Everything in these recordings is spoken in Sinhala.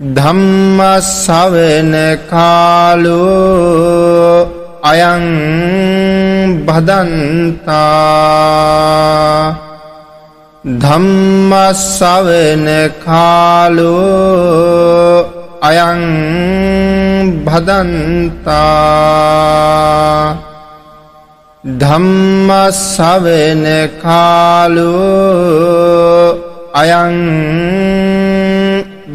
ධම්මස්සවෙන කාලෝ අයං බදන්තා ධම්මස්සවෙන කාලෝ අයං බදන්තා ධම්මස්සවෙන කාලෝ අයං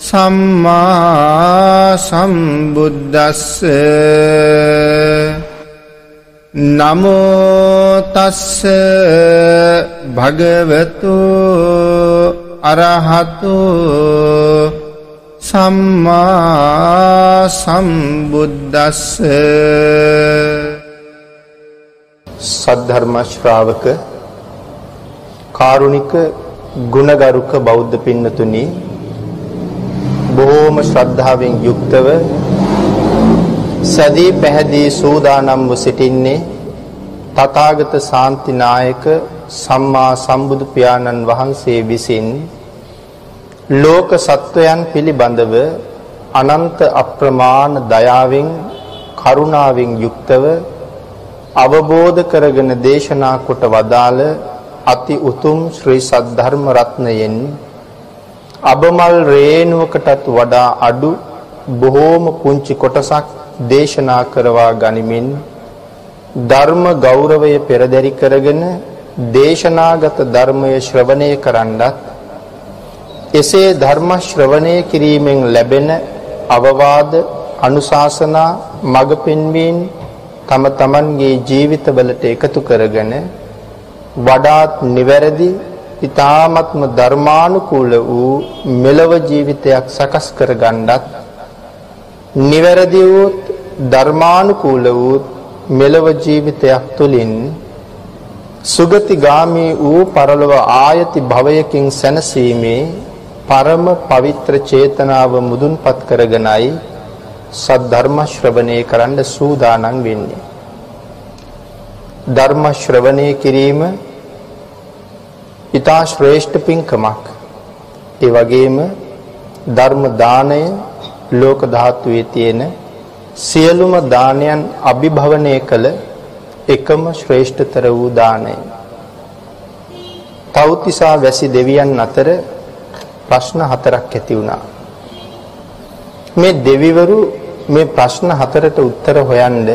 සම්මා සම්බුද්දස්ස. නමෝතස්ස භගවතු අරහතු. සම්මා සම්බුද්දස්ස. සද්ධර්ම ශ්‍රාවක කාරුණික ගුණගරුක බෞද්ධ පින්නතුනි බොහෝම ශ්‍රද්ධාවෙන් යුක්තව සදී පැහැදී සූදානම්ව සිටින්නේ තථාගත ශාන්තිනායක සම්මා සම්බුදු පියාණන් වහන්සේ විසින් ලෝක සත්වයන් පිළිබඳව අනන්ත අප්‍රමාණ දයාවෙන් කරුණාවෙන් යුක්තව අවබෝධ කරගෙන දේශනා කොට වදාළ අති උතුම් ශ්‍රී සද්ධර්ම රත්නයෙන් අබමල් රේණුවකටත් වඩා අඩු බොහෝම පුංචි කොටසක් දේශනා කරවා ගනිමින් ධර්ම ගෞරවය පෙරදරි කරගෙන දේශනාගත ධර්මය ශ්‍රවණය කරන්නත් එසේ ධර්ම ශ්‍රවණය කිරීමෙන් ලැබෙන අවවාද අනුශාසනා මඟ පෙන්වීම තම තමන්ගේ ජීවිතවලට එකතු කරගෙන වඩාත් නිවැරදි ඊ타ත්ම ධර්මානුකූල වූ මෙලව ජීවිතයක් සකස් කර ගන්නත් නිවැරදි වූ ධර්මානුකූල වූ මෙලව ජීවිතයක් තුළින් සුගතිගාමී වූ පරලොව ආයති භවයකින් සැනසීමේ පරම පවිත්‍ර චේතනාව මුදුන්පත් කරගෙනයි සද්ධර්ම ශ්‍රවණය කරන්න සූදානම් වෙන්නේ. ධර්ම ශ්‍රවණය කිරීම ඊතා ශ්‍රේෂ්ඨ පින්කමක්. ඒ වගේම ධර්ම දාණය ලෝක ධාතුවේ තියෙන සියලුම දානයන් අභිභවනය කළ එකම ශ්‍රේෂ්ඨතර වූ දානය. තව්තිසා වැසි දෙවියන් අතර ප්‍රශ්න හතරක් ඇති වුණා. මේ දෙවිවරු මේ ප්‍රශ්න හතරට උත්තර හොයන්න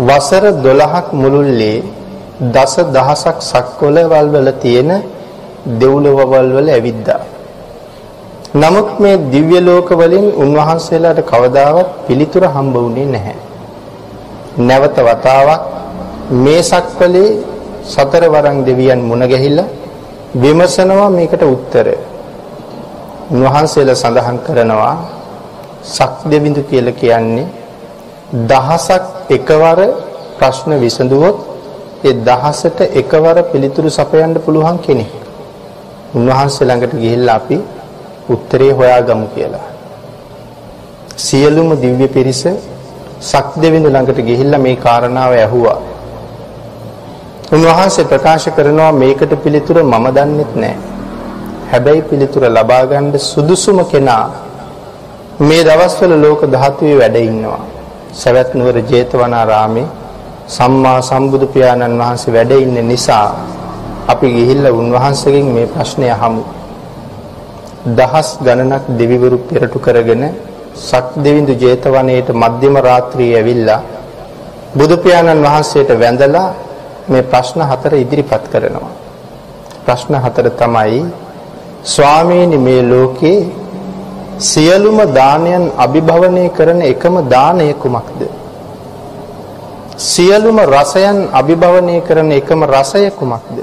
වසර 12ක් මුළුල්ලේ දස දහසක් සක්වලවල් වල තියෙන දෙව්ලොවවල් වල ඇවිද්දා. නමුත් මේ දිව්‍ය ලෝක වලින් උන්වහන්සේලාට කවදාවත් පිළිතුර හම්බ වුණේ නැහැ. නැවත වතාවක් මේ සක්වලේ සතර වරන් දෙවියන් මුණ ගැහිලා විමසනවා මේකට උත්තර. උන්වහන්සේලා සඳහන් කරනවා සක් දෙවිඳු කියලා කියන්නේ දහසක් එකවර ප්‍රශ්න විසඳුවොත් ඒ දහසට එකවර පිළිතුරු සපයන්න පුළුවන් කෙනෙක්. උන්වහන්සේ ළඟට ගිහිල්ලා අපි උත්තරේ හොයාගමු කියලා. සියලුම දිව්‍ය පිරිස සක්දෙවිඳු ළඟට ගිහිල්ලා මේ කාරණාව ඇහුවා. උන්වහන්සේ ප්‍රකාශ කරනවා මේකට පිළිතුර මම දන්නෙත් නෑ. හැබැයි පිළිතුර ලබා ගන්න සුදුසුම කෙනා මේ දවස්වල ලෝක ධාතුවේ වැඩ ඉන්නවා. සවැත් නුවර ජේතවනාරාමේ සම්මා සම්බුදු පියාණන් වහන්සේ වැඩ ඉන්න නිසා අපි ගිහිල්ලා උන්වහන්සේගෙන් මේ ප්‍රශ්නය අහමු. දහස් ගණනක් දෙවිවරු පෙරටු කරගෙන සක් දෙවිඳු ජේතවනයේට මධ්‍යම රාත්‍රියේ ඇවිල්ලා බුදු පියාණන් වහන්සේට වැඳලා මේ ප්‍රශ්න හතර ඉදිරිපත් කරනවා. ප්‍රශ්න හතර තමයි ස්වාමීනි මේ ලෝකේ සියලුම දානයන් අභිභවනය කරන එකම දානය කුමක්ද? සියලුම රසයන් අභිභවනය කරන එකම රසය කුමක්ද?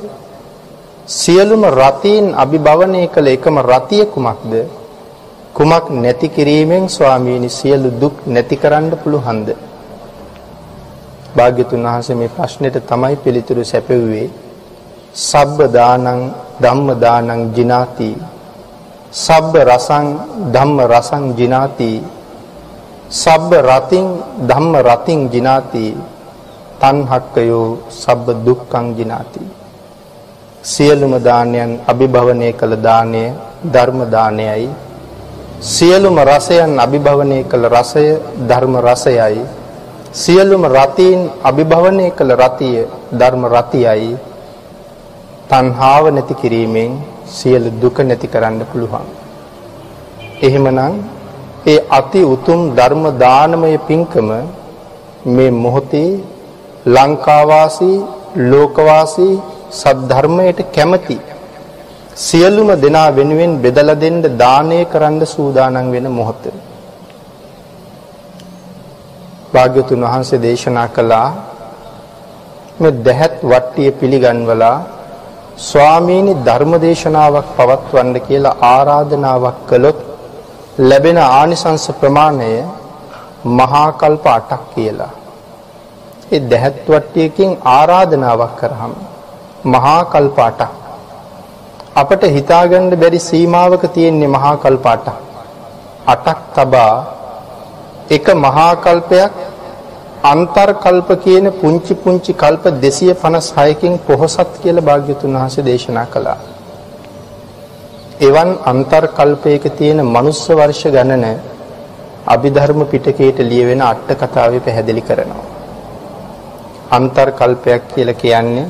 සියලුම රතීන් අභිභවනය කළ එකම රතිය කුමක්ද? කුමක් නැති කිරීමෙන් ස්වාමීනි සියලු දුක් නැති කරන්න පුළුවන්ද? භාග්‍යතුන් වහන්සේ මේ ප්‍රශ්නෙට තමයි පිළිතුරු සැපෙව්වේ. සබ්බ දානං ධම්ම දානං ජිනාති. සබ්බ රසං ධම්ම රසං ජිනාති. සබ්බ රතින් ධම්ම රතින් ජිනාති. තණ්හක්කයෝ සබ්බ දුක්ඛං ජිනාති. සියලුම දානයන් අභිභවනය කළ දාණය ධර්ම දානයයි සියලුම රසයන් අභිභවනය කළ රසය ධර්ම රසයයි සියලුම රතීන් අභිභවනය කළ රතිය ධර්ම රතියයි තණ්හාව නැති කිරීමෙන් සියලු දුක නැති කරන්න පුළුවන්. එහෙමනම් ඒ අති උතුම් ධර්ම දානමය පින්කම මේ මොහොතේ ලංකාවාසී ලෝකවාසී සද්ධර්මයට කැමති සියලුම දෙනා වෙනුවෙන් බෙදලා දෙන්න දානය කරන්න සූදානම් වෙන මොහොතේ භාග්‍යතුන් වහන්සේ දේශනා කළා මේ දැහත් වට්ටිය පිළිගන්වලා ස්වාමීනි ධර්ම දේශනාවක් පවත්වන්න කියලා ආරාධනාවක් කළොත් ලැබෙන ආනිසංස ප්‍රමාණය මහා කල්ප 8ක් කියලා. ඒ දැහත් වට්ටියකින් ආරාධනාවක් කරාම මහා කල්ප 8ක්. අපට හිතාගන්න බැරි සීමාවක තියෙන්නේ මහා කල්ප 8ක්. 8ක් තබා එක මහා කල්පයක් අන්තර් කල්ප කියන පුංචි පුංචි කල්ප 256කින් පොහොසත් කියලා භාග්‍යතුන් වහන්සේ දේශනා කළා. එවන් අන්තර් කල්පයක තියෙන මනුස්ස වර්ෂ ගණන අභිධර්ම පිටකයට ලියවෙන අට කතාවේ පැහැදිලි කරනවා. අන්තර් කල්පයක් කියලා කියන්නේ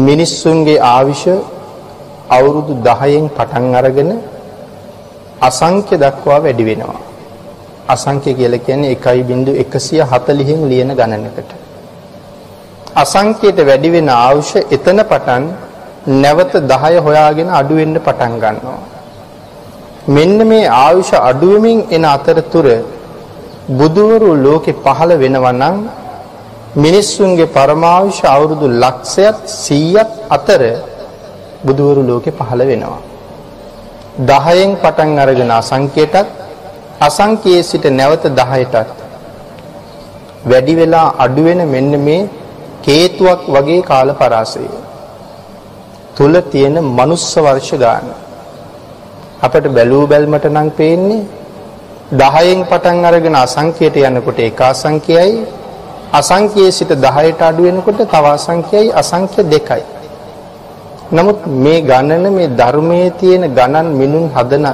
මිනිස්සුන්ගේ ආවිෂ අවුරුදු 10න් පටන් අරගෙන අසංඛ්‍ය දක්වා වැඩි වෙනවා. අසංඛ්‍ය කියලා කියන්නේ 1.140න් ලියන ගණනකට. අසංඛ්‍යයට වැඩි වෙන ආයුෂ එතන පටන් නැවත 10 හොයාගෙන අඩු වෙන්න පටන් ගන්නවා. මෙන්න මේ ආයුෂ අඩු වෙමින් එන අතරතුර බුදුවරු ලෝකේ පහළ වෙනවා නම් මිනිස්සුන්ගේ පරමාවුෂ අවුරුදු ලක්ෂයක් 100ක් අතර බුදුවරු ලෝකේ පහළ වෙනවා. 10න් පටන් අරගෙන අසංඛ්‍යයටත් අසංඛ්‍යයේ සිට නැවත 10ටත් වැඩි වෙලා අඩු වෙන මෙන්න මේ කේතුවක් වගේ කාල පරාසය. තුල තියෙන මනුස්ස වර්ෂ ගාන. අපිට බැලූ බැල්මට නම් පේන්නේ 10න් පටන් අරගෙන අසංඛ්‍යයට යනකොට එක අසංඛ්‍යයයි. අසංඛ්‍යයේ සිට 10ට අඩු වෙනකොට තව අසංඛ්‍යයයි අසංඛ්‍ය දෙකයි නමුත් මේ ගණන මේ ධර්මයේ තියෙන ගණන් මිනුම් හදන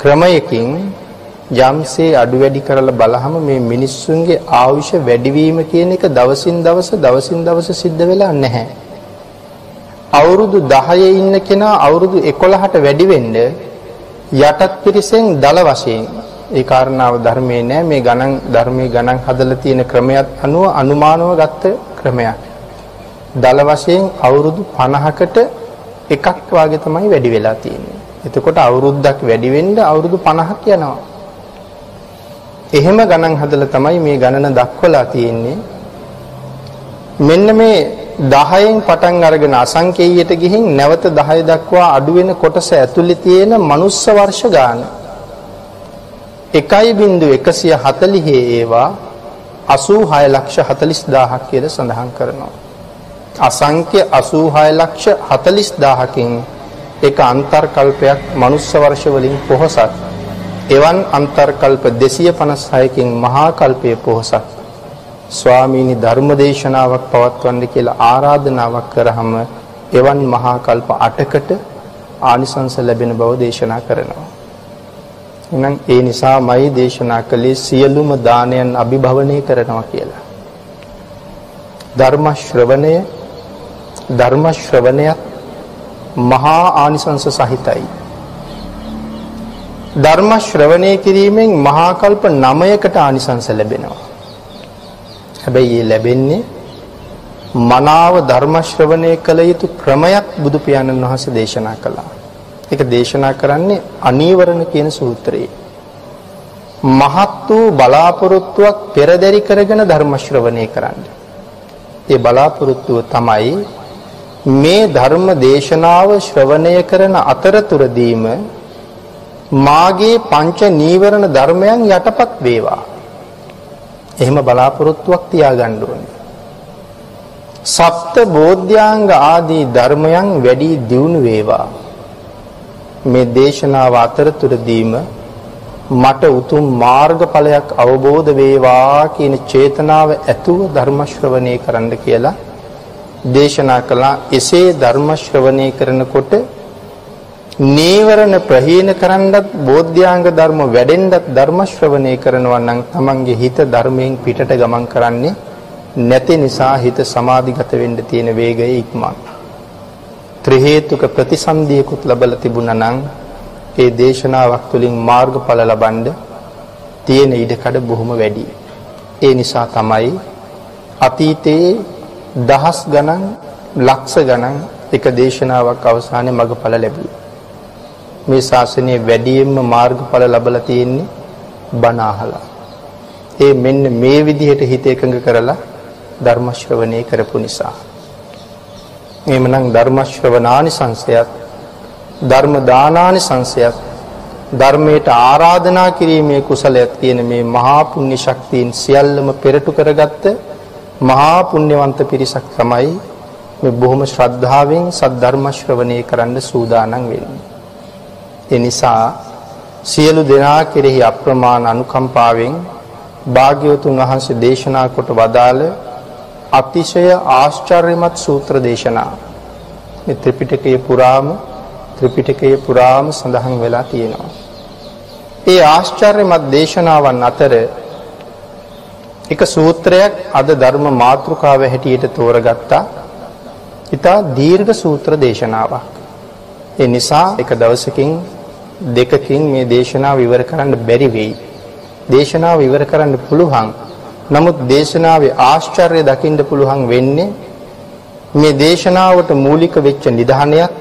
ක්‍රමයකින් යම්සේ අඩු වැඩි කරලා බලහම මේ මිනිස්සුන්ගේ ආයුෂ වැඩිවීම කියන එක දවසින් දවස දවසින් දවස සිද්ධ වෙලා නැහැ. අවුරුදු 10 ඉන්න කෙනා අවුරුදු 11ට වැඩි වෙන්න යටත් පිරිසෙන් දල වශයෙන් ඒ කාරණාව ධර්මයේ නෑ මේ ගණන් ධර්මයේ ගණන් හදලා තියෙන ක්‍රමයක් අනුව අනුමානව ගත්ත ක්‍රමයක්. දල වශයෙන් අවුරුදු 50කට එකක් වාගේ තමයි වැඩි වෙලා තියෙන්නේ. එතකොට අවුරුද්දක් වැඩි වෙන්න අවුරුදු 50ක් යනවා. එහෙම ගණන් හදලා තමයි මේ ගණන දක්වලා තියෙන්නේ. මෙන්න මේ 10න් පටන් අරගෙන අසංකේයයට ගිහින් නැවත 10 දක්වා අඩු වෙන කොටස ඇතුලේ තියෙන මනුස්ස වර්ෂ ගාන 1.140 ඒවා 86 ලක්ෂ 40000ක් කියලා සඳහන් කරනවා. අසංඛ්‍ය 86 ලක්ෂ 40000කින් එක අන්තර් කල්පයක් මනුස්ස වර්ෂ වලින් පොහසත් එවන් අන්තර්කල්ප 256කින් මහා කල්පයේ පොහසත් ස්වාමීනි ධර්මදේශනාවක් පවත්වන්න කියලා ආරාධනාවක් කරාම එවන් මහා කල්ප 8කට ආනිසංස ලැබෙන බව දේශනා කරනවා. එහෙනම් ඒ නිසාමයි දේශනා කළේ සියලුම දානයන් අභිභවනය කරනවා කියලා. ධර්ම ශ්‍රවණය ධර්ම ශ්‍රවණයත් මහා ආනිසංස සහිතයි. ධර්ම ශ්‍රවණය කිරීමෙන් මහා කල්ප 9කට ආනිසංස ලැබෙනවා. හැබැයි ඒ ලැබෙන්නේ මනාව ධර්ම ශ්‍රවණය කළ යුතු ක්‍රමයක් බුදු පියාණන් වහන්සේ දේශනා කළා. ඒක දේශනා කරන්නේ අනීවරණ කියන සූත්‍රයේ. මහත් වූ බලාපොරොත්තුවක් පෙරදරි කරගෙන ධර්ම ශ්‍රවණය කරන්න. ඒ බලාපොරොත්තුව තමයි මේ ධර්ම දේශනාව ශ්‍රවණය කරන අතරතුරදීම මාගේ පංච නීවරණ ධර්මයන් යටපත් වේවා. එහෙම බලාපොරොත්තුවක් තියාගන්න ඕනේ. සප්ත බෝධ්‍යාංග ආදී ධර්මයන් වැඩි දියුණු වේවා. මේ දේශනාව අතරතුරදීම මට උතුම් මාර්ගඵලයක් අවබෝධ වේවා කියන චේතනාව ඇතුව ධර්ම ශ්‍රවණය කරන්න කියලා දේශනා කළා. එසේ ධර්ම ශ්‍රවණය කරනකොට නීවරණ ප්‍රහීන කරන්නත් බෝධ්‍යාංග ධර්ම වැඩෙන්නත් ධර්ම ශ්‍රවණය කරනවා නම් තමන්ගේ හිත ධර්මයෙන් පිටට ගමන් කරන්නේ නැති නිසා හිත සමාධිගත වෙන්න තියෙන වේගය ඉක්මන. ත්‍රි හේතුක ප්‍රතිසන්දියකුත් ලැබලා තිබුණා නම් ඒ දේශනාවක් තුළින් මාර්ගඵල ලබන්න තියෙන ඉඩකඩ බොහොම වැඩි. ඒ නිසා තමයි අතීතයේ දහස් ගණන් ලක්ෂ ගණන් එක දේශනාවක් අවසානයේ මගඵල ලැබුවේ. මේ ශාසනයේ වැඩියෙන්ම මාර්ගඵල ලැබලා තියෙන්නේ බණ අහලා. ඒ මෙන්න මේ විදිහට හිත එකඟ කරලා ධර්ම ශ්‍රවණය කරපු නිසා. එහෙමනම් ධර්ම ශ්‍රවණානි සංසයත් ධර්ම දානානි සංසයත් ධර්මයට ආරාධනා කිරීමේ කුසලයක් තියෙන මේ මහා පුණ්‍ය ශක්තියින් සියල්ලම පෙරටු කරගත්ත මහා පුණ්‍යවන්ත පිරිසක් තමයි මේ බොහොම ශ්‍රද්ධාවෙන් සද්ධර්ම ශ්‍රවණය කරන්න සූදානම් වෙන්නේ. ඒ නිසා සියලු දෙනා කෙරෙහි අප්‍රමාණ අනුකම්පාවෙන් භාග්‍යවතුන් වහන්සේ දේශනා කොට වදාළ අතිශය ආශ්චර්යමත් සූත්‍ර දේශනා මේ ත්‍රිපිටකයේ පුරාම ත්‍රිපිටකයේ පුරාම සඳහන් වෙලා තියෙනවා. ඒ ආශ්චර්යමත් දේශනාවන් අතර එක සූත්‍රයක් අද ධර්ම මාතෘකාව හැටියට තෝරගත්තා. ඊටා දීර්ඝ සූත්‍ර දේශනාවක්. ඒ නිසා එක දවසකින් දෙකකින් මේ දේශනාව ඉවර කරන්න බැරි වෙයි. දේශනාව ඉවර කරන්න පුළුවන්. නමුත් දේශනාවේ ආශ්චර්ය දකින්න පුළුවන් වෙන්නේ මේ දේශනාවට මූලික වෙච්ච නිධානයත්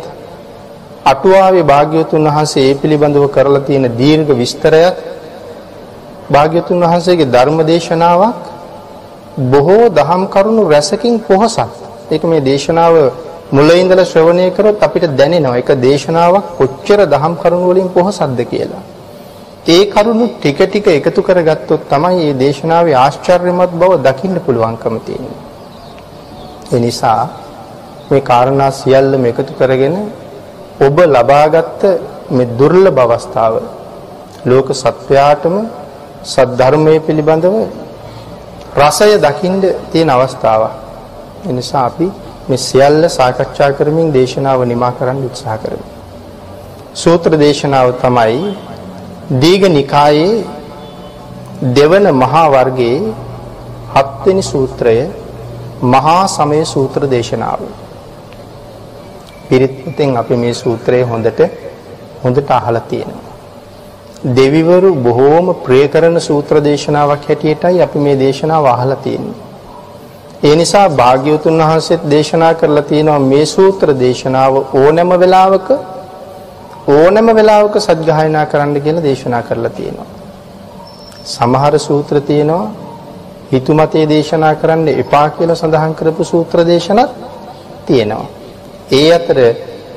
අටුවාවේ භාග්‍යවතුන් වහන්සේ ඒ පිළිබඳව කරලා තියෙන දීර්ඝ විස්තරයත් භාග්‍යතුන් වහන්සේගේ ධර්ම දේශනාවක් බොහෝ දහම් කරුණු රැසකින් පොහසත්. ඒක මේ දේශනාව මුල ඉඳලා ශ්‍රවණය කරොත් අපිට දැනෙනවා ඒක දේශනාවක් කොච්චර දහම් කරුණු වලින් පොහසත්ද කියලා. ඒ කරුණු ටික ටික එකතු කරගත්තොත් තමයි මේ දේශනාවේ ආශ්චර්යමත් බව දකින්න පුළුවන්කම තියෙන්නේ. ඒ නිසා මේ කාරණා සියල්ලම එකතු කරගෙන ඔබ ලබාගත් මේ දුර්ලභ අවස්ථාව ලෝක සත්වයාටම සද්ධර්මයේ පිළිබඳව රසය දකින්න තියෙන අවස්ථාවක්. ඒ නිසා අපි මේ සියල්ල සාකච්ඡා කරමින් දේශනාව නිමා කරන්න උත්සාහ කරමු. සූත්‍ර දේශනාව තමයි දීඝනිකායේ දෙවන මහා වර්ගයේ හත්වෙනි සූත්‍රය මහා සමය සූත්‍ර දේශනාව. පිරිත්පතෙන් අපි මේ සූත්‍රය හොඳට හොඳට අහලා තියෙනවා. දෙවිවරු බොහෝම ප්‍රිය කරන සූත්‍ර දේශනාවක් හැටියටයි අපි මේ දේශනාව අහලා තියෙන්නේ. ඒ නිසා භාග්‍යවතුන් වහන්සේත් දේශනා කරලා තියෙනවා මේ සූත්‍ර දේශනාව ඕනෑම වෙලාවක ඕනෑම වෙලාවක සත්‍යයනා කරන්න කියලා දේශනා කරලා තියෙනවා. සමහර සූත්‍ර තියෙනවා හිතුමතේ දේශනා කරන්න එපා කියලා සඳහන් කරපු සූත්‍ර දේශනත් තියෙනවා. ඒ අතර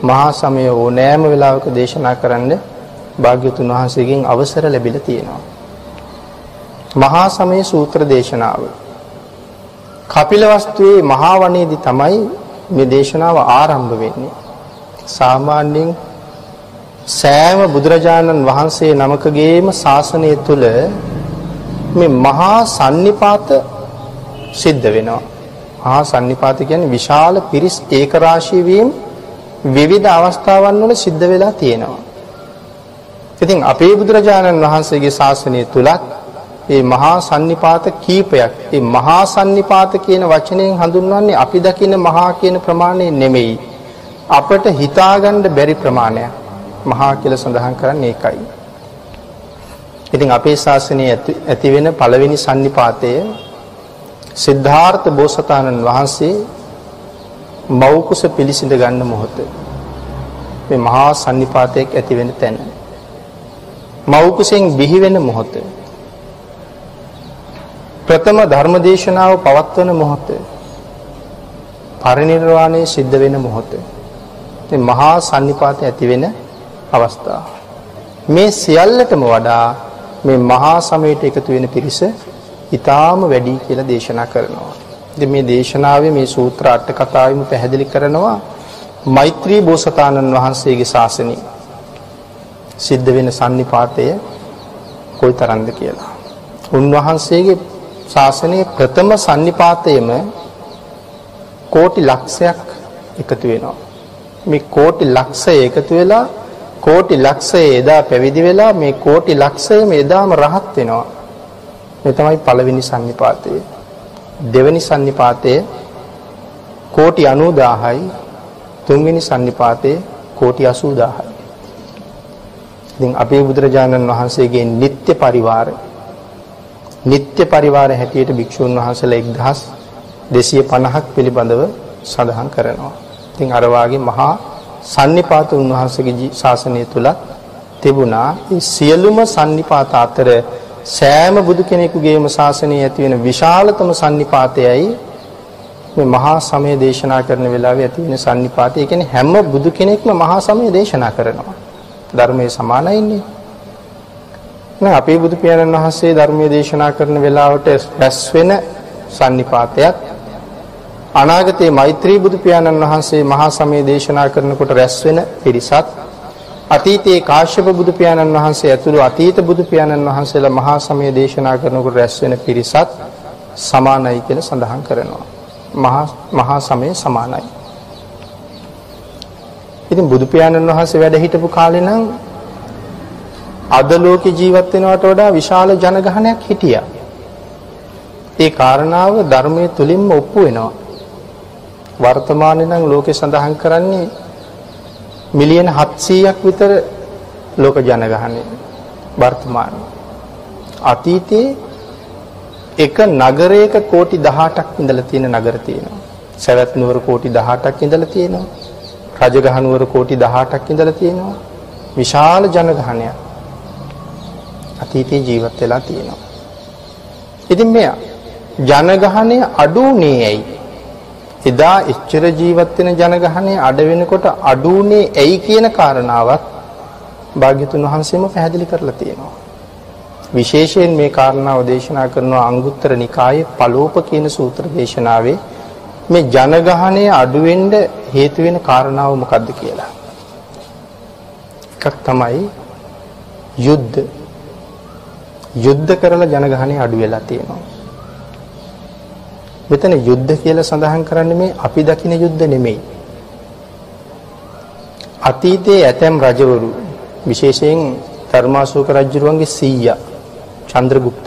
මහා සමය ඕනෑම වෙලාවක දේශනා කරන්න භාග්‍යතුන් වහන්සේගෙන් අවසර ලැබිලා තියෙනවා. මහා සමය සූත්‍ර දේශනාව. කපිලවස්තුවේ මහා වනයේදී තමයි මේ දේශනාව ආරම්භ වෙන්නේ. සාමාන්‍යයෙන් සෑම බුදුරජාණන් වහන්සේ නමකගේම ශාසනය තුල මේ මහා sannipāta සිද්ධ වෙනවා. මහා sannipāta කියන්නේ විශාල පිරිස් ඒකරාශී වීම විවිධ අවස්ථාවන් වල සිද්ධ වෙලා තියෙනවා. ඉතින් අපේ බුදුරජාණන් වහන්සේගේ ශාසනය තුලත් මේ මහා sannipāත කීපයක් මේ මහා sannipāත කියන වචනයෙන් හඳුන්වන්නේ අපි දකින මහා කියන ප්‍රමාණය නෙමෙයි අපට හිතාගන්න බැරි ප්‍රමාණයක් මහා කියලා සඳහන් කරන්නේ ඒකයි. ඉතින් අපේ ශාසනයේ ඇති වෙන පළවෙනි sannipāතය සිද්ධාර්ථ බෝසතාණන් වහන්සේ මෞකුස පිළිසිඳ ගන්න මොහොත. මේ මහා sannipāතයක් ඇති වෙන තැන. මෞකුසෙන් බිහි වෙන මොහොත. ප්‍රථම ධර්මදේශනාව පවත්වන මොහොත. පරිණිරවාණය සිද්ධ වෙන මොහොත. මේ මහා sannipāත ඇති වෙන අවස්ථාව මේ සියල්ලටම වඩා මේ මහා සමයට එකතු වෙන පිරිස ඊටාම වැඩි කියලා දේශනා කරනවා. ඉතින් මේ දේශනාවේ මේ සූත්‍ර අට කතාවෙම පැහැදිලි කරනවා මෛත්‍රී බෝසතාණන් වහන්සේගේ ශාසනය සිද්ධ වෙන sannipātය කොයිතරම්ද කියලා. උන්වහන්සේගේ ශාසනයේ ප්‍රථම sannipātයම කෝටි ලක්ෂයක් එකතු වෙනවා. මේ කෝටි ලක්ෂය එකතු වෙලා කෝටි ලක්ෂයේ එදා පැවිදි වෙලා මේ කෝටි ලක්ෂයම එදාම රහත් වෙනවා. මේ තමයි පළවෙනි සම්නිපාතය. දෙවෙනි සම්නිපාතයේ කෝටි 90000යි තුන්වෙනි සම්නිපාතයේ කෝටි 80000යි. ඉතින් අපේ බුදුරජාණන් වහන්සේගේ නিত্য පරිවාර නিত্য පරිවාර හැටියට භික්ෂුන් වහන්සේලා 1250ක් පිළිබඳව සඳහන් කරනවා. ඉතින් අර වාගේ මහා සන්නිපාත උන්වහන්සේගේ ශාසනය තුල තිබුණා. මේ සියලුම සන්නිපාත අතර සෑම බුදු කෙනෙකුගේම ශාසනයේ ඇති වෙන විශාලතම sannipātයයි මේ මහා සමය දේශනා කරන වෙලාවේ ඇති වෙන sannipātය. ඒ කියන්නේ හැම බුදු කෙනෙක්ම මහා සමය දේශනා කරනවා. ධර්මයේ සමානයින්නේ. නෑ අපේ බුදු පියාණන් වහන්සේ ධර්මයේ දේශනා කරන වෙලාවට රැස් වෙන sannipātයත් අනාගතයේ මෛත්‍රී බුදු පියාණන් වහන්සේ මහා සමය දේශනා කරනකොට රැස් වෙන පිරිසත් අතීතයේ කාශ්‍යප බුදු පියාණන් වහන්සේ ඇතුළු අතීත බුදු පියාණන් වහන්සේලා මහා සමය දේශනා කරනකොට රැස් වෙන පිරිසත් සමානයි කියලා සඳහන් කරනවා. මහා මහා සමය සමානයි. ඉතින් බුදු පියාණන් වහන්සේ වැඩ හිටපු කාලේ නම් අද ලෝකේ ජීවත් වෙනවට වඩා විශාල ජනගහනයක් හිටියා. ඒ කාරණාව ධර්මයේ තුලින්ම ඔප්පු වෙනවා. වර්තමානයේ නම් ලෝකේ සඳහන් කරන්නේ මිලියන 700ක් විතර ලෝක ජනගහනය වර්තමානයේ අතීතයේ එක නගරයක කෝටි 18ක් ඉඳලා තියෙන නගර තියෙනවා. සවැත් නුවර කෝටි 18ක් ඉඳලා තියෙනවා. රජගහ නුවර කෝටි 18ක් ඉඳලා තියෙනවා. විශාල ජනගහනයක් අතීතයේ ජීවත් වෙලා තියෙනවා. ඉතින් මෙයා ජනගහනය අඩුුනේ ඇයි? එදා එච්චර ජීවත් වෙන ජනගහනය අඩ වෙනකොට අඩුුනේ ඇයි කියන කාරණාවත් භාග්‍යතුන් වහන්සේම පැහැදිලි කරලා තියෙනවා. විශේෂයෙන් මේ කාරණාව දේශනා කරනවා අංගුත්තර නිකායේ පලෝප කියන සූත්‍ර දේශනාවේ මේ ජනගහනය අඩු වෙන්න හේතු වෙන කාරණාව මොකද්ද කියලා. එකක් තමයි යුද්ධ. යුද්ධ කරලා ජනගහනය අඩු වෙලා තියෙනවා. මෙතන යුද්ධ කියලා සඳහන් කරන්නේ මේ අපි දකින යුද්ධ නෙමෙයි. අතීතයේ ඇතැම් රජවරු විශේෂයෙන් ධර්මාශෝක රජුරුවන්ගේ සීයා චන්ද්‍රගුප්ත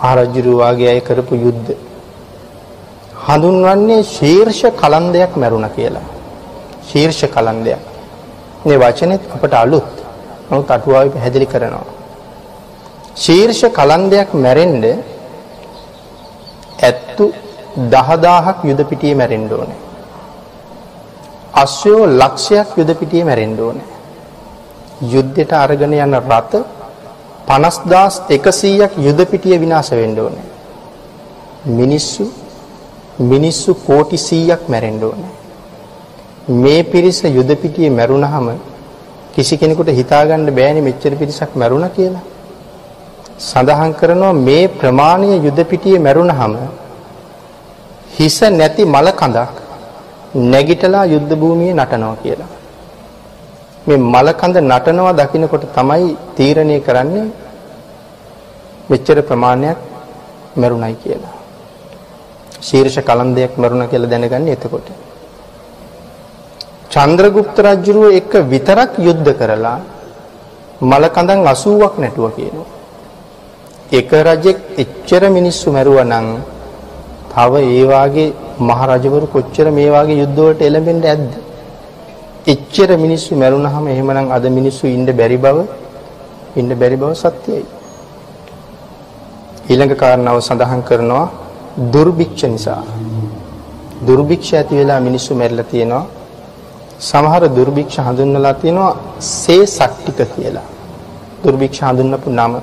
මහරජුරු වාගේ අය කරපු යුද්ධ හඳුන්වන්නේ ශීර්ෂ කලන්දයක් මැරුණා කියලා. ශීර්ෂ කලන්දයක්. මේ වචනේත් අපට අලුත්. නමුත් අටුවාවේ පැහැදිලි කරනවා. ශීර්ෂ කලන්දයක් මැරෙන්නේ ඇත්තු 10000ක් යුද පිටියේ මැරෙන්න ඕනේ. අශ්වයෝ ලක්ෂයක් යුද පිටියේ මැරෙන්න ඕනේ. යුද්ධයට අරගෙන යන රථ 50100ක් යුද පිටියේ විනාශ වෙන්න ඕනේ. මිනිස්සු මිනිස්සු කෝටි 100ක් මැරෙන්න ඕනේ. මේ පිරිස යුද පිටියේ මැරුණාම කිසි කෙනෙකුට හිතාගන්න බෑනේ මෙච්චර පිරිසක් මැරුණා කියලා. සඳහන් කරනවා මේ ප්‍රමාණය යුද පිටියේ මැරුණහම හිස නැති මල කඳක් නැගිටලා යුද්ධ භූමියේ නටනවා කියලා. මේ මල කඳ නටනවා දකින්නකොට තමයි තීරණය කරන්නේ මෙච්චර ප්‍රමාණයක් මැරුණයි කියලා. ශීර්ෂ කලන්දයක් මැරුණා කියලා දැනගන්නේ එතකොට. චන්ද්‍රගුප්ත රජුරුව එක විතරක් යුද්ධ කරලා මල කඳන් 80ක් නැටුවා කියනවා. එක රජෙක් එච්චර මිනිස්සු මැරුවා නම් තව ඒ වාගේ මහරජවරු කොච්චර මේ වාගේ යුද්ධ වලට එළඹෙන්න ඇද්ද? එච්චර මිනිස්සු මැරුණාම එහෙමනම් අද මිනිස්සු ඉන්න බැරි බව ඉන්න බැරි බව සත්‍යයි. ඊළඟ කාරණාව සඳහන් කරනවා දුර්භික්ෂ නිසා. දුර්භික්ෂ ඇති වෙලා මිනිස්සු මැරිලා තියෙනවා. සමහර දුර්භික්ෂ හඳුන්වලා තියෙනවා සේසට්ටික කියලා. දුර්භික්ෂ හඳුන්වපු නම.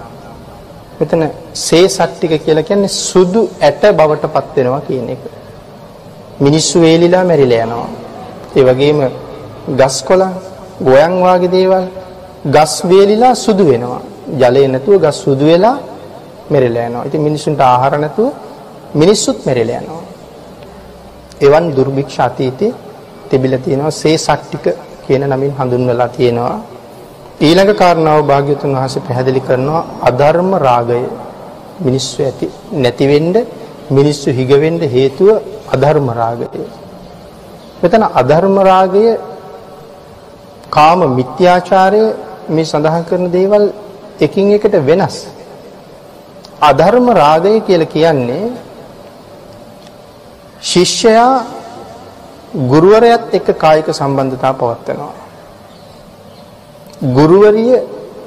මෙතන සේසට්ටික කියලා කියන්නේ සුදු ඇට බවට පත් වෙනවා කියන එක. මිනිස්සු වේලිලා මැරිලා යනවා. ඒ වගේම ගස් කොළන්, ගෝයන් වාගේ දේවල් ගස් වේලිලා සුදු වෙනවා. ජලය නැතුව ගස් සුදු වෙලා මැරිලා යනවා. ඉතින් මිනිසුන්ට ආහාර නැතුව මිනිස්සුත් මැරිලා යනවා. එවන් දුර්භික්ෂ අතීතේ තිබිලා තියෙනවා සේසට්ටික කියන නමින් හඳුන්වලා තියෙනවා. ඊළඟ කාරණාව භාග්‍යතුන් වහන්සේ පැහැදිලි කරනවා අධර්ම රාගය මිනිස්සු ඇති නැති වෙන්න මිනිස්සු හිග වෙන්න හේතුව අධර්ම රාගය. මෙතන අධර්ම රාගය කාම මිත්‍යාචාරය මේ සඳහන් කරන දේවල් එකින් එකට වෙනස්. අධර්ම රාගය කියලා කියන්නේ ශිෂ්‍යයා ගුරුවරයාත් එක්ක කායික සම්බන්ධතා පවත්වනවා. ගුරුවරිය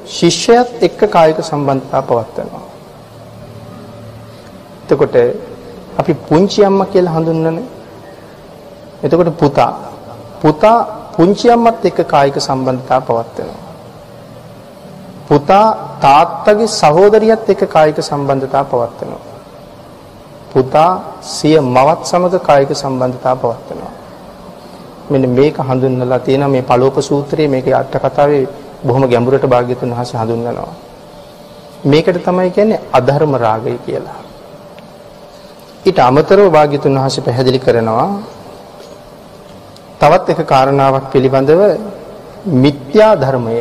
ශිෂ්‍යයත් එක්ක කායික සම්බන්ධතා පවත්වනවා. එතකොට අපි පුංචි අම්මා කියලා හඳුන්වන්නේ. එතකොට පුතා පුතා පුංචි අම්මත් එක්ක කායික සම්බන්ධතා පවත්වනවා. පුතා තාත්තගේ සහෝදරියත් එක්ක කායික සම්බන්ධතා පවත්වනවා. පුතා සිය මවත් සමග කායික සම්බන්ධතා පවත්වනවා. මෙන්න මේක හඳුන්වලා තියෙනවා මේ පළෝප සූත්‍රයේ මේකේ අට කතාවේ බොහොම ගැඹුරට භාග්‍යතුන් වහන්සේ හඳුන්වනවා. මේකට තමයි කියන්නේ අධර්ම රාගය කියලා. ඊට අමතරව භාග්‍යතුන් වහන්සේ පැහැදිලි කරනවා තවත් එක කාරණාවක් පිළිබඳව මිත්‍යා ධර්මය.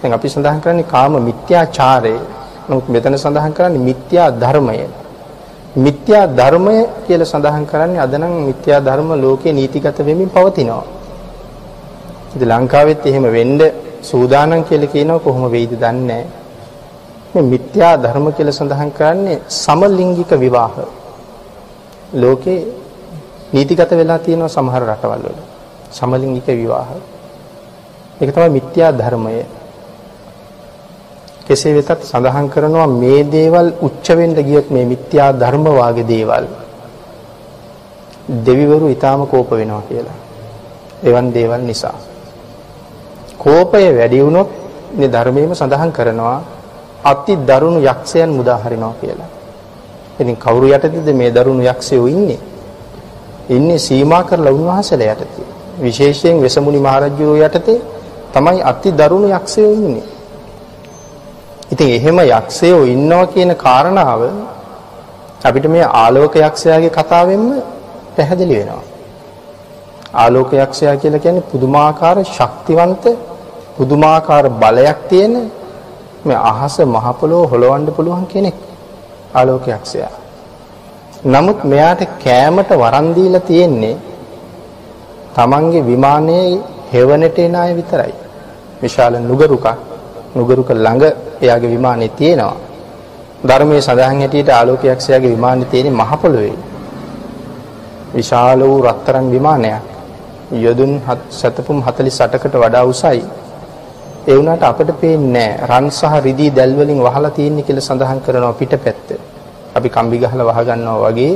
දැන් අපි සඳහන් කරන්නේ කාම මිත්‍යාචාරය. නමුත් මෙතන සඳහන් කරන්නේ මිත්‍යා ධර්මය. මිත්‍යා ධර්මය කියලා සඳහන් කරන්නේ අද නම් මිත්‍යා ධර්ම ලෝකේ නීතිගත වෙමින් පවතිනවා. ඉතින් ලංකාවෙත් එහෙම වෙන්න සූදානම් කියලා කියනවා කොහොම වෙයිද දන්නේ මේ මිත්‍යා ධර්ම කියලා සඳහන් කරන්නේ සමලිංගික විවාහ. ලෝකේ නීතිගත වෙලා තියෙනවා සමහර රටවල් වල. සමලිංගික විවාහ. ඒක තමයි මිත්‍යා ධර්මය. කෙසේ වෙතත් සඳහන් කරනවා මේ දේවල් උච්ච වෙන්න ගියොත් මේ මිත්‍යා ධර්ම වාගේ දේවල් දෙවිවරු ඊටාම කෝප වෙනවා කියලා. එවන් දේවල් නිසා. කෝපය වැඩි වුණොත් මේ ධර්මයේම සඳහන් කරනවා අති දරුණු යක්ෂයන් මුදා හරිනවා කියලා. ඉතින් කවුරු යටතේද මේ දරුණු යක්ෂයෝ ඉන්නේ? ඉන්නේ සීමා කරලා උන්වහන්සේලා යටතේ. විශේෂයෙන් වෙසමුණි මහරජුරෝ යටතේ තමයි අති දරුණු යක්ෂයෝ ඉන්නේ. ඉතින් එහෙම යක්ෂයෝ ඉන්නවා කියන කාරණාව අපිට මේ ආලෝක යක්ෂයාගේ කතාවෙන්ම පැහැදිලි වෙනවා. ආලෝක යක්ෂයා කියලා කියන්නේ පුදුමාකාර ශක්තිවන්ත පුදුමාකාර බලයක් තියෙන මේ අහස මහ පොළොව හොලවන්න පුළුවන් කෙනෙක් ආලෝක යක්ෂයා. නමුත් මෙයාට කෑමට වරන් දීලා තියෙන්නේ තමන්ගේ විමානයේ හෙවණට එන අය විතරයි. විශාල නුගරුකක් නුගරුක ළඟ එයාගේ විමානේ තියෙනවා. ධර්මයේ සඳහන් හැටියට ආලෝකයක්ෂයාගේ විමානේ තියෙන්නේ මහ පොළොවේ. විශාල වූ රත්තරන් විමානයක්. යොදුන් සතපුම් 48කට වඩා උසයි. ඒ වුණාට අපිට පේන්නේ රන් සහ රිදී දැල් වලින් වහලා තියෙන්නේ කියලා සඳහන් කරනවා පිටපැත්ත. අපි කම්බි ගහලා වහ ගන්නවා වගේ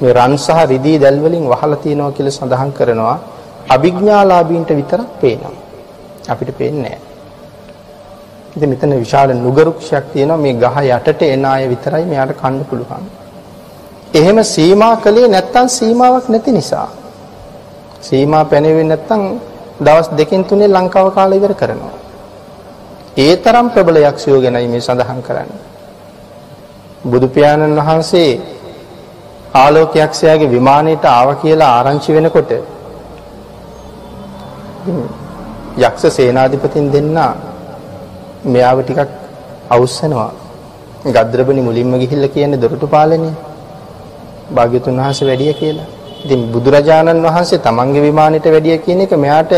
මේ රන් සහ රිදී දැල් වලින් වහලා තියෙනවා කියලා සඳහන් කරනවා අභිඥාලාභීන්ට විතරක් පේනවා. අපිට පේන්නේ නැහැ. ඉතින් මෙතන විශාල නුගරුක්ෂයක් තියෙනවා මේ ගහ යටට එන අය විතරයි මෙයාට කන්න පුළුවන්. එහෙම සීමා කළේ නැත්තම් සීමාවක් නැති නිසා. සීමා පැනෙවෙන්නේ නැත්තම් දවස් දෙකකින් තුනේ ලංකාව කාලය ඉවර කරනවා. ඒ තරම් ප්‍රබල යක්ෂයෝ ගැනයි මේ සඳහන් කරන්නේ. බුදු පියාණන් වහන්සේ ආලෝක යක්ෂයාගේ විමානයට ආව කියලා ආරංචි වෙනකොට යක්ෂ සේනාධිපතින් දෙන්නා මෙයාව ටිකක් අවුස්සනවා. ගද්‍රබනි මුලින්ම ගිහිල්ලා කියන්නේ දොරටුපාලනේ. භාග්‍යතුන් වහන්සේ වැඩිය කියලා. ඉතින් බුදුරජාණන් වහන්සේ තමන්ගේ විමානෙට වැඩිය කියන එක මෙයාට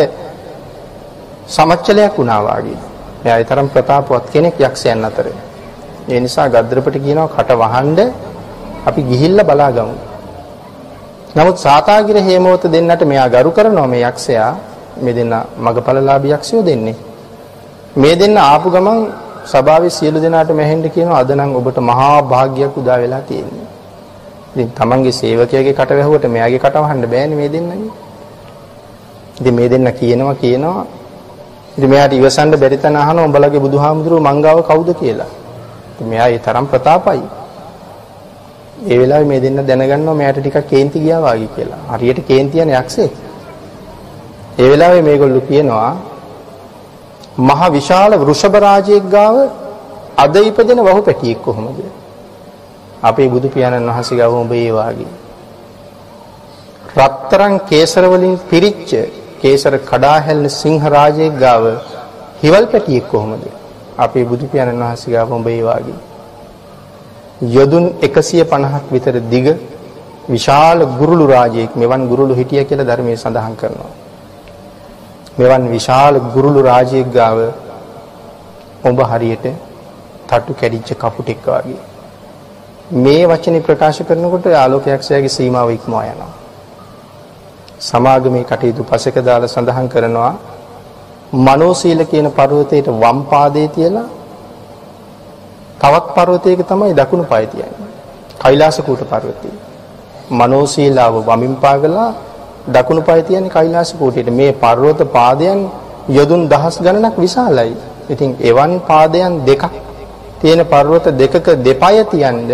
සමච්චලයක් වුණා වාගේ. මෙයා ඒ තරම් ප්‍රතාපවත් කෙනෙක් යක්ෂයන් අතර. ඒ නිසා ගද්‍රපට කියනවා කට වහන්න අපි ගිහිල්ලා බලාගමු. නමුත් සාතාගිර හේමවත දෙන්නට මෙයා ගරු කරනවා මේ යක්ෂයා. මේ දෙන්න මගපලලාභී යක්ෂයෝ දෙන්නේ. මේ දෙන්න ආපු ගමන් සභාවේ සියලු දෙනාට මෙහෙන්න කියනවා අද නම් ඔබට මහා භාග්යක් උදා වෙලා තියෙන්නේ. ඉතින් තමන්ගේ සේවකයාගේ කට වැහුවට මෙයාගේ කට වහන්න බෑනේ මේ දෙන්නගේ. ඉතින් මේ දෙන්න කියනවා කියනවා. ඉතින් මෙයාට ඉවසන්න බැරි තැන අහනවා උඹලගේ බුදුහාමුදුරුවෝ මංගාව කවුද කියලා. ඉතින් මෙයා ඒ තරම් ප්‍රතාපයි. ඒ වෙලාවේ මේ දෙන්න දැනගන්නවා මෙයාට ටිකක් කේන්ති ගියා වාගේ කියලා. හරියට කේන්ති යන යක්ෂයෙක්. ඒ වෙලාවේ මේගොල්ලෝ කියනවා මහ විශාල වෘෂභ රාජයෙක් ගාව අද ඉපදෙන වහු පැටියෙක් කොහොමද? අපේ බුදු පියාණන් වහන්සේ ගාව උඹ ඒ වාගේ. රත්තරන් කේසර වලින් පිරිච්ච කේසර කඩා හැල්න සිංහ රාජයෙක් ගාව හිවල් පැටියෙක් කොහොමද? අපේ බුදු පියාණන් වහන්සේ ගාව උඹ ඒ වාගේ. යොදුන් 150ක් විතර දිග විශාල ගුරුළු රාජයෙක් මෙවන් ගුරුළු හිටිය කියලා ධර්මයේ සඳහන් කරනවා. මෙවන් විශාල ගුරුළු රාජයෙක් ගාව ඔබ හරියට තට්ටු කැඩිච්ච කපුටෙක් වගේ. මේ වචනේ ප්‍රකාශ කරනකොට ආලෝකයක්ෂයාගේ සීමාව ඉක්මවා යනවා. සමාගමේ කටයුතු පසක දාලා සඳහන් කරනවා මනෝසීල කියන පර්වතයට වම් පාදයේ තියලා තවත් පර්වතයක තමයි දකුණු පාය තියන්නේ. කෛලාස කූට පර්වතය. මනෝසීලාව වමින් පාගලා දකුණු පාය තියන්නේ කෛලාස කූටයට. මේ පර්වත පාදයන් යොදුන් දහස් ගණනක් විශාලයි. ඉතින් එවන් පාදයන් දෙකක් තියෙන පර්වත දෙකක දෙපය තියන්න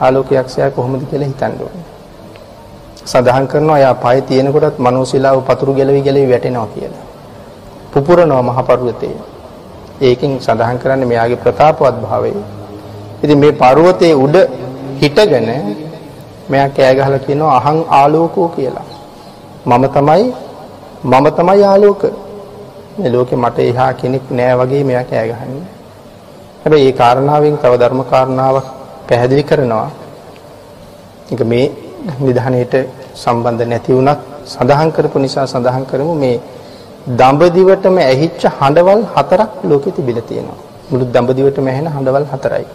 ආලෝකයක්ෂයා කොහොමද කියලා හිතන්න ඕනේ. සඳහන් කරනවා යා පය තියෙනකොටත් මනෝසීලාව පතුරු ගැලවි ගැලවි වැටෙනවා කියලා. පුපුරනවා මහ පර්වතේ. ඒකෙන් සඳහන් කරන්නේ මෙයාගේ ප්‍රතාපවත් භාවය. ඉතින් මේ පර්වතයේ උඩ හිටගෙන මෙයා කෑ ගහලා කියනවා අහං ආලෝකෝ කියලා. මම තමයි මම තමයි ආලෝක. මේ ලෝකේ මට එහා කෙනෙක් නෑ වගේ මෙයා කෑ ගහන්නේ. හැබැයි මේ කාරණාවෙන් තව ධර්ම කාරණාවක් පැහැදිලි කරනවා. ඒක මේ නිධානයේට සම්බන්ධ නැති වුණත් සඳහන් කරපු නිසා සඳහන් කරමු මේ දඹදිවටම ඇහිච්ච හඬවල් හතරක් ලෝකෙ තිබිලා තියෙනවා. මුළු දඹදිවටම ඇහෙන හඬවල් හතරයි.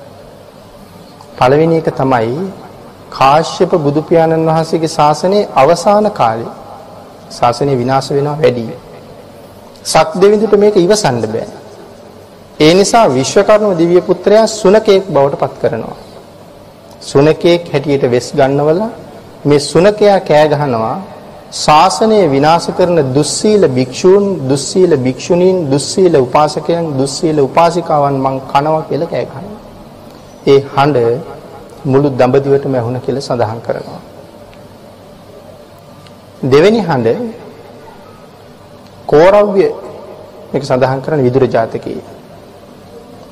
පළවෙනි එක තමයි කාශ්‍යප බුදු පියාණන් වහන්සේගේ ශාසනයේ අවසාන කාලේ ශාසනය විනාශ වෙනවා වැඩි. සක් දෙවිඳුට මේක ඉවසන්න බෑ. ඒ නිසා විශ්වකර්ම දිව්‍ය පුත්‍රයා සුනකෙක් බවට පත් කරනවා. සුනකෙක් හැටියට වෙස් ගන්නවල මේ සුනකයා කෑ ගහනවා ශාසනය විනාශ කරන දුස්සීල භික්ෂූන් දුස්සීල භික්ෂුණීන් දුස්සීල උපාසකයන් දුස්සීල උපාසිකාවන් මං කනවා කියලා කෑ ගහනවා. ඒ හඬ මුළු දඹදිවටම ඇහුණ කියලා සඳහන් කරනවා. දෙවෙනි හඬ කෝරව්‍ය මේක සඳහන් කරන විදුර ජාතකයේ.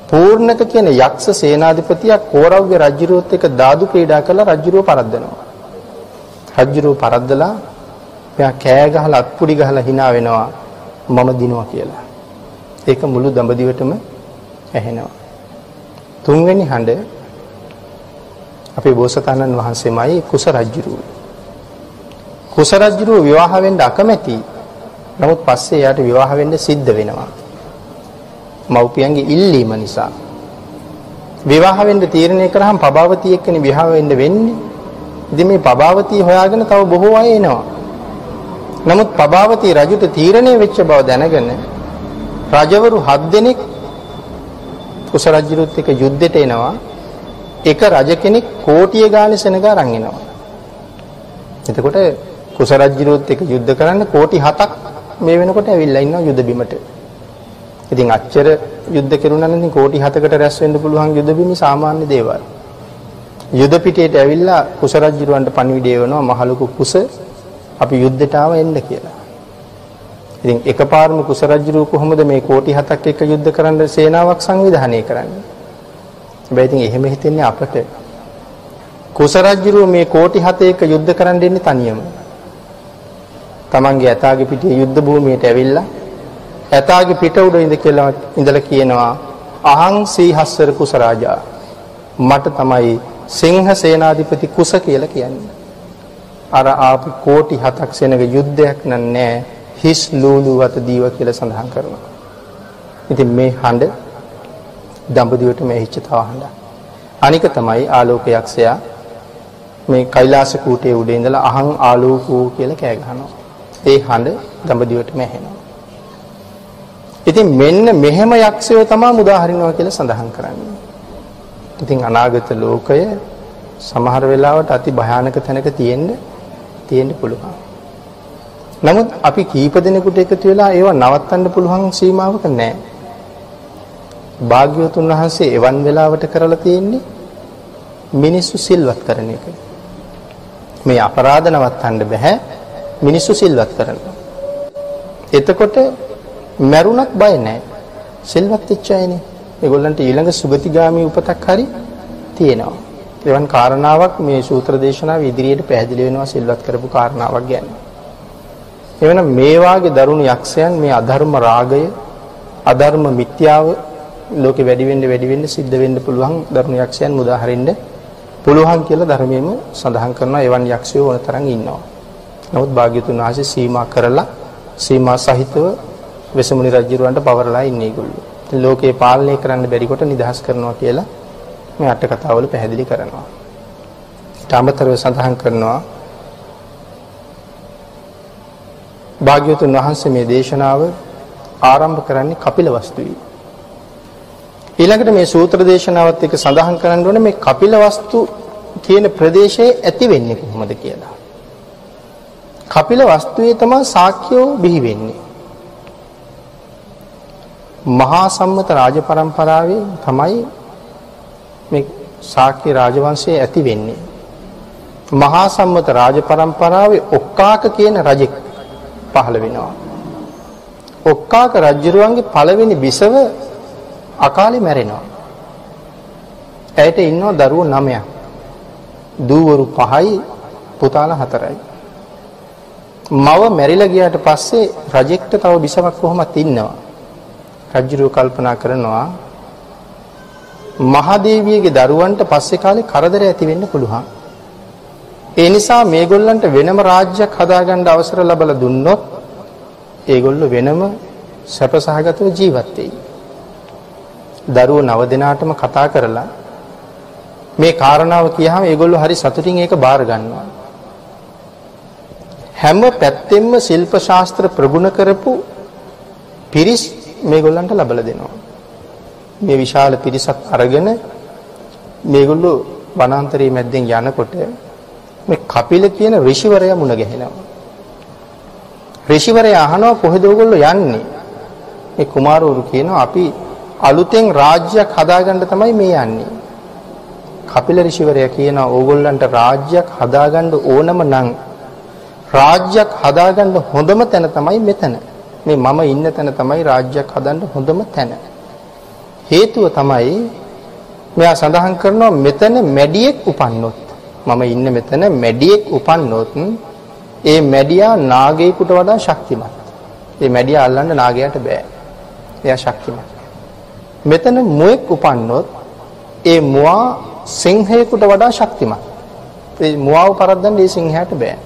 පූර්ණක කියන යක්ෂ සේනාධිපතියා කෝරව්‍ය රජුරුවත් එක්ක දාදු ක්‍රීඩා කරලා රජුරුව පරද්දනවා. රජුරුව පරද්දලා එයා කෑ ගහලා අත්පුඩි ගහලා hina වෙනවා මම දිනුවා කියලා. ඒක මුළු දඹදිවටම ඇහෙනවා. තුන්වෙනි හඬ අපේ බෝසතාණන් වහන්සේමයි කුස රජුරුව. කුස රජුරුව විවාහ වෙන්න අකමැති. නමුත් පස්සේ එයාට විවාහ වෙන්න සිද්ධ වෙනවා. මව්පියන්ගේ ඉල්ලීම නිසා. විවාහ වෙන්න තීරණය කරාම පබාවතිය එක්කනේ විවාහ වෙන්න වෙන්නේ. ඉතින් මේ පබාවතිය හොයාගෙන තව බොහෝ අය එනවා. නමුත් පබාවති රජුට තීරණය වෙච්ච බව දැනගෙන රජවරු 7 දෙනෙක් කුස රජුරුත් එක්ක යුද්ධෙට එනවා. එක රජ කෙනෙක් කෝටිය ගානේ සෙනග අරන් එනවා. එතකොට කුස රජුරුත් එක්ක යුද්ධ කරන්න කෝටි 7ක් මේ වෙනකොට ඇවිල්ලා ඉන්නවා යුද බිමට. ඉතින් අච්චර යුද්ධ කෙරුණා නම් කෝටි 7කට රැස් වෙන්න පුළුවන් යුද බිමි සාමාන්‍ය දේවල්. යුද පිටියට ඇවිල්ලා කුස රජුරවන්ට පණිවිඩය වෙනවා මහලුකු කුස අපි යුද්ධයට ආව එන්න කියලා. ඉතින් එකපාරම කුස රජු කොහොමද මේ කෝටි 7ක් එක්ක යුද්ධ කරන්න සේනාවක් සංවිධානය කරන්නේ? හැබැයි ඉතින් එහෙම හිතෙන්නේ අපට. කුස රජු මේ කෝටි 7 එක්ක යුද්ධ කරන්න දෙන්නේ තනියම. තමන්ගේ ඇතාගේ පිටියේ යුද්ධ භූමියට ඇවිල්ලා ඇතාගේ පිට උඩ ඉඳ කියලා ඉඳලා කියනවා අහං සීහස්සර කුස රාජා මට තමයි සිංහ සේනාධිපති කුස කියලා කියන්නේ. අර ආපු කෝටි 7ක් සෙනග යුද්ධයක් නෑ හිස් ලූලු වත දීව කියලා සඳහන් කරනවා. ඉතින් මේ හඬ දඹදිවට මෙහිච්ච තව හඬක්. අනික තමයි ආලෝක යක්ෂයා මේ කෛලාස කූටේ උඩ ඉඳලා අහං ආලෝකෝ කියලා කෑ ගහනවා. ඒ හඬ දඹදිවටම ඇහෙනවා. ඉතින් මෙන්න මෙහෙම යක්ෂයෝ තමයි මුදා හරිනවා කියලා සඳහන් කරන්නේ. ඉතින් අනාගත ලෝකය සමහර වෙලාවට අති භයානක තැනක තියෙන්න තියෙන්න පුළුවන්. නමුත් අපි කීප දෙනෙකුට එකතු වෙලා ඒව නවත්තන්න පුළුවන් සීමාවක නැහැ. භාග්‍යවතුන් වහන්සේ එවන් වෙලාවට කරලා තියෙන්නේ මිනිස්සු සිල්වත් කරන එක. මේ අපරාධ නවත්තන්න බෑ මිනිස්සු සිල්වත් කරනවා. එතකොට මැරුණත් බය නැහැ. සිල්වත් වෙච්ච අයනේ. ඒගොල්ලන්ට ඊළඟ සුගතිගාමි උපතක් හරි තියෙනවා. එවන් කාරණාවක් මේ සූත්‍ර දේශනාවේ ඉදිරියට පැහැදිලි වෙනවා සිල්වත් කරපු කාරණාවක් ගැන. එවනම් මේ වාගේ දරුණු යක්ෂයන් මේ අධර්ම රාගය, අධර්ම මිත්‍යාව ලෝකෙ වැඩි වෙන්න වැඩි වෙන්න සිද්ධ වෙන්න පුළුවන් දරුණු යක්ෂයන් මුදා හරින්න පුළුවන් කියලා ධර්මයේම සඳහන් කරනවා එවන් යක්ෂයෝ ඕන තරම් ඉන්නවා. නමුත් භාග්‍යතුන් වහන්සේ සීමා කරලා සීමා සහිතව වෙසමුණි රජුරවන්ට පවරලා ඉන්නේ ඒගොල්ලෝ. ලෝකේ පාලනය කරන්න බැරි කොට නිදහස් කරනවා කියලා මේ අට කතාවල පැහැදිලි කරනවා. ඊට අමතරව සඳහන් කරනවා භාග්‍යවතුන් වහන්සේ මේ දේශනාව ආරම්භ කරන්නේ කපිල වස්තුවේ. ඊළඟට මේ සූත්‍ර දේශනාවත් එක්ක සඳහන් කරන්න ඕනේ මේ කපිල වස්තු කියන ප්‍රදේශයේ ඇති වෙන්නේ කොහොමද කියලා. කපිල වස්තුවේ තමයි ශාක්‍යෝ බිහි වෙන්නේ. මහා සම්මත රාජ පරම්පරාවේ තමයි මේ ශාක්‍ය රාජවංශය ඇති වෙන්නේ. මහා සම්මත රාජ පරම්පරාවේ ඔක්කාක කියන රජෙක් පහළ වෙනවා. ඔක්කාක රජුරුවන්ගේ පළවෙනි බිසව අකාලේ මැරෙනවා. ඇයට ඉන්නවා දරුවෝ 9ක්. දූවරු 5යි පුතාලා 4යි. මව මැරිලා ගියාට පස්සේ රජෙක්ට තව බිසවක් කොහොමත් ඉන්නවා. රජුරුව කල්පනා කරනවා මහදේවියගේ දරුවන්ට පස්සේ කාලේ කරදර ඇති වෙන්න පුළුවන්. ඒ නිසා මේගොල්ලන්ට වෙනම රාජ්‍යයක් හදාගන්න අවසර ලැබලා දුන්නොත් ඒගොල්ලෝ වෙනම සැපසහගතව ජීවත් වෙයි. දරුවෝ නව දිනාටම කතා කරලා මේ කාරණාව කියහම ඒගොල්ලෝ හරි සතුටින් ඒක බාර ගන්නවා. හැම පැත්තෙම ශිල්ප ශාස්ත්‍ර ප්‍රගුණ කරපු පිරිස් මේගොල්ලන්ට ලබලා දෙනවා. මේ විශාල පිරිසක් අරගෙන මේගොල්ලෝ වනාන්තරයේ මැද්දෙන් යනකොට මේ කපිල කියන ඍෂිවරයා මුණ ගැහෙනවා. ඍෂිවරයා අහනවා කොහෙද ඔයගොල්ලෝ යන්නේ? මේ කුමාරවරු කියනවා අපි අලුතෙන් රාජ්‍යයක් හදාගන්න තමයි මේ යන්නේ. කපිල ඍෂිවරයා කියනවා ඕගොල්ලන්ට රාජ්‍යයක් හදාගන්න ඕනම නම් රාජ්‍යයක් හදාගන්න හොඳම තැන තමයි මෙතන. මේ මම ඉන්න තැන තමයි රාජ්‍යයක් හදන්න හොඳම තැන. හේතුව තමයි මෙයා සඳහන් කරනවා මෙතන මැඩියෙක් උපන්නොත් මම ඉන්න මෙතන මැඩියෙක් උපන්නොත් ඒ මැඩියා නාගයෙකුට වඩා ශක්තිමත්. ඒ මැඩියා අල්ලන්න නාගයාට බෑ. එයා ශක්තිමත්. මෙතන මුවෙක් උපන්නොත් ඒ මුවා සිංහයෙකුට වඩා ශක්තිමත්. ඒ මුවාව පරද්දන්න ඒ සිංහයාට බෑ.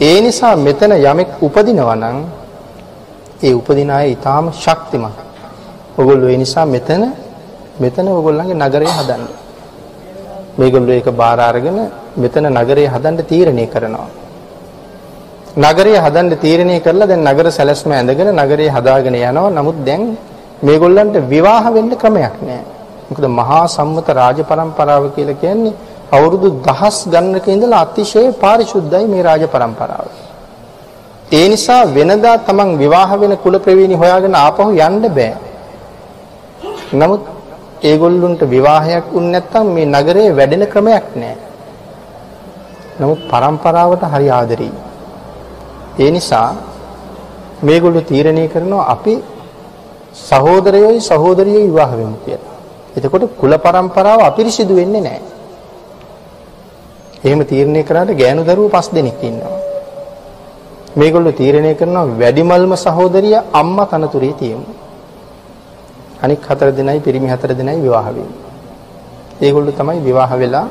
ඒ නිසා මෙතන යමෙක් උපදිනවා නම් ඒ උපදින අය ඊටාම ශක්තිමත්. ඔගොල්ලෝ ඒ නිසා මෙතන මෙතන ඔයගොල්ලන්ගේ නගරය හදන්න. මේගොල්ලෝ ඒක බාර අරගෙන මෙතන නගරය හදන්න තීරණය කරනවා. නගරය හදන්න තීරණය කරලා දැන් නගර සැලැස්ම ඇඳගෙන නගරය හදාගෙන යනවා. නමුත් දැන් මේගොල්ලන්ට විවාහ වෙන්න ක්‍රමයක් නැහැ. මොකද මහා සම්මත රාජපරම්පරාව කියලා කියන්නේ අවුරුදු දහස් ගණනක ඉඳලා අතිශය පාරිශුද්ධයි මේ රාජපරම්පරාව. ඒ නිසා වෙනදා තමන් විවාහ වෙන කුල ප්‍රවීණි හොයාගෙන ආපහු යන්න බෑ. නමුත් ඒගොල්ලන්ට විවාහයක් වුන් නැත්තම් මේ නගරේ වැඩෙන ක්‍රමයක් නැහැ. නමුත් પરම්පරාවට හරි ආදරෙයි. ඒ නිසා මේගොල්ලෝ තීරණය කරනවා අපි සහෝදරයෝයි සහෝදරියෝයි විවාහ වෙමු කියලා. එතකොට කුල પરම්පරාව අපිරිසිදු වෙන්නේ නැහැ. එහෙම තීරණය කරාට ගෑනු දරුවෝ 5 දෙනෙක් ඉන්නවා. මේගොල්ලෝ තීරණය කරනවා වැඩිමල්ම සහෝදරිය අම්මා තනතුරේ තියමු. අනික් හතර දෙනයි පිරිමි හතර දෙනයි විවාහ වෙන්නේ. ඒගොල්ලෝ තමයි විවාහ වෙලා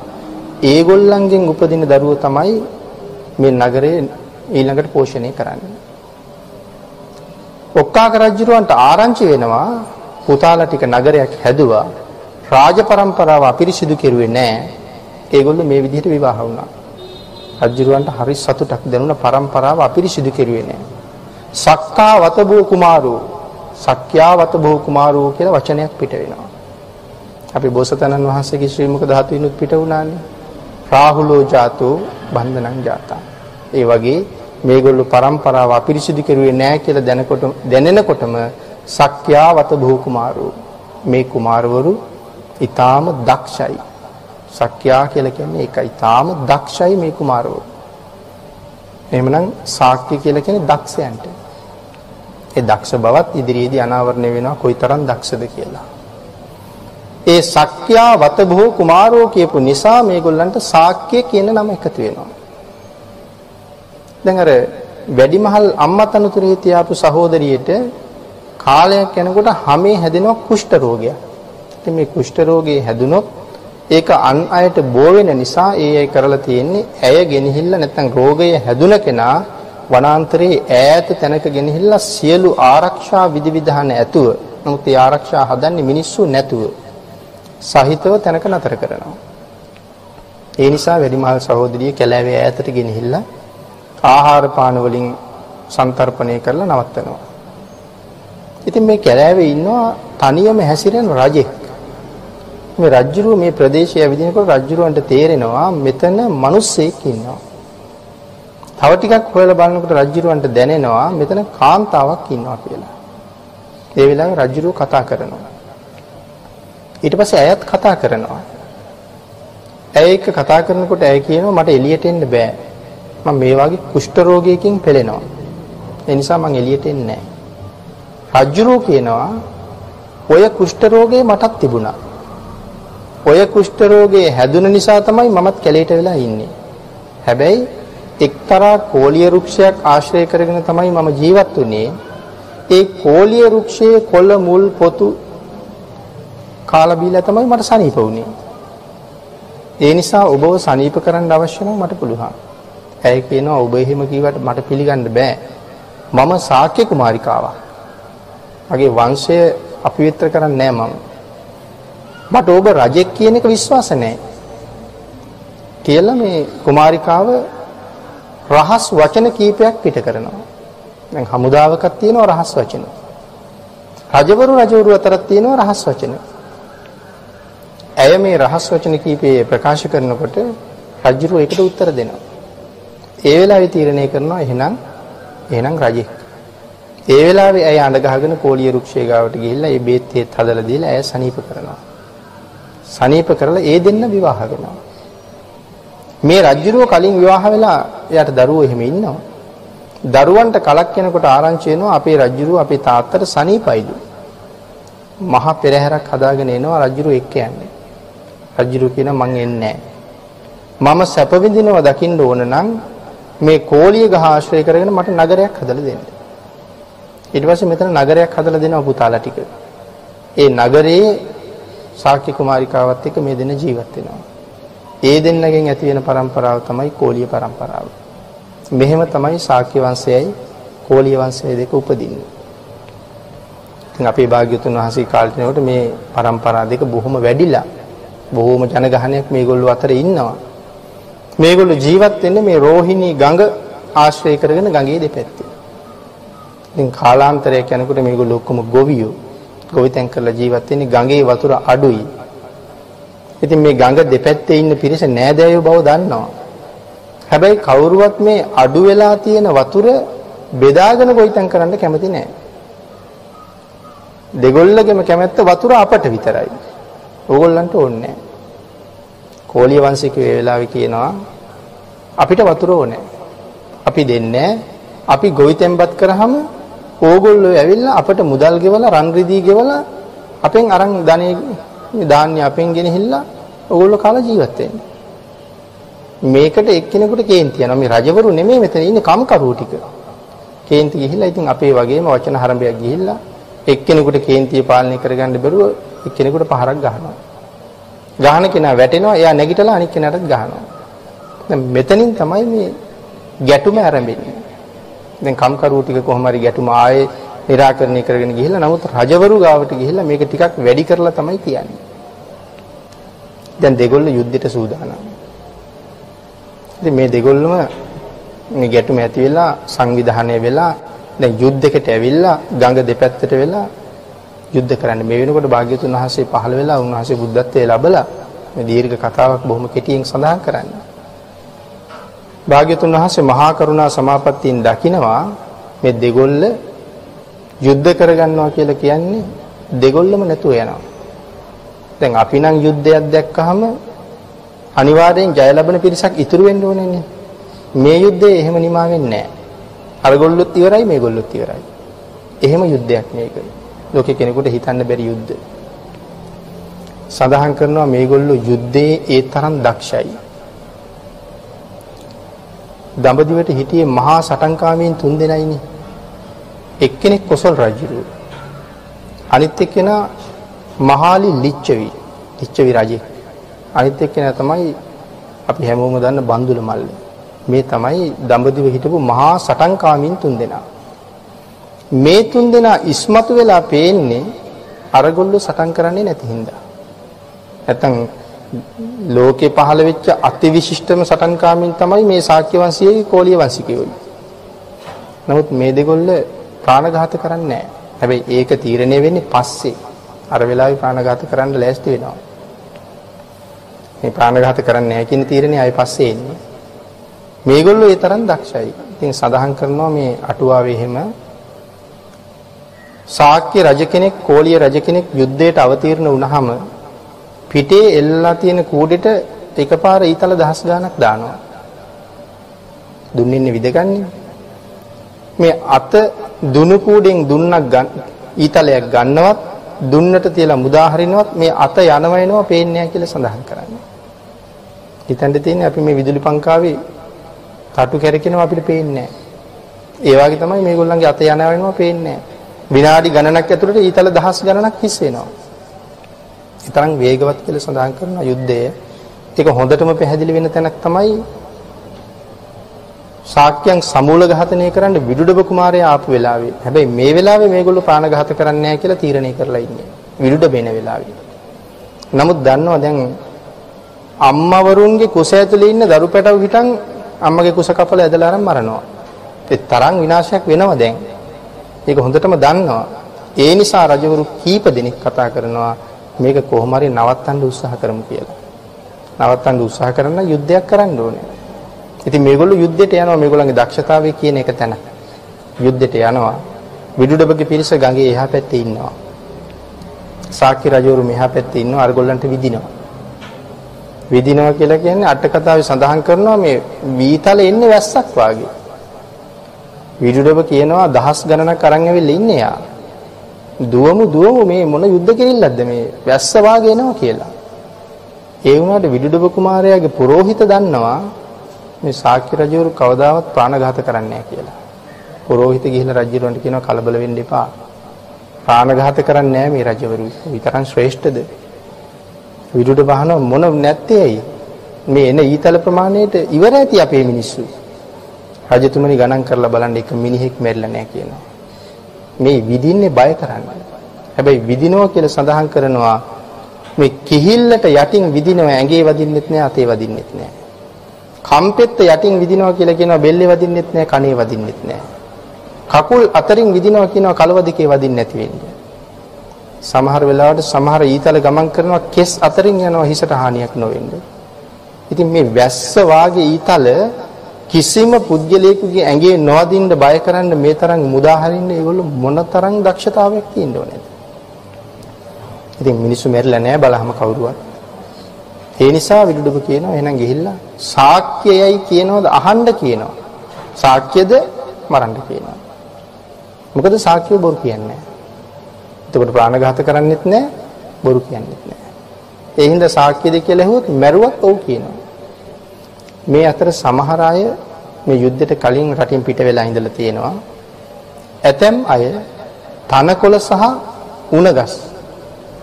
ඒගොල්ලන්ගෙන් උපදින දරුවෝ තමයි මේ නගරේ ඊළඟට පෝෂණය කරන්නේ. ඔක්කාක රජුරවන්ට ආරංචි වෙනවා පුතාලා ටික නගරයක් හැදුවා රාජ પરම්පරාව අපිරිසිදු කෙරුවේ නැහැ. ඒගොල්ලෝ මේ විදිහට විවාහ වුණා. රජුරවන්ට හරි සතුටක් දැනුණා පරම්පරාව අපිරිසිදු කෙරුවේ නෑ. සක්කා වතබෝ කුමාරෝ සක්‍යා වතබෝ කුමාරෝ කියලා වචනයක් පිට වෙනවා. අපි බෝසතාණන් වහන්සේගේ ශ්‍රී මුක ධාතුවිනුත් පිට වුණානේ. රාහුලෝ ජාතෝ බන්ධනං ජාතා. ඒ වගේ මේගොල්ලෝ පරම්පරාව අපිරිසිදු කෙරුවේ නෑ කියලා දැනකොට දැනෙනකොටම සක්‍යා වතබෝ කුමාරෝ මේ කුමාරවරු ඊටාම දක්ෂයි සක්‍යා කියලා කියන්නේ ඒකයි. ඊටාම දක්ෂයි මේ කුමාරවරු. එහෙමනම් ශාක්‍ය කියලා කියන්නේ දක්ෂයන්ට. ඒ දක්ෂ බවත් ඉදිරියේදී අනාවරණය වෙනවා කොයිතරම් දක්ෂද කියලා. ඒ සක්‍යා වතභෝ කුමාරෝ කියපු නිසා මේගොල්ලන්ට ශාක්‍ය කියන නම එකතු වෙනවා. දැන් අර වැඩිමහල් අම්මා තනතුරේ තියාපු සහෝදරියට කාලයක් යනකොට හැමේ හැදෙනවා කුෂ්ඨ රෝගයක්. ඉතින් මේ කුෂ්ඨ රෝගේ හැදුනොත් ඒක අන් අයට බෝ වෙන නිසා ඒ අය කරලා තියෙන්නේ ඇය ගෙනහිල්ලා නැත්නම් රෝගය හැදුන කෙනා වනාන්තරයේ ඈත තැනක ගෙනහිල්ලා සියලු ආරක්ෂා විධිවිධාන ඇතුව නමුත් ඒ ආරක්ෂා හදන්නේ මිනිස්සු නැතුව සහිතව තැනක නතර කරනවා. ඒ නිසා වැඩිමහල් සහෝදරිය කැලෑවේ ඈතට ගෙනහිල්ලා ආහාර පාන වලින් සන්තරපණය කරලා නවත්තනවා. ඉතින් මේ කැලෑවේ ඉන්නවා තනියම හැසිරෙන රජෙක්. මේ රජුරුව මේ ප්‍රදේශය ඇවිදිනකොට රජුරුවන්ට තේරෙනවා මෙතන මිනිස්සෙක් ඉන්නවා. තව ටිකක් හොයලා බලනකොට රජුරුවන්ට දැනෙනවා මෙතන කාන්තාවක් ඉන්නවා කියලා. ඒ වෙලාවේ රජුරුව කතා කරනවා. ඊට පස්සේ ඇයත් කතා කරනවා. ඇය එක්ක කතා කරනකොට ඇය කියනවා මට එළියට එන්න බෑ. මම මේ වගේ කුෂ්ඨ රෝගයකින් පෙළෙනවා. ඒ නිසා මම එළියට එන්නේ නැහැ. රජුරෝ කියනවා ඔය කුෂ්ඨ රෝගේ මටත් තිබුණා. ඔය කුෂ්ඨ රෝගේ හැදුන නිසා තමයි මමත් කැලේට වෙලා ඉන්නේ. හැබැයි එක්තරා කෝලිය වෘක්ෂයක් ආශ්‍රය කරගෙන තමයි මම ජීවත් වුනේ. ඒ කෝලිය වෘක්ෂයේ කොළ මුල් පොතු කාලා බීලා තමයි මට සනීප වුනේ. ඒ නිසා ඔබව සනීප කරන්න අවශ්‍ය නම් මට පුළුවන්. ඇය කියනවා ඔබ එහෙම කිව්වට මට පිළිගන්න බෑ. මම ශාක්‍ය කුමාරිකාවක්. මගේ වංශය අපවිත්‍ර කරන්නේ නෑ මම. මට ඔබ රජෙක් කියන එක විශ්වාස නැහැ. කියලා මේ කුමාරිකාව රහස් වචන කීපයක් පිට කරනවා. දැන් හමුදාවකක් තියෙනවා රහස් වචන. රජවරු රජවරු අතරක් තියෙනවා රහස් වචන. ඇය මේ රහස් වචන කීපේ ප්‍රකාශ කරනකොට රජුරු ඒකට උත්තර දෙනවා. ඒ වෙලාවේ තීරණය කරනවා එහෙනම් එහෙනම් රජෙක්. ඒ වෙලාවේ ඇය අඬ ගහගෙන කෝලිය රුක්ෂය ගාවට ගිහිල්ලා ඒ බේත් හේත් හදලා දීලා ඇය සනීප කරනවා. සනීප කරලා ඒ දෙන්න විවාහ වෙනවා. මේ රජුරුව කලින් විවාහ වෙලා එයාට දරුවෝ එහෙම ඉන්නවා. දරුවන්ට කලක් යනකොට ආරංචි වෙනවා අපේ රජුරුව අපේ තාත්තට සනීපයිලු. මහා පෙරහැරක් හදාගෙන එනවා රජුරුව එක්ක යන්නේ. රජුරුව කියන මං එන්නේ මම සැප විඳිනව දකින්න ඕන නම් මේ කෝලිය ගහ ආශ්‍රය කරගෙන මට නගරයක් හදලා දෙන්න. ඊට පස්සේ මෙතන නගරයක් හදලා දෙනවා පුතාලා ටික. ඒ නගරයේ සාක්‍ය කුමාරිකාවත් එක්ක මේ දෙන ජීවත් වෙනවා. ඒ දෙන්නගෙන් ඇති වෙන પરම්පරාව තමයි කෝලිය પરම්පරාව. මෙහෙම තමයි ශාක්‍ය වංශයයි කෝලිය වංශය දෙක උපදින්නේ. ඉතින් අපේ භාග්‍යතුන් වහන්සේ කාලේනකොට මේ પરම්පරා දෙක බොහොම වැඩිලා බොහොම ජනගහනයක් මේගොල්ලෝ අතර ඉන්නවා. මේගොල්ලෝ ජීවත් වෙන්නේ මේ රෝහිණී ගඟ ආශ්‍රය කරගෙන ගඟේ දෙපැත්තේ. ඉතින් කාලාන්තරයක් යනකොට මේගොල්ලෝ ඔක්කොම ගොවියෝ ගොවිතැන් කරලා ජීවත් වෙන්නේ ගඟේ වතුර අඩුයි. ඉතින් මේ ගඟ දෙපැත්තේ ඉන්න පිරිස නෑදෑයෝ බව දන්නවා. හැබැයි කවුරුවත් මේ අඩු වෙලා තියෙන වතුර බෙදාගෙන ගොවිතැන් කරන්න කැමති නෑ. දෙගොල්ලගෙම කැමැත්ත වතුර අපට විතරයි. ඕගොල්ලන්ට ඕනේ නෑ. කෝලිය වංශිකයෝ ඒ වෙලාවේ කියනවා අපිට වතුර ඕනේ. අපි දෙන්නේ අපි ගොවිතැන්පත් කරාම ඕගොල්ලෝ ඇවිල්ලා අපට මුදල් ගෙවලා රන් රිදී ගෙවලා අපෙන් අරන් ධනෙ ධාන්‍ය අපෙන් ගෙනහිල්ලා ඕගොල්ලෝ කාලා ජීවත් වෙන්නේ. මේකට එක්කෙනෙකුට කේන්ති යනවා. මේ රජවරු නෙමෙයි මෙතන ඉන්නේ කම්කරුවෝ ටික. කේන්ති ගිහිල්ලා ඉතින් අපේ වගේම වචන හරඹයක් ගිහිල්ලා එක්කෙනෙකුට කේන්තිය පාලනය කරගන්න බැරුව එක්කෙනෙකුට පහරක් ගහනවා. ගහන කෙනා වැටෙනවා එයා නැගිටලා අනිත් කෙනාටත් ගහනවා. දැන් මෙතනින් තමයි මේ ගැටුම ආරම්භෙන්නේ. දැන් කම්කරුවෝ ටික කොහොම හරි ගැටුම ආයේ निराකරණය කරගෙන ගිහිල්ලා නමුත් රජවරු ගාවට ගිහිල්ලා මේක ටිකක් වැඩි කරලා තමයි තියන්නේ. දැන් දෙගොල්ල යුද්ධයට සූදානම්. ඉතින් මේ දෙගොල්ලම මේ ගැටුම ඇති වෙලා සංවිධානය වෙලා දැන් යුද්ධයකට ඇවිල්ලා ගඟ දෙපැත්තට වෙලා යුද්ධ කරන්න මේ වෙනකොට භාග්‍යතුන් වහන්සේ පහළ වෙලා උන්වහන්සේ බුද්ධත්වයේ ලැබලා මේ දීර්ඝ කතාවක් බොහොම කෙටියෙන් සඳහන් කරන්න. භාග්‍යතුන් වහන්සේ මහා කරුණා සමාපත්තියෙන් දකිනවා මේ දෙගොල්ල යුද්ධ කරගන්නවා කියලා කියන්නේ දෙගොල්ලම නැතුව යනවා. දැන් අපි නම් යුද්ධයක් දැක්කහම අනිවාර්යෙන් ජය ලැබෙන පිරිසක් ඉතුරු වෙන්න ඕනේනේ. මේ යුද්ධේ එහෙම නිමා වෙන්නේ නැහැ. අරගොල්ලොත් ඉවරයි මේගොල්ලොත් ඉවරයි. එහෙම යුද්ධයක් මේක. ලෝකේ කෙනෙකුට හිතන්න බැරි යුද්ධ. සඳහන් කරනවා මේගොල්ලෝ යුද්ධයේ ඒ තරම් දක්ෂයි. දඹදිවට හිටියේ මහා සටන්කාමීන් තුන් දෙනයිනේ. එක්කෙනෙක් කොසල් රජුරු. අනිත් එක්කෙනා මහාලි ලිච්ඡවි. ලිච්ඡවි රජෙක්. අනිත් එක්කෙනා තමයි අපි හැමෝම දන්න බන්දුල මල්ල. මේ තමයි දඹදිව හිටපු මහා සටන්කාමීන් තුන් දෙනා. මේ තුන් දෙනා ඉස්මතු වෙලා පේන්නේ අරගොල්ලෝ සටන් කරන්නේ නැති හින්දා. නැත්තම් ලෝකේ පහළ වෙච්ච අතිවිශිෂ්ටම සටන්කාමීන් තමයි මේ ශාක්‍ය වංශයේ කෝලිය වංශිකයෝ. නමුත් මේ දෙගොල්ල ප්‍රාණඝාත කරන්නේ නැහැ. හැබැයි ඒක තීරණය වෙන්නේ පස්සේ. අර වෙලාවේ ප්‍රාණඝාත කරන්න ලෑස්ති වෙනවා. මේ ප්‍රාණඝාත කරන්නේ නැහැ කියන තීරණය ආයි පස්සේ එන්නේ. මේගොල්ලෝ ඒ තරම් දක්ෂයි. ඉතින් සඳහන් කරනවා මේ අටුවාවේ එහෙම ශාක්‍ය රජ කෙනෙක් කෝලිය රජ කෙනෙක් යුද්ධයට අවතීර්ණ වුණාම පිටේ එල්ලලා තියෙන කූඩෙට එකපාර ඊතල දහස් ගාණක් දානවා. දුන්නින්නේ විදගන්නේ. මේ අත දුනු කූඩෙන් දුන්නක් ගන්න ඊතලයක් ගන්නවත් දුන්නට තියලා මුදා හරිනවත් මේ අත යනව එනවා පේන්නේ නැහැ කියලා සඳහන් කරන්නේ. හිතන්න තියෙන්නේ අපි මේ විදුලි පංකාවේ තටු කැරකෙනවා අපිට පේන්නේ නැහැ. ඒ වගේ තමයි මේගොල්ලන්ගේ අත යනව එනවා පේන්නේ නැහැ. විනාඩි ගණනක් ඇතුළත ඊතල දහස් ගණනක් හිස් වෙනවා. ඒ තරම් වේගවත් කියලා සඳහන් කරන යුද්ධය ඒක හොඳටම පැහැදිලි වෙන තැනක් තමයි ශාක්‍යයන් සමූල ඝාතනය කරන්න විදුඩබ කුමාරයා ආපු වෙලාවේ. හැබැයි මේ වෙලාවේ මේගොල්ලෝ ප්‍රාණඝාත කරන්නේ නැහැ කියලා තීරණය කරලා ඉන්නේ. විදුඩ බේන වෙලාවේ. නමුත් දන්නවා දැන් අම්මවරුන්ගේ කුස ඇතුලේ ඉන්න දරු පැටව හිටන් අම්මගේ කුස කපල ඇදලා අරන් මරනවා. ඒ තරම් විනාශයක් වෙනවා දැන්. ඒක හොඳටම දන්නවා. ඒ නිසා රජවරු කීප දෙනෙක් කතා කරනවා මේක කොහොම හරි නවත්තන්න උත්සාහ කරමු කියලා. නවත්තන්න උත්සාහ කරන යුද්ධයක් කරන්න ඕනේ. ඉතින් මේගොල්ලෝ යුද්ධයට යනවා මේගොල්ලන්ගේ දක්ෂතාවය කියන එක තැන. යුද්ධයට යනවා. විදුඩබගේ පිරිස ගඟේ එහා පැත්තේ ඉන්නවා. සාක්‍ය රජවරු මෙහා පැත්තේ ඉන්නවා අරගොල්ලන්ට විදිනවා. විදිනවා කියලා කියන්නේ අට කතාවේ සඳහන් කරනවා මේ වීතල එන්නේ වැස්සක් වාගේ. විදුඩබ කියනවා දහස් ගණනක් අරන් ඇවිල්ලා ඉන්නේ යා. දුවමු දුවමු මේ මොන යුද්ධ කිරිල්ලක්ද මේ වැස්ස වාගේ එනවා කියලා. ඒ වුණාට විදුඩබ කුමාරයාගේ පූජිත දන්නවා මේ ශාක්‍ය රජවරු කවදාවත් ප්‍රාණඝාත කරන්නේ නැහැ කියලා. පූජිත ගිහිල්ලා රජුරන්ට කියනවා කලබල වෙන්න එපා. ප්‍රාණඝාත කරන්නේ නැහැ මේ රජවරු. විතරක් ශ්‍රේෂ්ඨද? විදුඩ බහන මොන නැත්තේ ඇයි? මේ එන ඊතල ප්‍රමාණයට ඉවර ඇති අපේ මිනිස්සු. රජතුමනි ගණන් කරලා බලන්න එක මිනිහෙක් මැරිලා නැහැ කියනවා. මේ විදින්නේ බය කරන්නේ. හැබැයි විදිනවා කියලා සඳහන් කරනවා මේ කිහිල්ලට යටින් විදිනවා ඇඟේ වදින්නෙත් නෑ අතේ වදින්නෙත් නෑ. කම්පෙත්ත යටින් විදිනවා කියලා කියනවා බෙල්ලේ වදින්නෙත් නෑ කනේ වදින්නෙත් නෑ. කකුල් අතරින් විදිනවා කියනවා කලව දෙකේ වදින්න නැති වෙන්නේ. සමහර වෙලාවට සමහර ඊතල ගමන් කරනවා කෙස් අතරින් යනවා හිසට හානියක් නොවෙන්නේ. ඉතින් මේ වැස්ස වාගේ ඊතල කිසිම පුද්ගලයෙකුගේ ඇඟේ නොවදින්න බය කරන්න මේ තරම් මුදා හරින්න ඒගොල්ලෝ මොන තරම් දක්ෂතාවයක් තියෙන්න ඕනේද? ඉතින් මිනිස්සු මැරිලා නැහැ බලහම කවුරුවත්. ඒ නිසා විදුඩුබ කියනවා එහෙනම් ගිහිල්ලා සාක්‍යයයි කියනවද අහන්න කියනවා. සාක්‍යද මරන්න කියනවා. මොකද සාක්‍යය බොරු කියන්නේ නැහැ. එතකොට ප්‍රාණඝාත කරන්නෙත් නැහැ බොරු කියන්නෙත් නැහැ. ඒ හින්දා සාක්‍යද කියලා ඇහුවොත් මැරුවත් ඔව් කියනවා. මේ අතර සමහර අය මේ යුද්ධයට කලින් රටින් පිට වෙලා ඉඳලා තියෙනවා. ඇතැම් අය තනකොළ සහ උණගස්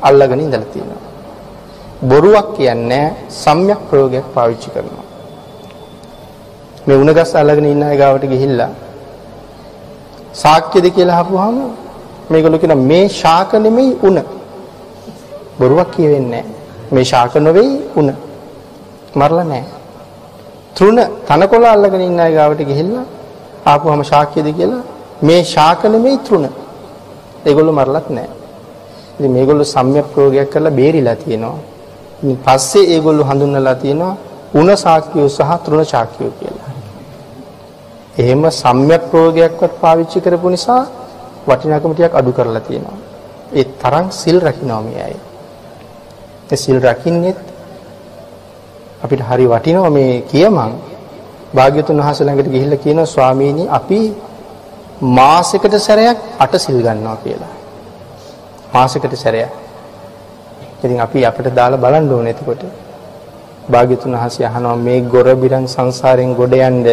අල්ලගෙන ඉඳලා තියෙනවා. බොරුවක් කියන්නේ සම්‍යක් ප්‍රයෝගයක් පාවිච්චි කරනවා. මේ උණගස් අල්ලගෙන ඉන්න අය ගාවට ගිහිල්ලා සාක්‍යද කියලා අහපුවාම මේගොල්ලෝ කියන මේ ශාක නෙමෙයි උණ. බොරුවක් කියවෙන්නේ මේ ශාක නෙවෙයි උණ. මරලා නැහැ. තෘණ තනකොළ අල්ලගෙන ඉන්න අය ගාවට ගිහිල්ලා ආපුවම ශාක්‍යද කියලා මේ ශාක නෙමෙයි තෘණ. ඒගොල්ලෝ මරලත් නැහැ. ඉතින් මේගොල්ලෝ සම්‍යක් ප්‍රයෝගයක් කරලා බේරිලා තියෙනවා. ඉතින් පස්සේ ඒගොල්ලෝ හඳුන්වලා තියෙනවා උණ සාක්කියෝ සහ තෘණ සාක්කියෝ කියලා. එහෙම සම්‍යක් ප්‍රෝගයක්වත් පාවිච්චි කරපු නිසා වටිනාකම ටිකක් අඩු කරලා තියෙනවා. ඒ තරම් සිල් රකින්නවා මේ අය. ඒ සිල් රකින්නෙත් අපිට හරි වටිනවා මේ කියමන් භාග්‍යතුන් වහන්සේ ළඟට ගිහිල්ලා කියනවා ස්වාමීනි අපි මාසෙකට සැරයක් අට සිල් ගන්නවා කියලා. මාසෙකට සැරයක්. ඉතින් අපි අපිට දාලා බලන්න ඕනේ එතකොට. භාග්‍යතුන් වහන්සේ අහනවා මේ ගොර බිරන් සංසාරයෙන් ගොඩ යන්න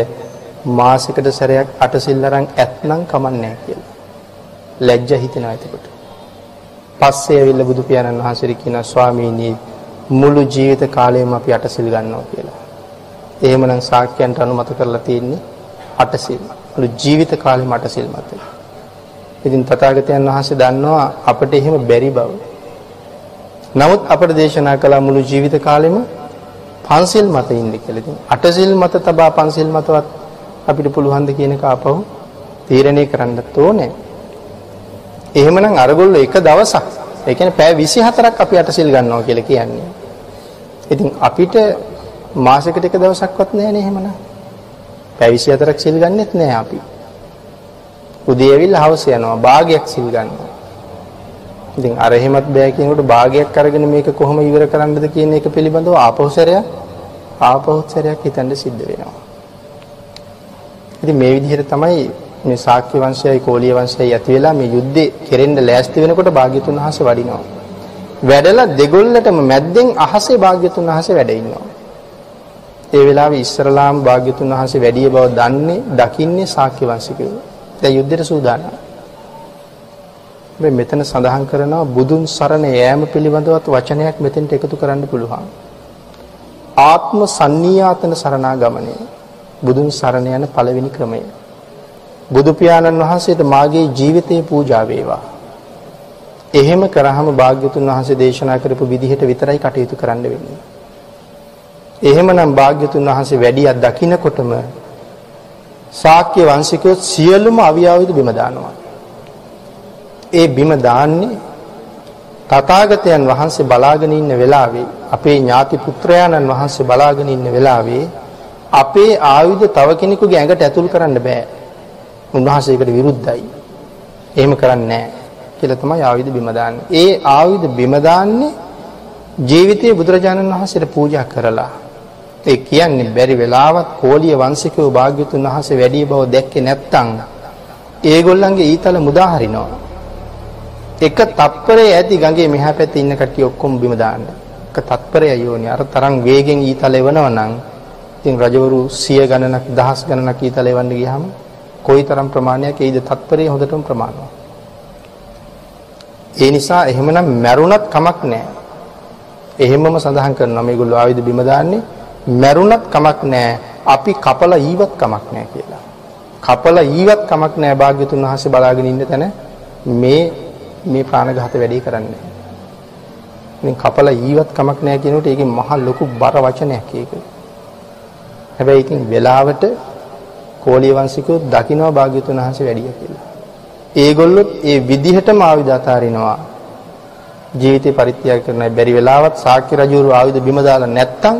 මාසෙකට සැරයක් අට සිල් අරන් ඇත්නම් කමන්නේ කියලා. ලැජ්ජ හිතෙනවා එතකොට. පස්සේ ඇවිල්ලා බුදු පියාණන් වහන්සේට කියනවා ස්වාමීනි මුළු ජීවිත කාලයම අපි අට සිල් ගන්නවා කියලා. එහෙමනම් ශාක්‍යයන්ට අනුමත කරලා තියෙන්නේ අට සිල්. මුළු ජීවිත කාලෙම අට සිල් මත. ඉතින් තථාගතයන් වහන්සේ දන්නවා අපිට එහෙම බැරි බව. නමුත් අපට දේශනා කළා මුළු ජීවිත කාලෙම පන්සිල් මත ඉන්න කියලා. ඉතින් අට සිල් මත තබා පන්සිල් මතවත් අපිට පුළුවන් ද කියන එක ආපහු තීරණය කරන්නත් ඕනේ. එහෙමනම් අරගොල්ලෝ එක දවසක් ඒ කියන්නේ පැය 24ක් අපි අටසිල් ගන්නවා කියලා කියන්නේ. ඉතින් අපිට මාසෙකට එක දවසක්වත් නැහැ එහෙමනම්. පැය 24ක් සිල් ගන්නෙත් නැහැ අපි. උදේ ඇවිල්ලා හවස යනවා භාගයක් සිල් ගන්නවා. ඉතින් අර එහෙමත් බෑ කියනකොට භාගයක් අරගෙන මේක කොහොම ඉවර කරන්නද කියන එක පිළිබඳව ආපෞසරයක් ආපෞසරයක් හිතන්න සිද්ධ වෙනවා. ඉතින් මේ විදිහට තමයි මේ ශාක්‍ය වංශයයි කෝලිය වංශයයි ඇති වෙලා මේ යුද්ධේ කෙරෙන්න ලෑස්ති වෙනකොට භාග්‍යතුන් වහන්සේ වඩිනවා. වැඩලා දෙගොල්ලටම මැද්දෙන් අහසේ භාග්‍යතුන් වහන්සේ වැඩ ඉන්නවා. ඒ වෙලාවේ ඉස්සරලාම් භාග්‍යතුන් වහන්සේ වැඩිය බව දන්නේ දකින්නේ ශාක්‍ය වංශිකයෝ. දැන් යුද්ධයට සූදානම්. මේ මෙතන සඳහන් කරනවා බුදුන් සරණ යෑම පිළිබඳවත් වචනයක් මෙතෙන්ට එකතු කරන්න පුළුවන්. ආත්ම සන්නියාතන සරණාගමනය. බුදුන් සරණ යන පළවෙනි ක්‍රමය. බුදු පියාණන් වහන්සේට මාගේ ජීවිතේ පූජා වේවා. එහෙම කරාම භාග්‍යතුන් වහන්සේ දේශනා කරපු විදිහට විතරයි කටයුතු කරන්න වෙන්නේ. එහෙමනම් භාග්‍යතුන් වහන්සේ වැඩියක් දකින්නකොටම ශාක්‍ය වංශිකයෝ සියලුම අවියාවිද බිම දානවා. ඒ බිම දාන්නේ තථාගතයන් වහන්සේ බලාගෙන ඉන්න වෙලාවේ අපේ ඥාති පුත්‍රයාණන් වහන්සේ බලාගෙන ඉන්න වෙලාවේ අපේ ආයුධ තව කෙනෙකුගේ ඇඟට ඇතුල් කරන්න බෑ. උන්වහන්සේකට විරුද්ධයි. එහෙම කරන්නේ නැහැ කියලා තමයි ආයුධ බිම දාන්නේ. ඒ ආයුධ බිම දාන්නේ ජීවිතයේ බුදුරජාණන් වහන්සේට පූජා කරලා. ඒ කියන්නේ බැරි වෙලාවත් කෝලිය වංශිකයෝ භාග්‍යතුන් වහන්සේ වැඩි බව දැක්කේ නැත්තම් ඒගොල්ලන්ගේ ඊතල මුදා හරිනවා. එක තත්පරේ ඇති ගඟේ මෙහා පැත්තේ ඉන්න කට්ටිය ඔක්කොම බිම දාන්න. එක තත්පරය යෝනි අර තරම් වේගෙන් ඊතල එවනවා නම් ඉතින් රජවරු 100 ගණනක් දහස් ගණනක් ඊතල එවන්න ගියාම කොයිතරම් ප්‍රමාණයක් එයිද තත්පරේ හොඳටම ප්‍රමාණවත්. ඒ නිසා එහෙමනම් මැරුණත් කමක් නැහැ. එහෙමම සඳහන් කරනවා මේගොල්ලෝ ආයුධ බිම දාන්නේ මැරුණත් කමක් නැහැ. අපි කපලා ඊවත් කමක් නැහැ කියලා. කපලා ඊවත් කමක් නැහැ භාග්‍යතුන් වහන්සේ බලාගෙන ඉන්න තැන මේ මේ ප්‍රාණඝාත වැඩේ කරන්නේ. ඉතින් කපලා ඊවත් කමක් නැහැ කියනකොට ඒකේ මහ ලොකු බර වචනයක් ඒක. හැබැයි ඉතින් වෙලාවට කෝලිය වංශිකයෝ දකින්නවා භාග්‍යතුන් වහන්සේ වැඩිය කියලා. ඒගොල්ලොත් ඒ විදිහටම ආයුධ අතාරිනවා. ජීවිතේ පරිත්‍යාග කරන බැරි වෙලාවත් ශාක්‍ය රජුරු ආයුධ බිම දාලා නැත්තම්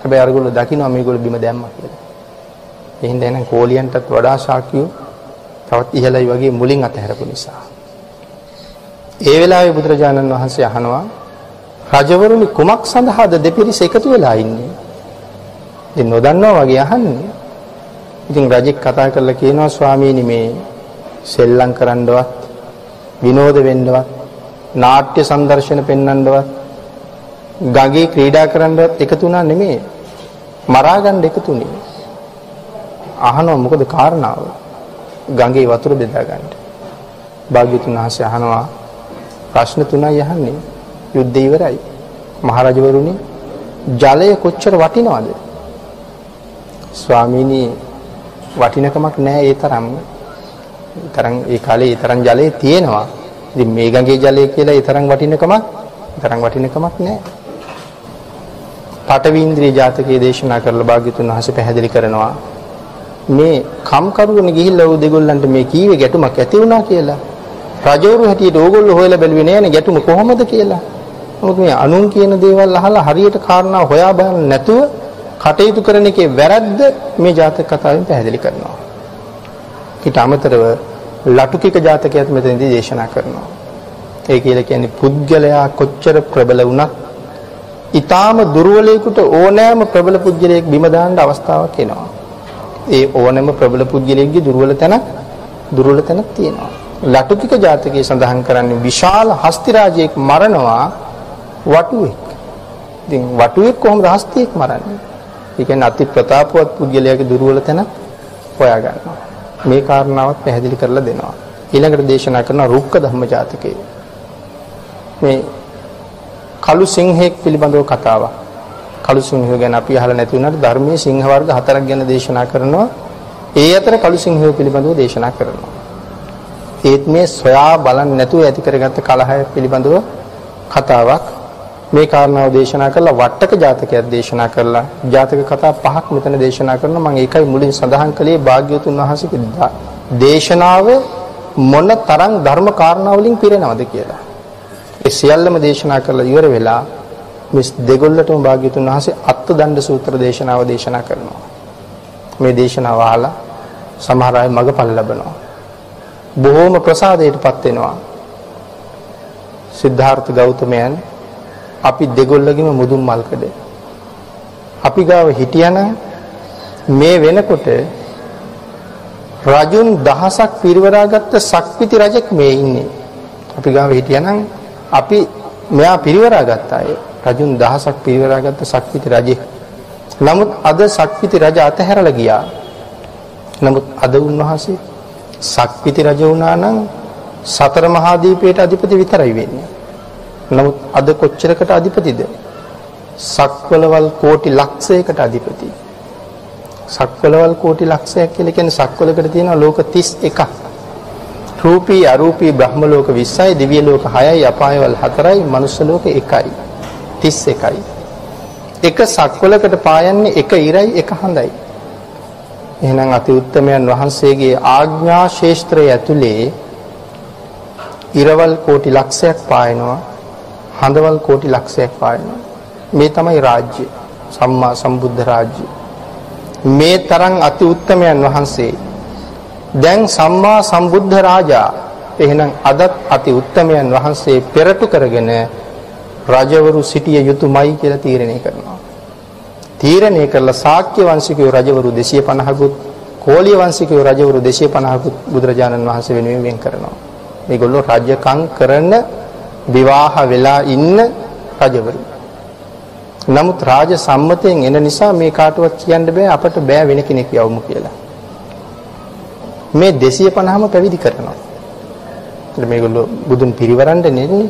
හැබැයි අරගොල්ලෝ දකින්නවා මේගොල්ලෝ බිම දැම්මා කියලා. එහෙනම් දැන් කෝලියන්ටත් වඩා ශාක්‍යෝ තවත් ඉහළයි වගේ මුලින් අතහැරපු නිසා. ඒ වෙලාවේ බුදුරජාණන් වහන්සේ අහනවා රජවරුනි කුමක් සඳහාද දෙපිරිස එකතු වෙලා ඉන්නේ? ඉතින් නොදන්නවා වගේ අහන්නේ. ඉතින් රජෙක් කතා කරලා කියනවා ස්වාමීනි මේ සෙල්ලම් කරන්නවත් විනෝද වෙන්නවත් නාට්‍ය සංදර්ශන පෙන්වන්නවත් ගඟේ ක්‍රීඩා කරන්නවත් එකතු වුණා නෙමෙයි. මරා ගන්න එකතුනේ අහනවා මොකද කාරණාව? ගඟේ වතුර බෙදා ගන්න. භාග්‍යතුන් වහන්සේ අහනවා ප්‍රශ්න තුනයි අහන්නේ. යුද්ධය ඉවරයි. මහරජවරුනි ජලය කොච්චර වටිනවද? ස්වාමීනි වටිනකමක් නැහැ ඒ තරම්. තරම් ඒ කාලේ ඒ තරම් ජලය තියෙනවා. ඉතින් මේ ගඟේ ජලය කියලා ඒ තරම් වටිනකමක් තරම් වටිනකමක් නැහැ. පටවීන්ද්‍රිය ජාතකයේ දේශනා කරලා භාග්‍යතුන් වහන්සේ පැහැදිලි කරනවා මේ කම්කරුවනේ ගිහිල්ලා ਉਹ දෙගොල්ලන්ට මේ කීවේ ගැටුමක් ඇති වුණා කියලා. රජවරු හැටියට ඕගොල්ලෝ හොයලා බැලුවේ නෑනේ ගැටුම කොහොමද කියලා. මොකද මේ අනුන් කියන දේවල් අහලා හරියට කාරණා හොයා බලන්න නැතුව කටයුතු කරන එකේ වැරද්ද මේ ජාතක කතාවෙන් පැහැදිලි කරනවා. ඊට අමතරව ලටුකික ජාතකයක් මෙතනදී දේශනා කරනවා. ඒ කියලා කියන්නේ පුද්ගලයා කොච්චර ප්‍රබල වුණත් ඊටාම දුර්වලයෙකුට ඕනෑම ප්‍රබල පුද්ගලයෙක් බිම දාන්න අවස්ථාවක් එනවා. ඒ ඕනෑම ප්‍රබල පුද්ගලයෙක්ගේ දුර්වල තැනක් දුර්වල තැනක් තියෙනවා. ලටුකික ජාතකයේ සඳහන් කරන්නේ විශාල හස්ති රාජයෙක් මරනවා වටුවෙක්. ඉතින් වටුවෙක් කොහොමද හස්තියෙක් මරන්නේ? ඒ කියන්නේ අති ප්‍රතාපවත් පුද්ගලයාගේ දුර්වල තැන හොයා ගන්නවා. මේ කාරණාවත් පැහැදිලි කරලා දෙනවා. ඊළඟට දේශනා කරන රුක්ක ධම්ම ජාතකයේ මේ කළු සිංහෙක් පිළිබඳව කතාවක්. කළු සිංහය ගැන අපි අහලා නැති වුණාට ධර්මයේ සිංහ වර්ග හතරක් ගැන දේශනා කරනවා. ඒ අතර කළු සිංහය පිළිබඳව දේශනා කරනවා. ඒත් මේ සොයා බලන්න නැතුව ඇති කරගත්ත කලහය පිළිබඳව කතාවක් මේ කාරණාව දේශනා කරලා වට්ටක ජාතකයක් දේශනා කරලා ජාතක කතා පහක් මෙතන දේශනා කරනවා මම ඒකයි මුලින් සඳහන් කළේ භාග්‍යවතුන් වහන්සේගේ දේශනාව මොන තරම් ධර්ම කාරණා වලින් පිරෙනවද කියලා. ඒ සියල්ලම දේශනා කරලා ඉවර වෙලා මිස් දෙගොල්ලටම භාග්‍යතුන් වහන්සේ අත්දණ්ඩ සූත්‍ර දේශනාව දේශනා කරනවා. මේ දේශනාව අහලා සමහර අය මගපල් ලබනවා. බොහෝම ප්‍රසාදයටපත් වෙනවා. සිද්ධාර්ථ ගෞතමයන් අපි දෙගොල්ලගෙම මුදුන් මල්කඩ. අපි ගාව හිටියනම් මේ වෙනකොට රජුන් දහසක් පිරිවරාගත්ත සක්විති රජෙක් මේ ඉන්නේ. අපි ගාව හිටියනම් අපි මෙයා පිරිවරාගත්ත අය. රජුන් දහසක් පිරිවරාගත්ත සක්විති රජෙක්. නමුත් අද සක්විති රජ අතහැරලා ගියා. නමුත් අද උන්වහන්සේ සක්විති රජ වුණා නම් සතර මහා දීපයට අධිපති විතරයි වෙන්නේ. නමුත් අද කොච්චරකට අධිපතිද? සක්වලවල් කෝටි ලක්ෂයකට අධිපති. සක්වලවල් කෝටි ලක්ෂයක් කියලා කියන්නේ සක්වලකට තියෙනවා ලෝක 31ක්. රූපී අරූපී බ්‍රහ්ම ලෝක 20යි, දිව්‍ය ලෝක 6යි, අපායවල 4යි, මනුස්ස ලෝක 1යි. 31යි. එක සක්වලකට පායන්නේ එක ඉරයි එක හඳයි. එහෙනම් අති උත්තමයන් වහන්සේගේ ආඥා ශේෂ්ත්‍රය ඇතුලේ ඉරවල් කෝටි ලක්ෂයක් පායනවා හඳවල් කෝටි ලක්ෂයක් පායනවා මේ තමයි රාජ්‍ය. සම්මා සම්බුද්ධ රාජ්‍ය. මේ තරම් අති උත්තමයන් වහන්සේ. දැන් සම්මා සම්බුද්ධ රාජා එහෙනම් අදත් අති උත්තමයන් වහන්සේ පෙරටු කරගෙන රජවරු සිටිය යුතුයමයි කියලා තීරණය කරනවා. තීරණය කරලා ශාක්‍ය වංශිකයෝ රජවරු 250කුත් කෝලිය වංශිකයෝ රජවරු 250කුත් බුදුරජාණන් වහන්සේ වෙනුවෙන් වෙන් කරනවා. මේගොල්ලෝ රාජ්‍යකම් කරන විවාහ වෙලා ඉන්න රජවරු. නමුත් රාජ සම්මතයෙන් එන නිසා මේ කාටවත් කියන්න බෑ අපට බෑ වෙන කෙනෙක් යවමු කියලා. මේ 250ම පැවිදි කරනවා. මේගොල්ලෝ බුදුන් පිරිවරන්න නෙන්නේ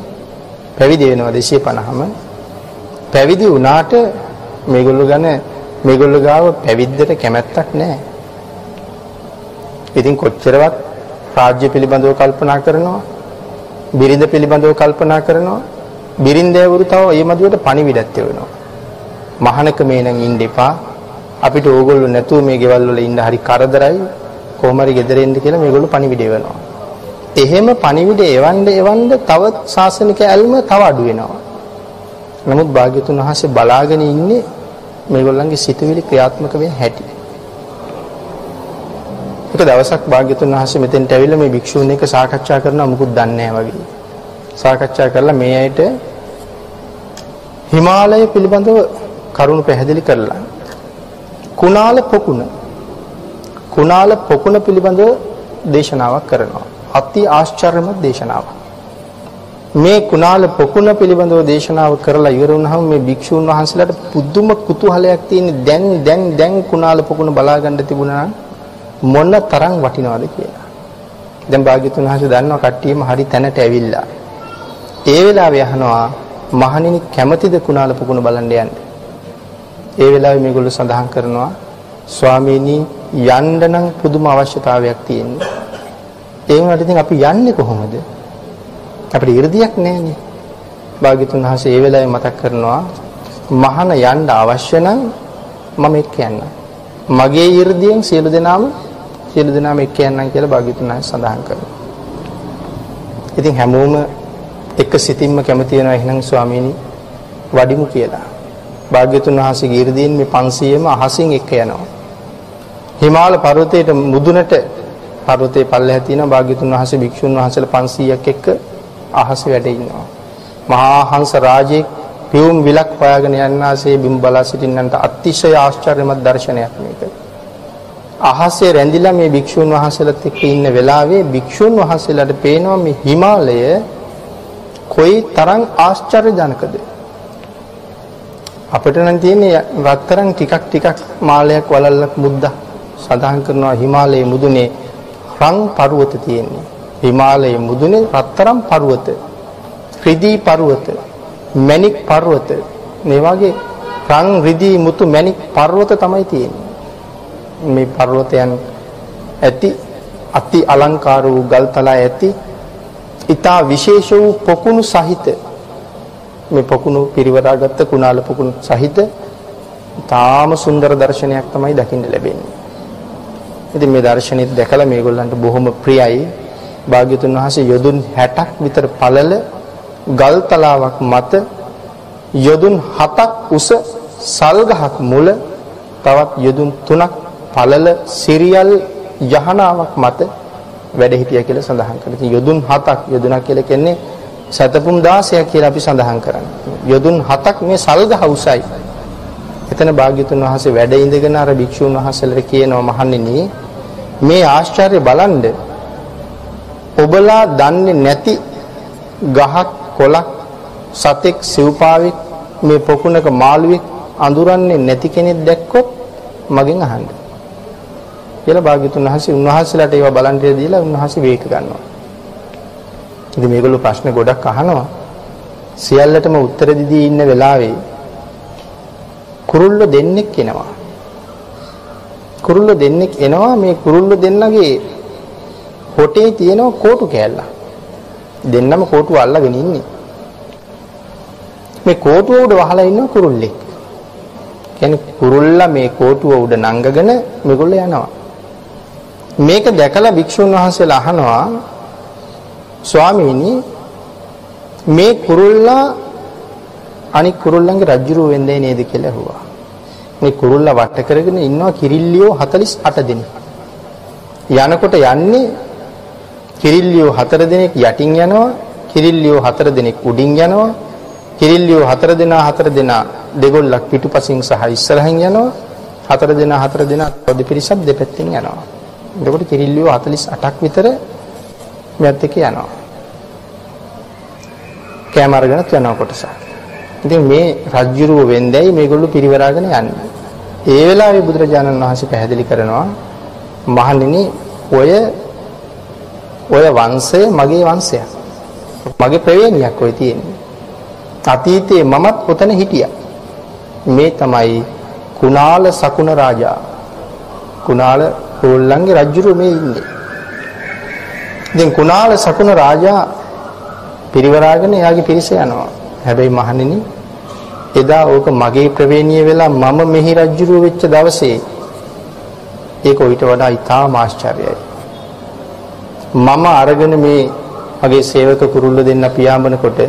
පැවිදි වෙනවා 250ම. පැවිදි වුණාට මේගොල්ලෝ ගැන මේගොල්ලෝ ගාව පැවිද්දට කැමැත්තක් නැහැ. ඉතින් කොච්චරවත් රාජ්‍ය පිළිබඳව කල්පනා කරනවා, බිරිඳ පිළිබඳව කල්පනා කරනවා, බිරිඳෑවරු තව මේ මදුවට පණිවිඩත් වෙනවා. මහානකමේ නම් ඉන්න එපා. අපිට ඕගොල්ලෝ නැතුව මේ ගෙවල් වල ඉන්න හරි කරදරයි. කොහොම හරි ගෙදර එන්න කියලා මේගොල්ලෝ පණිවිඩ එවනවා. එහෙම පණිවිඩ එවන්න එවන්න තව ශාසනික ඇල්ම තව අඩු වෙනවා. නමුත් භාග්‍යතුන් වහන්සේ බලාගෙන ඉන්නේ මේගොල්ලන්ගේ සිතුවිලි ක්‍රියාත්මක වෙන හැටි. එක දවසක් භාග්‍යතුන් වහන්සේ මෙතෙන්ට ඇවිල්ලා මේ භික්ෂූන් එක්ක සාකච්ඡා කරනවා මුකුත් දන්නේ නැහැ වගේ. සාකච්ඡා කරලා මේ ඇයිට හිමාලය පිළිබඳව කරුණු පැහැදිලි කරලා කුණාල පොකුණ කුණාල පොකුණ පිළිබඳව දේශනාවක් කරනවා. අති ආශ්චර්යමත් දේශනාවක්. මේ කුණාල පොකුණ පිළිබඳව දේශනාව කරලා ඉවර වුණාම මේ භික්ෂුන් වහන්සේලාට පුදුම කුතුහලයක් තියෙන දැන් දැන් දැන් කුණාල පොකුණ බලා ගන්න තිබුණා මොන තරම් වටිනවද කියලා. දැන් භාග්‍යතුන් වහන්සේ දන්නවා කට්ටියම හරි තැනට ඇවිල්ලා. ඒ වෙලාවේ අහනවා මහණෙනි කැමැතිද කුණාල පුකුණ බලන්න යන්න? ඒ වෙලාවේ මේගොල්ලෝ සඳහන් කරනවා ස්වාමීනි යන්න නම් පුදුම අවශ්‍යතාවයක් තියෙනවා. ඒ වුණාට ඉතින් අපි යන්නේ කොහොමද? අපිට 이르දියක් නැහැනේ. භාග්‍යතුන් වහන්සේ ඒ වෙලාවේ මතක් කරනවා මහණ යන්න අවශ්‍ය නම් මම එක්ක යන්නම්. මගේ 이르දියෙන් සියලු දෙනාම සියලු දෙනාම එක්ක යන්නම් කියලා භාග්‍යතුන් වහන්සේ සඳහන් කරනවා. ඉතින් හැමෝම එක සිතින්ම කැමති වෙනවා එහෙනම් ස්වාමීනි වඩිමු කියලා. භාග්‍යතුන් වහන්සේගේ 이르දීන් මේ 500ම අහසින් එක යනවා. හිමාල පර්වතයේ මුදුනට පර්වතයේ පල්ලෙහා තියෙන භාග්‍යතුන් වහන්සේ භික්ෂුන් වහන්සේලා 500ක් එක්ක අහසේ වැඩ ඉන්නවා. මහා හංස රාජේ පියුම් විලක් හොයාගෙන යන්නාසේ බිම් බලා සිටින්නන්ට අතිශය ආශ්චර්යමත් දර්ශනයක් මේක. අහසේ රැඳිලා මේ භික්ෂුන් වහන්සේලාත් එක්ක ඉන්න වෙලාවේ භික්ෂුන් වහන්සේලාට පේනවා මේ හිමාලය කොයි තරම් ආශ්චර්යජනකද. අපිට නම් තියෙන්නේ රත්තරන් ටිකක් ටිකක් මාලයක් වලල්ලක් මුද්දා සඳහන් කරනවා හිමාලයේ මුදුනේ රන් පර්වත තියෙන්නේ. හිමාලයේ මුදුනේ රත්තරන් පර්වත රිදී පර්වත මණික් පර්වත. මේ වගේ රන් රිදී මුතු මණික් පර්වත තමයි තියෙන්නේ. මේ පර්වතයන් ඇති අති අලංකාර වූ ගල්තලා ඇති ඊතා විශේෂ වූ පොකුණු සහිත මේ පොකුණු පිරිවරාගත්ත කුණාල පොකුණු සහිත තාම සුන්දර දර්ශනයක් තමයි දකින්න ලැබෙන්නේ. ඉතින් මේ දර්ශනෙත් දැකලා මේගොල්ලන්ට බොහොම ප්‍රියයි. භාග්‍යතුන් වහන්සේ යොදුන් 60ක් විතර පළල ගල් තලාවක් මත යොදුන් 7ක් උස සල් ගහක් මුල තවත් යොදුන් 3ක් පළල සිරියල් යහනාවක් මත වැඩ හිටියා කියලා සඳහන් කරලා. ඉතින් යොදුන් 7ක් යොදුනක් කියලා කියන්නේ සතපුම් 16ක් කියලා අපි සඳහන් කරන්නේ. යොදුන් 7ක් මේ සල්ගහ උසයි. එතන භාග්‍යතුන් වහන්සේ වැඩ ඉඳගෙන අර භික්ෂුන් වහන්සේලාට කියනවා මහණෙනි මේ ආශ්චර්ය බලන්න ඔබලා දන්නේ නැති ගහක් කොළක් සතෙක් සිව්පාවෙක් මේ පොකුණක මාළුවෙක් අඳුරන්නේ නැති කෙනෙක් දැක්කොත් මගෙන් අහන්න. කියලා භාග්‍යතුන් වහන්සේ උන්වහන්සේලාට ඒවා බලන්න දීලා උන්වහන්සේ වේක ගන්නවා. ඉතින් මේගොල්ලෝ ප්‍රශ්න ගොඩක් අහනවා. සියල්ලටම උත්තර දෙදී ඉන්න වෙලාවේ කුරුල්ල දෙන්නෙක් එනවා. කුරුල්ල දෙන්නෙක් එනවා මේ කුරුල්ල දෙන්නගේ හොටේ තියෙන කෝටු කෑල්ල. දෙන්නම කෝටුව අල්ලගෙන ඉන්නේ. මේ කෝටුව උඩ වහලා ඉන්න කුරුල්ලෙක්. කියන්නේ කුරුල්ලා මේ කෝටුව උඩ නංගගෙන මේගොල්ලෝ යනවා. මේක දැකලා භික්ෂුන් වහන්සේලා අහනවා ස්වාමීනි මේ කුරුල්ලා අනික් කුරුල්ලන්ගේ රජ්ජුරුව වෙන්නේ නේද කියලා ඇහුවා. මේ කුරුල්ලා වට කරගෙන ඉන්නවා කිරිල්ලියෝ 48 දෙනෙක්. යනකොට යන්නේ කිරිල්ලියෝ 4 දෙනෙක් යටින් යනවා කිරිල්ලියෝ 4 දෙනෙක් උඩින් යනවා කිරිල්ලියෝ 4 දෙනා 4 දෙනා දෙගොල්ලක් පිටුපසින් සහ ඉස්සරහින් යනවා 4 දෙනා 4 දෙනා දෙපිරිසක් දෙපැත්තෙන් යනවා එතකොට කිරිල්ලියෝ 48ක් විතර මෙයත් එක්ක යනවා. කෑම අරගෙන යනවා කොටස. ඉතින් මේ රජ්ජුරුව වෙන්දයි මේගොල්ලෝ පිරිවරාගෙන යන්නේ. ඒ වෙලාවේ බුදුරජාණන් වහන්සේ පැහැදිලි කරනවා මහණෙනි ඔය ඔය වංශය මගේ වංශයක්. මගේ ප්‍රවේණියක් ඔය තියෙන්නේ. අතීතයේ මමත් ඔතන හිටියා. මේ තමයි කුණාල සකුණ රාජා. කුණාල ඕල්ලන්ගේ රජුරු මේ ඉන්නේ. ඉතින් කුණාල සකුණ රාජා පිරිවරාගෙන එයාගේ පිරිස යනවා. හැබැයි මහණෙනි එදා ඕක මගේ ප්‍රවේණිය වෙලා මම මෙහි රජුරු වෙච්ච දවසේ ඒක ඊට වඩා ඉතාම ආශ්චර්යයි. මම අරගෙන මේ මගේ සේවක කුරුල්ල දෙන්න පියාඹනකොට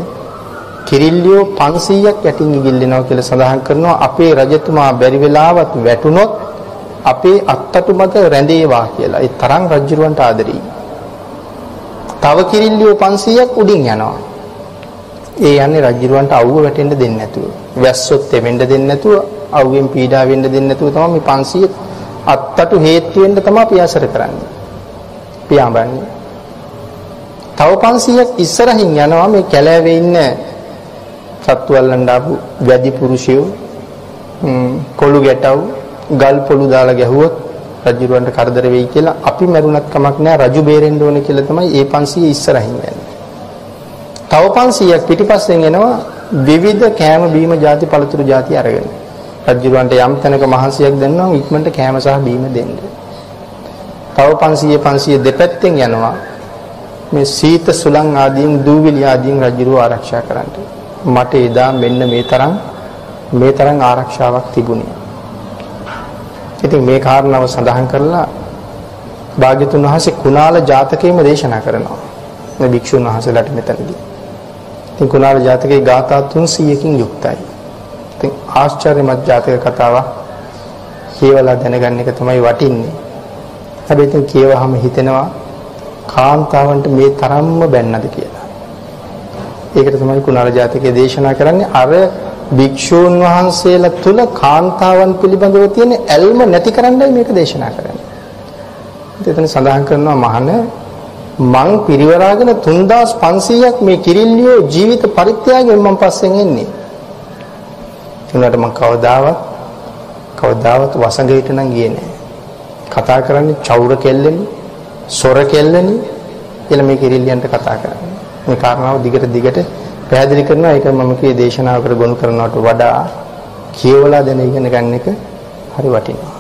කිරිල්ලියෝ 500ක් යටින් ගිල්ලෙනවා කියලා සඳහන් කරනවා අපේ රජතුමා බැරි වෙලාවත් වැටුනොත් අපේ අත්තටු මත රැඳේවා කියලා. ඒ තරම් රජුරවන්ට ආදරෙයි. තව කිරිල්ලියෝ 500ක් උඩින් යනවා. ඒ යන්නේ රජුරවන්ට අවුව වැටෙන්න දෙන්නේ නැතුව. වැස්සොත් එවෙන්න දෙන්නේ නැතුව, අවුවෙන් පීඩා වෙන්න දෙන්නේ නැතුව තමයි මේ 500 අත්තටු හේතු වෙන්න තමයි පියාසර කරන්නේ. පියාඹන්නේ. තව 500ක් ඉස්සරහින් යනවා මේ කැලෑවේ ඉන්න සත්තු අල්ලන්න ආපු වැඩි පුරුෂයෝ කොළු ගැටව් ගල් පොළු දාලා ගැහුවොත් රජුරවන්ට කරදර වෙයි කියලා අපි මැරුණත් කමක් නැහැ රජු බේරෙන්න ඕනේ කියලා තමයි ඒ 500 ඉස්සරහින් යන්නේ. තව 500ක් පිටිපස්සෙන් එනවා විවිධ කෑම බීම ಜಾති පළතුරු ಜಾති අරගෙන. රජුරවන්ට යම් තැනක මහන්සියක් දෙන්නවා ඉක්මනට කෑම සහ බීම දෙන්න. තව 500 500 දෙපැත්තෙන් යනවා මේ සීත සුලං ආදීන් දූවිලි ආදීන් රජුරව ආරක්ෂා කරන්න. මට එදා මෙන්න මේ තරම් මේ තරම් ආරක්ෂාවක් තිබුණේ. ඉතින් මේ කාරණාව සඳහන් කරලා භාග්‍යතුන් වහන්සේ කුණාල ජාතකයේම දේශනා කරනවා. මේ භික්ෂුන් වහන්සේලාට මෙතනදී. ඉතින් කුණාල ජාතකයේ ගාථා 300කින් යුක්තයි. ඉතින් ආශ්චර්යමත් ජාතක කතාවක් කියවලා දැනගන්න එක තමයි වටින්නේ. හැබැයි ඉතින් කියවහම හිතෙනවා කාන්තාවන්ට මේ තරම්ම බැන්නද කියලා. ඒකට තමයි කුණාල ජාතකයේ දේශනා කරන්නේ අර භික්ෂූන් වහන්සේලා තුල කාන්තාවන් පිළිබඳව තියෙන ඇල්ම නැති කරන්නයි මේක දේශනා කරන්නේ. එතන සඳහන් කරනවා මහණ මං පිරිවරාගෙන 3500ක් මේ කිරිල්ලියෝ ජීවිත පරිත්‍යාගයෙන් මං පස්සෙන් එන්නේ. ඒකට මං කවදාවත් කවදාවත් වසඟයට නම් ගියේ නෑ. කතා කරන්නේ චෞර කෙල්ලෙනි, සොර කෙල්ලෙනි කියලා මේ කිරිල්ලියන්ට කතා කරන්නේ. මේ කාරණාව දිගට දිගට පැහැදිලි කරනවා ඒක මම කියේ දේශනාවකට ගොනු කරනවට වඩා කියවලා දැන ඉගෙන ගන්න එක හරි වටිනවා.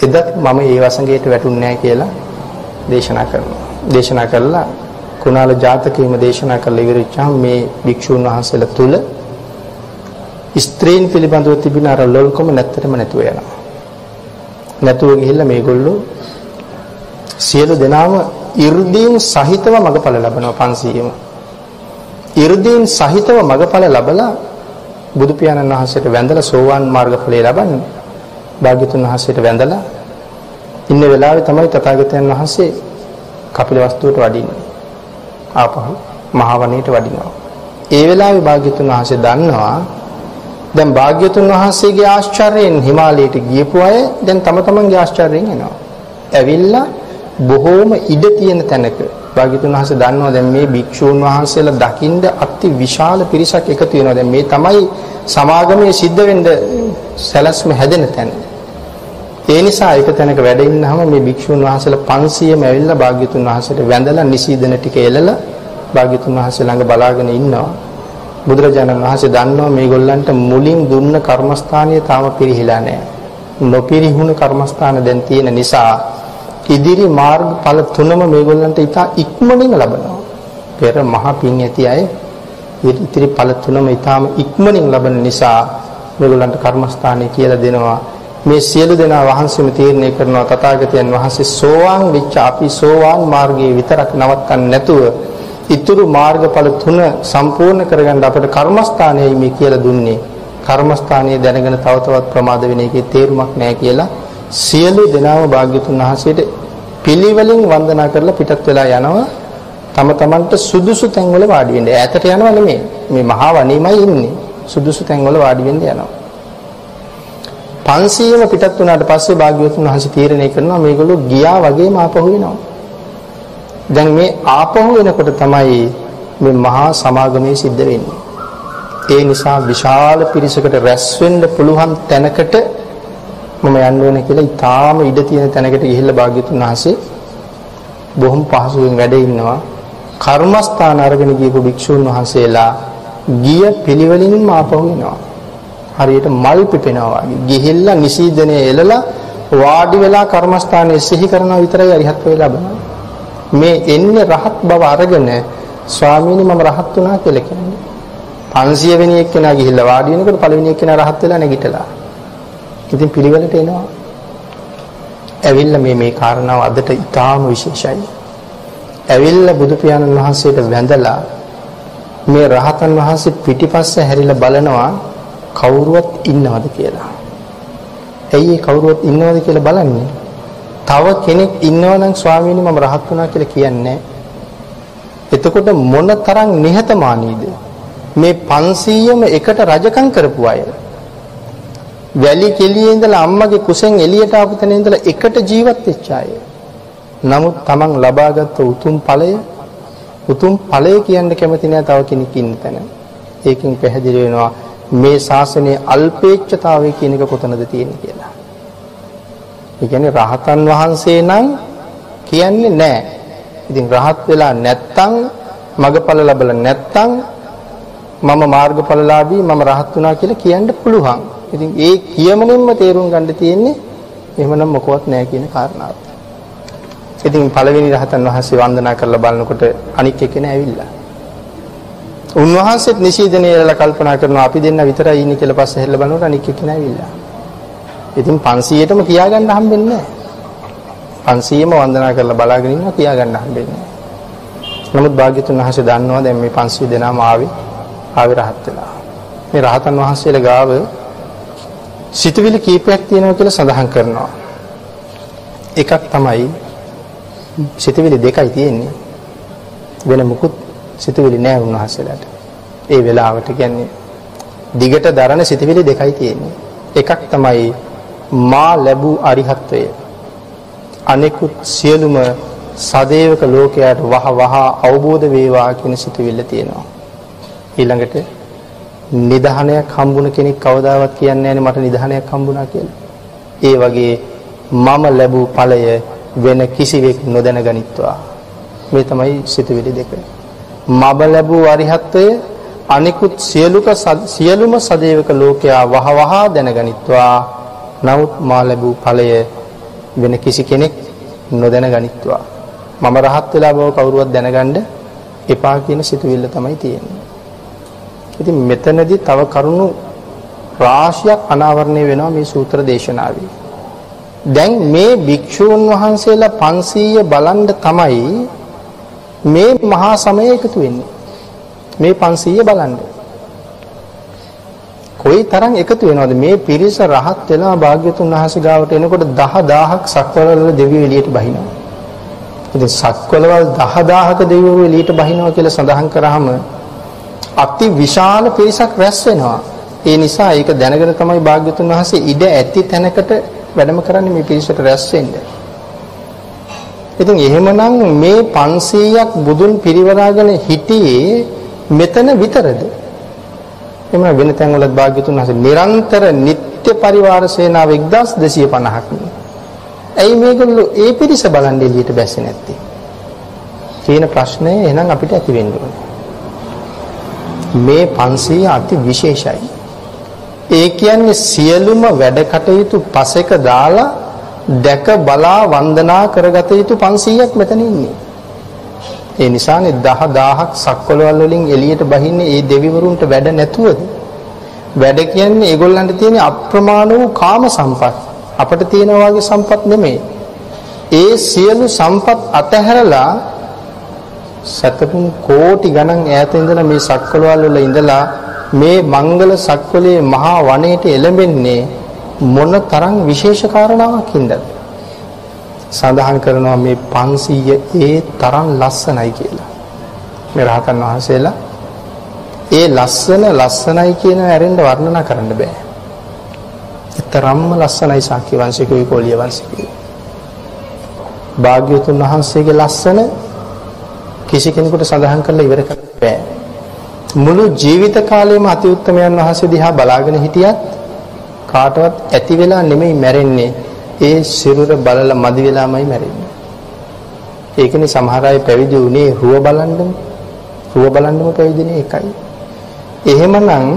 එදත් මම ඒ වසඟයට වැටුන්නේ නැහැ කියලා දේශනා කරනවා. දේශනා කළා කුණාල ජාතකයේම දේශනා කළ ඉවරචාම් මේ භික්ෂුන් වහන්සේලා තුල ස්ත්‍රීන් පිළිබඳව තිබෙන අර ලොල්කම නැත්තරම නැතුව යනවා. නැතුව ගිහිල්ලා මේගොල්ලෝ සියලු දෙනාම 이르දීන් සහිතව මගඵල ලබනවා 500ම. 이르දීන් සහිතව මගඵල ලබලා බුදු පියාණන් වහන්සේට වැඳලා සෝවාන් මාර්ගඵලය ලබන්නේ. භාග්‍යතුන් වහන්සේට වැඳලා ඉන්න වෙලාවේ තමයි තථාගතයන් වහන්සේ කපිලවස්තුවට වඩින්නේ. ආපහු මහා වනයේට වඩිනවා. ඒ වෙලාවේ භාග්‍යතුන් වහන්සේ දන්නවා දැන් භාග්‍යතුන් වහන්සේගේ ආශ්චර්යයෙන් හිමාලයට ගියපු අය දැන් තම තමන්ගේ ආශ්චර්යයෙන් එනවා. ඇවිල්ලා බොහෝම ඉඩ තියෙන තැනක භාග්‍යතුන් වහන්සේ දන්නවා දැන් මේ භික්ෂූන් වහන්සේලා දකින්න අති විශාල පිරිසක් එකතු වෙනවා. දැන් මේ තමයි සමාගමේ සිද්ධ වෙන්න සැලැස්ම හැදෙන තැන. ඒ නිසා එක තැනක වැඩ ඉන්නහම මේ භික්ෂුන් වහන්සේලා 500ම ඇවිල්ලා භාග්‍යතුන් වහන්සේට වැඳලා නිසීදන ටික එළලා භාග්‍යතුන් වහන්සේ ළඟ බලාගෙන ඉන්නවා. බුදුරජාණන් වහන්සේ දන්නවා මේගොල්ලන්ට මුලින් දුන්න කර්මස්ථානය තාම පිරිහිලා නැහැ. නොපිරිහුණු කර්මස්ථාන දැන් තියෙන නිසා ඉදිරි මාර්ගඵල තුනම මේගොල්ලන්ට ඉතා ඉක්මනින් ලබනවා. පෙර මහ පින් ඇති අය ඉතිරි ඵල තුනම ඊටාම ඉක්මනින් ලබන නිසා මේගොල්ලන්ට කර්මස්ථානය කියලා දෙනවා. මේ සියලු දෙනා වහන්සේම තීරණය කරනවා තථාගතයන් වහන්සේ සෝවාන් වෙච්ච අපි සෝවාන් මාර්ගයේ විතරක් නවත්තන්නේ නැතුව ඉතුරු මාර්ගඵල තුන සම්පූර්ණ කරගන්න අපට කර්මස්ථානයයි මේ කියලා දුන්නේ. කර්මස්ථානයේ දැනගෙන තව තවත් ප්‍රමාද වෙන එකේ තේරුමක් නැහැ කියලා සියලු දෙනාම භාග්‍යතුන් වහන්සේට පිළිවෙලින් වන්දනා කරලා පිටත් වෙලා යනවා. තම තමන්ට සුදුසු තැන්වල වාඩි වෙන්න. ඈතට යනවා නෙමෙයි. මේ මහා වනේමයි ඉන්නේ. සුදුසු තැන්වල වාඩි වෙන්න යනවා. 500ම පිටත් වුණාට පස්සේ භාග්‍යවතුන් වහන්සේ තීරණය කරනවා මේගොල්ලෝ ගියා වගේම ආපහු වෙනවා. දැන් මේ ආපහු වෙනකොට තමයි මේ මහා සමාගමේ සිද්ධ වෙන්නේ. ඒ නිසා විශාල පිරිසකට රැස් වෙන්න පුළුවන් තැනකට මම යන්න ඕන කියලා ඊටාම ඉඩ තියෙන තැනකට ගිහිල්ලා භාග්‍යතුන් වහන්සේ බොහොම පහසුවෙන් වැඩ ඉන්නවා. කර්මස්ථාන අරගෙන ගියපු භික්ෂුන් වහන්සේලා ගිය පිළිවෙලින්ම ආපහු එනවා. හරියට මල් පිපෙනවා වගේ. ගිහිල්ලා නිසීදනේ එළලා වාඩි වෙලා කර්මස්ථානයේ සිහි කරනවා විතරයි අරිහත් වේ ලබනවා. මේ එන්නේ රහත් බව අරගෙන ස්වාමීනි මම රහත් වුණා කියලා කියන්නේ. 500 වෙනි එක්කෙනා ගිහිල්ලා වාඩි වෙනකොට පළවෙනි එක්කෙනා රහත් වෙලා නැගිටලා. ඉතින් පිළිවෙලට එනවා. ඇවිල්ලා මේ මේ කාරණාව අදට ඉතාම විශේෂයි. ඇවිල්ලා බුදු පියාණන් වහන්සේට වැඳලා මේ රහතන් වහන්සේ පිටිපස්ස හැරිලා බලනවා කවුරුවත් ඉන්නවද කියලා. ඇයි කවුරුවත් ඉන්නවද කියලා බලන්නේ? තව කෙනෙක් ඉන්නවනම් ස්වාමීනි මම රහත් වුණා කියලා කියන්නේ එතකොට මොන තරම් නිහතමානීද මේ 500ම එකට රජකම් කරපු අය වැලි කෙලියේ ඉඳලා අම්මගේ කුසෙන් එළියට ආපු තැන ඉඳලා එකට ජීවත් වෙච්ච අය. නමුත් Taman ලබාගත් උතුම් ඵලය උතුම් ඵලය කියන්න කැමති නෑ තව කෙනෙක් ඉන්න තැන. ඒකෙන් පැහැදිලි වෙනවා මේ ශාසනයේ අල්පේච්ඡතාවය කියන එක කොතනද තියෙන්නේ කියලා. ඒ කියන්නේ රහතන් වහන්සේ නම් කියන්නේ නෑ. ඉතින් රහත් වෙලා නැත්තම් මගඵල ලැබලා නැත්තම් මම මාර්ගඵලලාභී මම රහත් වුණා කියලා කියන්න පුළුවන්. ඉතින් ඒ කියමනින්ම තේරුම් ගන්න තියෙන්නේ එහෙමනම් මොකවත් නැහැ කියන කාරණාව. ඉතින් පළවෙනි රහතන් වහන්සේ වන්දනා කරලා බලනකොට අනික් එක්කෙනා ඇවිල්ලා. උන්වහන්සේත් නිශීදනයේලා කල්පනා කරනවා අපි දෙන්න විතරයි ඉන්නේ කියලා පස්සේ හැල්ල බලනකොට අනික් එක්කෙනා ඇවිල්ලා. ඉතින් 500ටම කියාගන්න හම්බෙන්නේ නැහැ. 500ම වන්දනා කරලා බලාගෙන ඉන්නවා කියාගන්න හම්බෙන්නේ නැහැ. නමුත් භාග්‍යතුන් වහන්සේ දන්නවා දැන් මේ 500 දෙනාම ආවේ ආවේ රහත් වෙලා. මේ රහතන් වහන්සේලා ගාව සිතුවිලි කීපයක් තියෙනවා කියලා සඳහන් කරනවා. එකක් තමයි සිතුවිලි දෙකයි තියෙන්නේ. වෙන මුකුත් සිතුවිලි නෑ උන්වහන්සේලාට. ඒ වෙලාවට කියන්නේ දිගට දරන සිතුවිලි දෙකයි තියෙන්නේ. එකක් තමයි මා ලැබූ අරිහත්වය. අනෙකුත් සියලුම සදේවක ලෝකයට වහ වහ අවබෝධ වේවා කියන සිතුවිල්ල තියෙනවා. ඊළඟට නිධානයක් හම්බුන කෙනෙක් කවදාවත් කියන්නේ නැහැ මට නිධානයක් හම්බුණා කියලා. ඒ වගේ මම ලැබූ ඵලය වෙන කිසිවෙක් නොදැන ගනිත්වා. මේ තමයි සිතුවිලි දෙක. මම ලැබූ අරිහත්වය අනිකුත් සියලුක සියලුම සදේවක ලෝකයා වහවහ දැනගනිත්වා. නමුත් මා ලැබූ ඵලය වෙන කිසි කෙනෙක් නොදැන ගනිත්වා. මම රහත් වෙලා බව කවුරුවත් දැනගන්න එපා කියන සිතුවිල්ල තමයි තියෙන්නේ. ඉතින් මෙතනදී තව කරුණු රාශියක් අනාවරණය වෙනවා මේ සූත්‍ර දේශනාවේ. දැන් මේ භික්ෂූන් වහන්සේලා 500 බලන්න තමයි මේ මහා සමය එකතු වෙන්නේ. මේ 500 බලන්න. කොයි තරම් එකතු වෙනවද මේ පිරිස රහත් වෙලා භාග්‍යතුන් වහන්සේ ගාවට එනකොට 10000ක් සක්වලවල දෙවියෝ එළියට බහිනවා. ඉතින් සක්වලවල් 10000ක දෙවියෝ එළියට බහිනවා කියලා සඳහන් කරාම අති විශාල පිරිසක් රැස් වෙනවා. ඒ නිසා ඒක දැනගෙන තමයි භාග්‍යතුන් වහන්සේ ඉඩ ඇති තැනකට වැඩම කරන්නේ මේ පිරිසට රැස් වෙන්න. ඉතින් එහෙමනම් මේ 500ක් බුදුන් පිරිවරාගෙන හිටියේ මෙතන විතරද? එමන වෙන තැන්වලත් භාග්‍යතුන් වහන්සේ නිරන්තර නිත්‍ය පරිවාර සේනාව 1250ක් ඇයි මේගොල්ලෝ ඒ පිරිස බලන් එළියට බැස්සේ නැත්තේ? කියන ප්‍රශ්නේ එහෙනම් අපිට ඇති වෙන්න ඕනේ. මේ 500 අති විශේෂයි. ඒ කියන්නේ සියලුම වැඩ කටයුතු පසෙක දාලා දැක බලා වන්දනා කරගත යුතු 500ක් මෙතන ඉන්නේ. ඒ නිසානේ 10000ක් සක්වලවල් වලින් එළියට බහින්නේ ඒ දෙවිවරුන්ට වැඩ නැතුවද? වැඩ කියන්නේ ඒගොල්ලන්ට තියෙන අප්‍රමාණ වූ කාම සම්පත්. අපිට තියෙන වගේ සම්පත් නෙමෙයි. ඒ සියලු සම්පත් අතහැරලා සතපුම් කෝටි ගණන් ඈත ඉඳලා මේ සක්වලවල් වල ඉඳලා මේ මංගල සක්වලේ මහා වනයේට එළඹෙන්නේ මොන තරම් විශේෂ කාරණාවක් හින්දාද සඳහන් කරනවා මේ 500 ඒ තරම් ලස්සනයි කියලා මේ රහතන් වහන්සේලා ඒ ලස්සන ලස්සනයි කියන ඇරෙන්න වර්ණනා කරන්න බෑ. තරම්ම ලස්සනයි ශාක්‍ය වංශිකයෝ කොළිය වංශිකයෝ. භාග්‍යවතුන් වහන්සේගේ ලස්සන කිසි කෙනෙකුට සඳහන් කරලා ඉවර කරන්න බෑ. මුළු ජීවිත කාලයම අති උත්තමයන් වහන්සේ දිහා බලාගෙන හිටියත් කාටවත් ඇති වෙලා නෙමෙයි මැරෙන්නේ. ඒ සිරුර බලලා මදි වෙලාමයි මැරෙන්නේ. ඒකනේ සමහර අය පැවිදි වුණේ රුව බලන්නම. රුව බලන්නම පැවිදිනේ ඒකයි. එහෙමනම්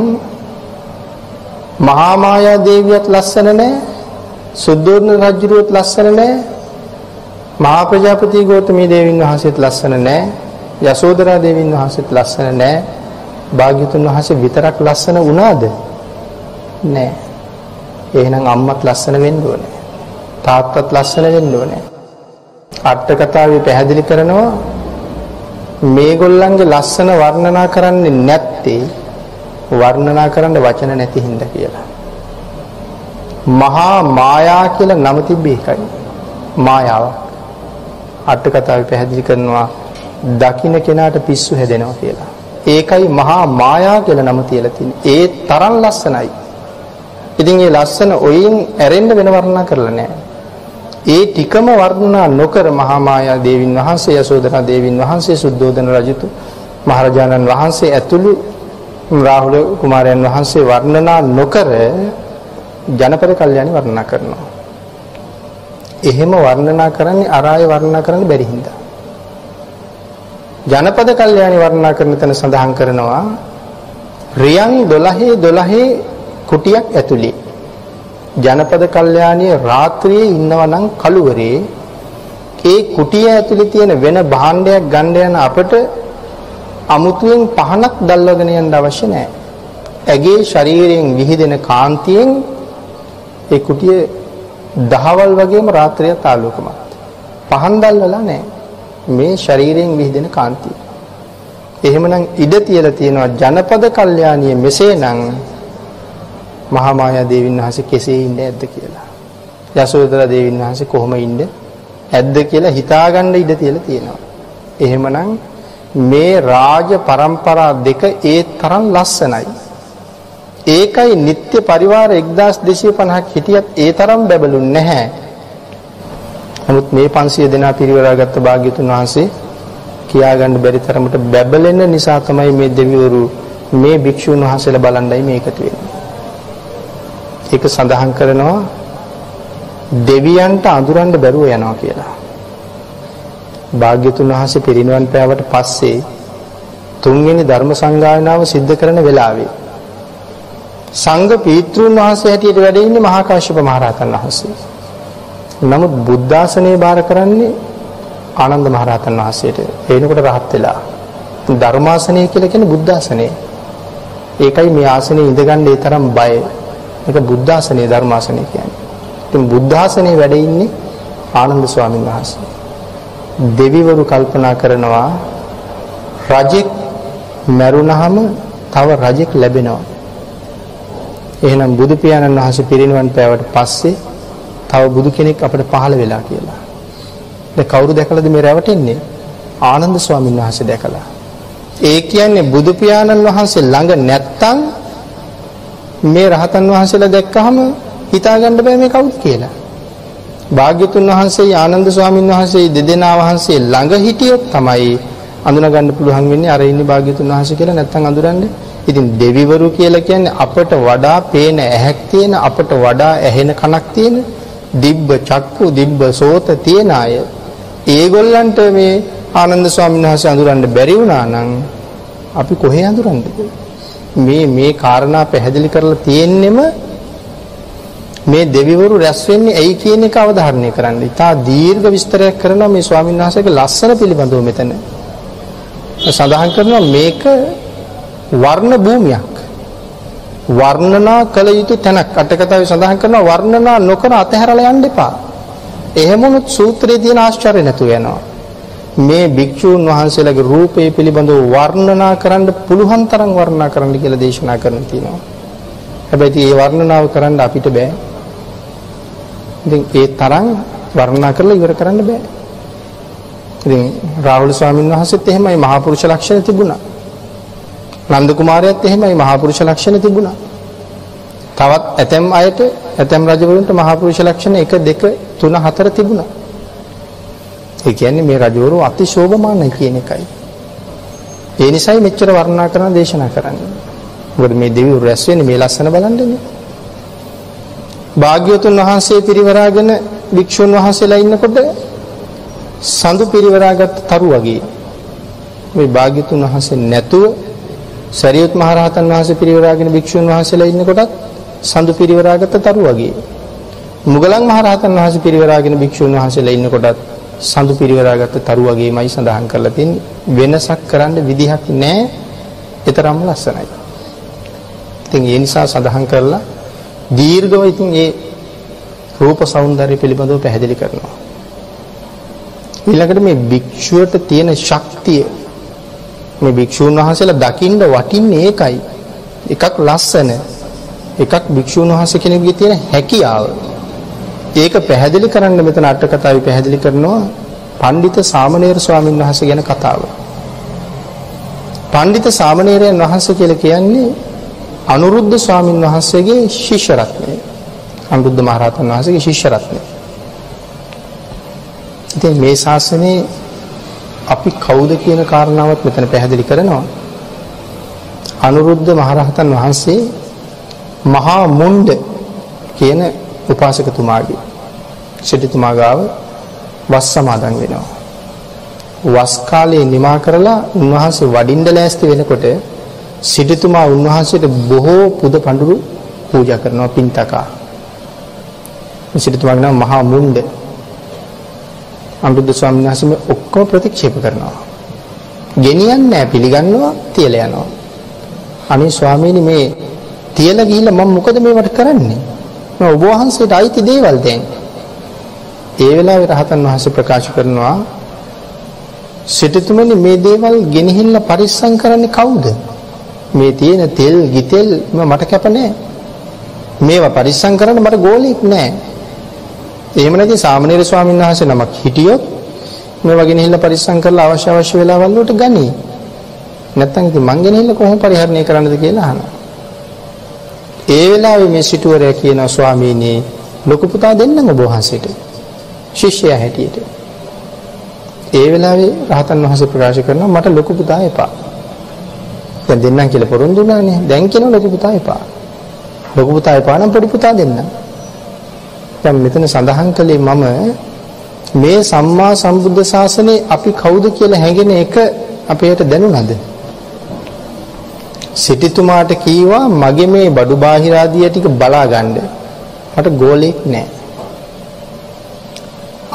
මහා මායා දේවියත් ලස්සන නැහැ. සුද්ධෝදන රජුරුවත් ලස්සන නැහැ. මහා ප්‍රජාපති ගෞතමී දේවින් වහන්සේත් ලස්සන නැහැ. යසෝදරා දේවින් වහන්සේත් ලස්සන නෑ. භාග්‍යතුන් වහන්සේ විතරක් ලස්සන වුණාද? නෑ. එහෙනම් අම්මත් ලස්සන වෙන්න ඕනේ. තාත්තත් ලස්සන වෙන්න ඕනේ. අට කතාවේ පැහැදිලි කරනවා මේගොල්ලන්ගේ ලස්සන වර්ණනා කරන්නේ නැත්තේ වර්ණනා කරන්න වචන නැති හින්දා කියලා. මහා මායා කියලා නම තිබ්බේ ඒකයි. මායාව. අට කතාවේ පැහැදිලි කරනවා දකින්න කෙනාට පිස්සු හැදෙනවා කියලා. ඒකයි මහා මායා කියලා නම තියලා තියෙන්නේ. ඒ තරම් ලස්සනයි. ඉතින් මේ ලස්සන ඔයින් ඇරෙන්න වෙන වර්ණනා කරලා නැහැ. ඒ ටිකම වර්ණනා නොකර මහා මායා දේවින් වහන්සේ යසෝදරා දේවින් වහන්සේ සුද්ධෝදන රජතු මහරජාණන් වහන්සේ ඇතුළු රාහුල කුමාරයන් වහන්සේ වර්ණනා නොකර ජනපද කල්යاني වර්ණනා කරනවා. එහෙම වර්ණනා කරන්නේ අරාය වර්ණනා කරන්න බැරි හින්දා. ජනපද කල්යාණි වර්ණනා කරන තැන සඳහන් කරනවා රියන් 12 12 කුටියක් ඇතුළේ ජනපද කල්යාණිය රාත්‍රියේ ඉන්නවා නම් කළුවරේ ඒ කුටිය ඇතුලේ තියෙන වෙන භාණ්ඩයක් ගන්න යන අපට අමුතුවෙන් පහනක් දැල්වගෙන යන්න අවශ්‍ය නැහැ. ඇගේ ශරීරයෙන් විහිදෙන කාන්තියෙන් ඒ කුටිය දහවල් වගේම රාත්‍රියත් ආලෝකමත්. පහන් දැල්වලා නැහැ. මේ ශරීරයෙන් විහිදෙන කාන්තිය. එහෙමනම් ඉඩ තියලා තියෙනවා ජනපද කල්යාණිය මෙසේනම් මහා මායා දේවින් වහන්සේ කෙසේ ඉන්නේ ඇද්ද කියලා. යසෝදරා දේවින් වහන්සේ කොහොම ඉන්නේ ඇද්ද කියලා හිතාගන්න ඉඩ තියලා තියෙනවා. එහෙමනම් මේ රාජ પરම්පරා දෙක ඒ තරම් ලස්සනයි. ඒකයි නිත්‍ය පරිවාර 1250ක් හිටියත් ඒ තරම් බැබළුන්නේ නැහැ. නමුත් මේ 500 දෙනා පිරිවරාගත්ත භාග්‍යතුන් වහන්සේ කියාගන්න බැරි තරමට බැබලෙන නිසා තමයි මේ දෙවිවරු මේ භික්ෂුන් වහන්සේලා බලන්නයි මේකට වෙන්නේ. ඒක සඳහන් කරනවා දෙවියන්ට අඳුරන්න බැරුව යනවා කියලා. භාග්‍යතුන් වහන්සේ පිරිනිවන් පෑවට පස්සේ තුන්වෙනි ධර්ම සංගායනාව සිද්ධ කරන වෙලාවේ සංඝ පීත්‍රුන් වහන්සේ හැටියට වැඩ ඉන්නේ මහා කාශ්‍යප මහ රහතන් වහන්සේ. නමුත් බුද්ධාසනේ බාර කරන්නේ ආනන්ද මහ රහතන් වහන්සේට. එනකොට රහත් වෙලා. ධර්මාසනය කියලා කියන්නේ බුද්ධාසනේ. ඒකයි මේ ආසනේ ඉඳගන්න ඒ තරම් බය. මේක බුද්ධාසනේ ධර්මාසනේ කියන්නේ. ඉතින් බුද්ධාසනේ වැඩ ඉන්නේ ආනන්ද ස්වාමීන් වහන්සේ. දෙවිවරු කල්පනා කරනවා රජෙක් මැරුණහම තව රජෙක් ලැබෙනවා. එහෙනම් බුදු පියාණන් වහන්සේ පිරිනිවන් පෑවට පස්සේ තව බුදු කෙනෙක් අපිට පහළ වෙලා කියලා. දැන් කවුරු දැකලාද මේ රැවටෙන්නේ? ආනන්ද ස්වාමීන් වහන්සේ දැකලා. ඒ කියන්නේ බුදු පියාණන් වහන්සේ ළඟ නැත්තම් මේ රහතන් වහන්සේලා දැක්කහම හිතා ගන්න බෑ මේ කවුද කියලා. භාග්‍යතුන් වහන්සේ ආනන්ද ස්වාමීන් වහන්සේ දෙදෙනා වහන්සේ ළඟ හිටියොත් තමයි අඳුන ගන්න පුළුවන් වෙන්නේ අර ඉන්නේ භාග්‍යතුන් වහන්සේ කියලා නැත්තම් අඳුරන්නේ. ඉතින් දෙවිවරු කියලා කියන්නේ අපට වඩා පේන ඇහැක් තියෙන අපට වඩා ඇහෙන කනක් තියෙන දිබ්බ චක්කු දිබ්බ සෝත තියෙන අය ඒගොල්ලන්ට මේ ආනන්ද ස්වාමීන් වහන්සේ අඳුරන්න බැරි වුණා නම් අපි කොහේ අඳුරන්නද මේ මේ කාරණා පැහැදිලි කරලා තියෙන්නෙම මේ දෙවිවරු රැස් වෙන්නේ ඇයි කියන එක අවධාරණය කරන්න. ඉතා දීර්ඝ විස්තරයක් කරනවා මේ ස්වාමීන් වහන්සේගේ ලස්සන පිළිබඳව මෙතන. සඳහන් කරනවා මේක වර්ණ භූමියක්. වර්ණනා කළ යුතු තැනක් අටකතාවේ සඳහන් කරනවා වර්ණනා නොකර අතහැරලා යන්න එපා. එහෙමනොත් සූත්‍රයේ තියෙන ආශ්චර්ය නැතු වෙනවා. මේ භික්ෂූන් වහන්සේලාගේ රූපය පිළිබඳව වර්ණනා කරන්න පුළුවන් තරම් වර්ණනා කරන්න කියලා දේශනා කරන තියෙනවා. හැබැයි මේ වර්ණනාව කරන්න අපිට බෑ. ඉතින් ඒ තරම් වර්ණනා කරලා ඉවර කරන්න බෑ. ඉතින් රාහුල ස්වාමීන් වහන්සේත් එහෙමයි මහා පුරුෂ ලක්ෂණ තිබුණා. නන්ද කුමාරයාත් එහෙමයි මහා පුරුෂ ලක්ෂණ තිබුණා. තවත් ඇතැම් අයට ඇතැම් රජවරුන්ට මහා පුරුෂ ලක්ෂණ 1 2 3 4 තිබුණා. ඒ කියන්නේ මේ රජවරු අතිශෝභමානයි කියන එකයි. ඒ නිසයි මෙච්චර වර්ණනා කරන දේශනා කරන්නේ. මොකද මේ දෙවිවරු රැස් වෙන්නේ මේ ලස්සන බලන්නනේ. භාග්‍යවතුන් වහන්සේ පිරිවරාගෙන භික්ෂුන් වහන්සේලා ඉන්නකොට සඳු පිරිවරාගත් තරු වගේ මේ භාග්‍යතුන් වහන්සේ නැතුව සරියුත් මහ රහතන් වහන්සේ පිරිවරාගෙන භික්ෂුන් වහන්සේලා ඉන්නකොටත් සඳු පිරිවරාගත් තරු වගේ මුගලන් මහ රහතන් වහන්සේ පිරිවරාගෙන භික්ෂුන් වහන්සේලා ඉන්නකොටත් සඳු පිරිවරාගත් තරු වගේමයි සඳහන් කරලා තියෙන්නේ වෙනසක් කරන්න විදිහක් නැහැ. ඒතරම්ම ලස්සනයි. ඉතින් ඒ නිසා සඳහන් කරලා දීර්ඝව ඉතින් ඒ රූප సౌందර්ය පිළිබඳව පැහැදිලි කරනවා. ඊළඟට මේ භික්ෂුවට තියෙන ශක්තිය මේ භික්ෂුන් වහන්සේලා දකින්න වටින්නේ ඒකයි. එකක් ලස්සන එකක් භික්ෂුන් වහන්සේ කෙනෙකුගේ තියෙන හැකියාව. ඒක පැහැදිලි කරන්න මෙතන අට කතාවේ පැහැදිලි කරනවා පඬිත සාමණේර ස්වාමීන් වහන්සේ ගැන කතාව. පඬිත සාමණේරයන් වහන්සේ කියලා කියන්නේ අනුරුද්ධ ස්වාමීන් වහන්සේගේ ශිෂ්‍ය රත්නය. අනුරුද්ධ මහරහතන් වහන්සේගේ ශිෂ්‍ය රත්නය. ඉතින් මේ ශාසනයේ අපි කවුද කියන කාරණාවත් මෙතන පැහැදිලි කරනවා. අනුරුද්ධ මහරහතන් වහන්සේ මහා මුණ්ඩ කියන උපාසකතුමාගේ සිටුතුමා ගාව වස් සමාදන් වෙනවා. වස් කාලේ නිමා කරලා උන්වහන්සේ වඩින්න ලෑස්ති වෙනකොට සිටුතුමා උන්වහන්සේට බොහෝ පුද පඬුරු පූජා කරනවා පින්තකා. සිටුතුමාගේ නම මහා මුණ්ඩ. අනුරුද්ධ ස්වාමීන් වහන්සේ ඔක්කොම ප්‍රතික්ෂේප කරනවා. ගෙනියන්නේ නැහැ පිළිගන්නවා තියලා යනවා. අනේ ස්වාමීනි මේ තියලා ගිහිල්ලා මම මොකද මේවට කරන්නේ? මම ඔබ වහන්සේට අයිති දේවල් දැන්. ඒ වෙලාවේ රහතන් වහන්සේ ප්‍රකාශ කරනවා සිටුතුමනි මේ දේවල් ගෙනහිල්ලා පරිස්සම් කරන්නේ කවුද? මේ තියෙන තෙල් ගිතෙල් මට කැප නැහැ. මේවා පරිස්සම් කරන්න මට ගෝලෙක් නැහැ. එහෙම නැති සාමණේර ස්වාමීන් වහන්සේ නමක් හිටියොත් මේවා ගෙනහිල්ලා පරිස්සම් කරලා අවශ්‍ය අවශ්‍ය වෙලාවල් වලට ගනි. නැත්තම් ඉතින් මං ගෙනහිල්ලා කොහොම පරිහරණය කරන්නද කියලා අහනවා. ඒ වෙලාවේ මේ සිටුවරයා කියනවා ස්වාමීනි ලොකු පුතා දෙන්නම ඔබ වහන්සේට. ශිෂ්‍යයා හැටියට. ඒ වෙලාවේ රහතන් වහන්සේ ප්‍රකාශ කරනවා මට ලොකු පුතා එපා. දැන් දෙන්නම් කියලා පොරොන්දු වුණානේ. දැන් කියනවා ලොකු පුතා එපා. ලොකු පුතා එපා නම් පොඩි පුතා දෙන්න. දැන් මෙතන සඳහන් කළේ මම මේ සම්මා සම්බුද්ධ ශාසනේ අපි කවුද කියලා හැඟෙන එක අපේට දැනුණාද? සිටිතුමාට කීවා මගේ මේ බඩු බාහිරාදිය ටික බලා ගන්න. මට ගෝලෙක් නැහැ.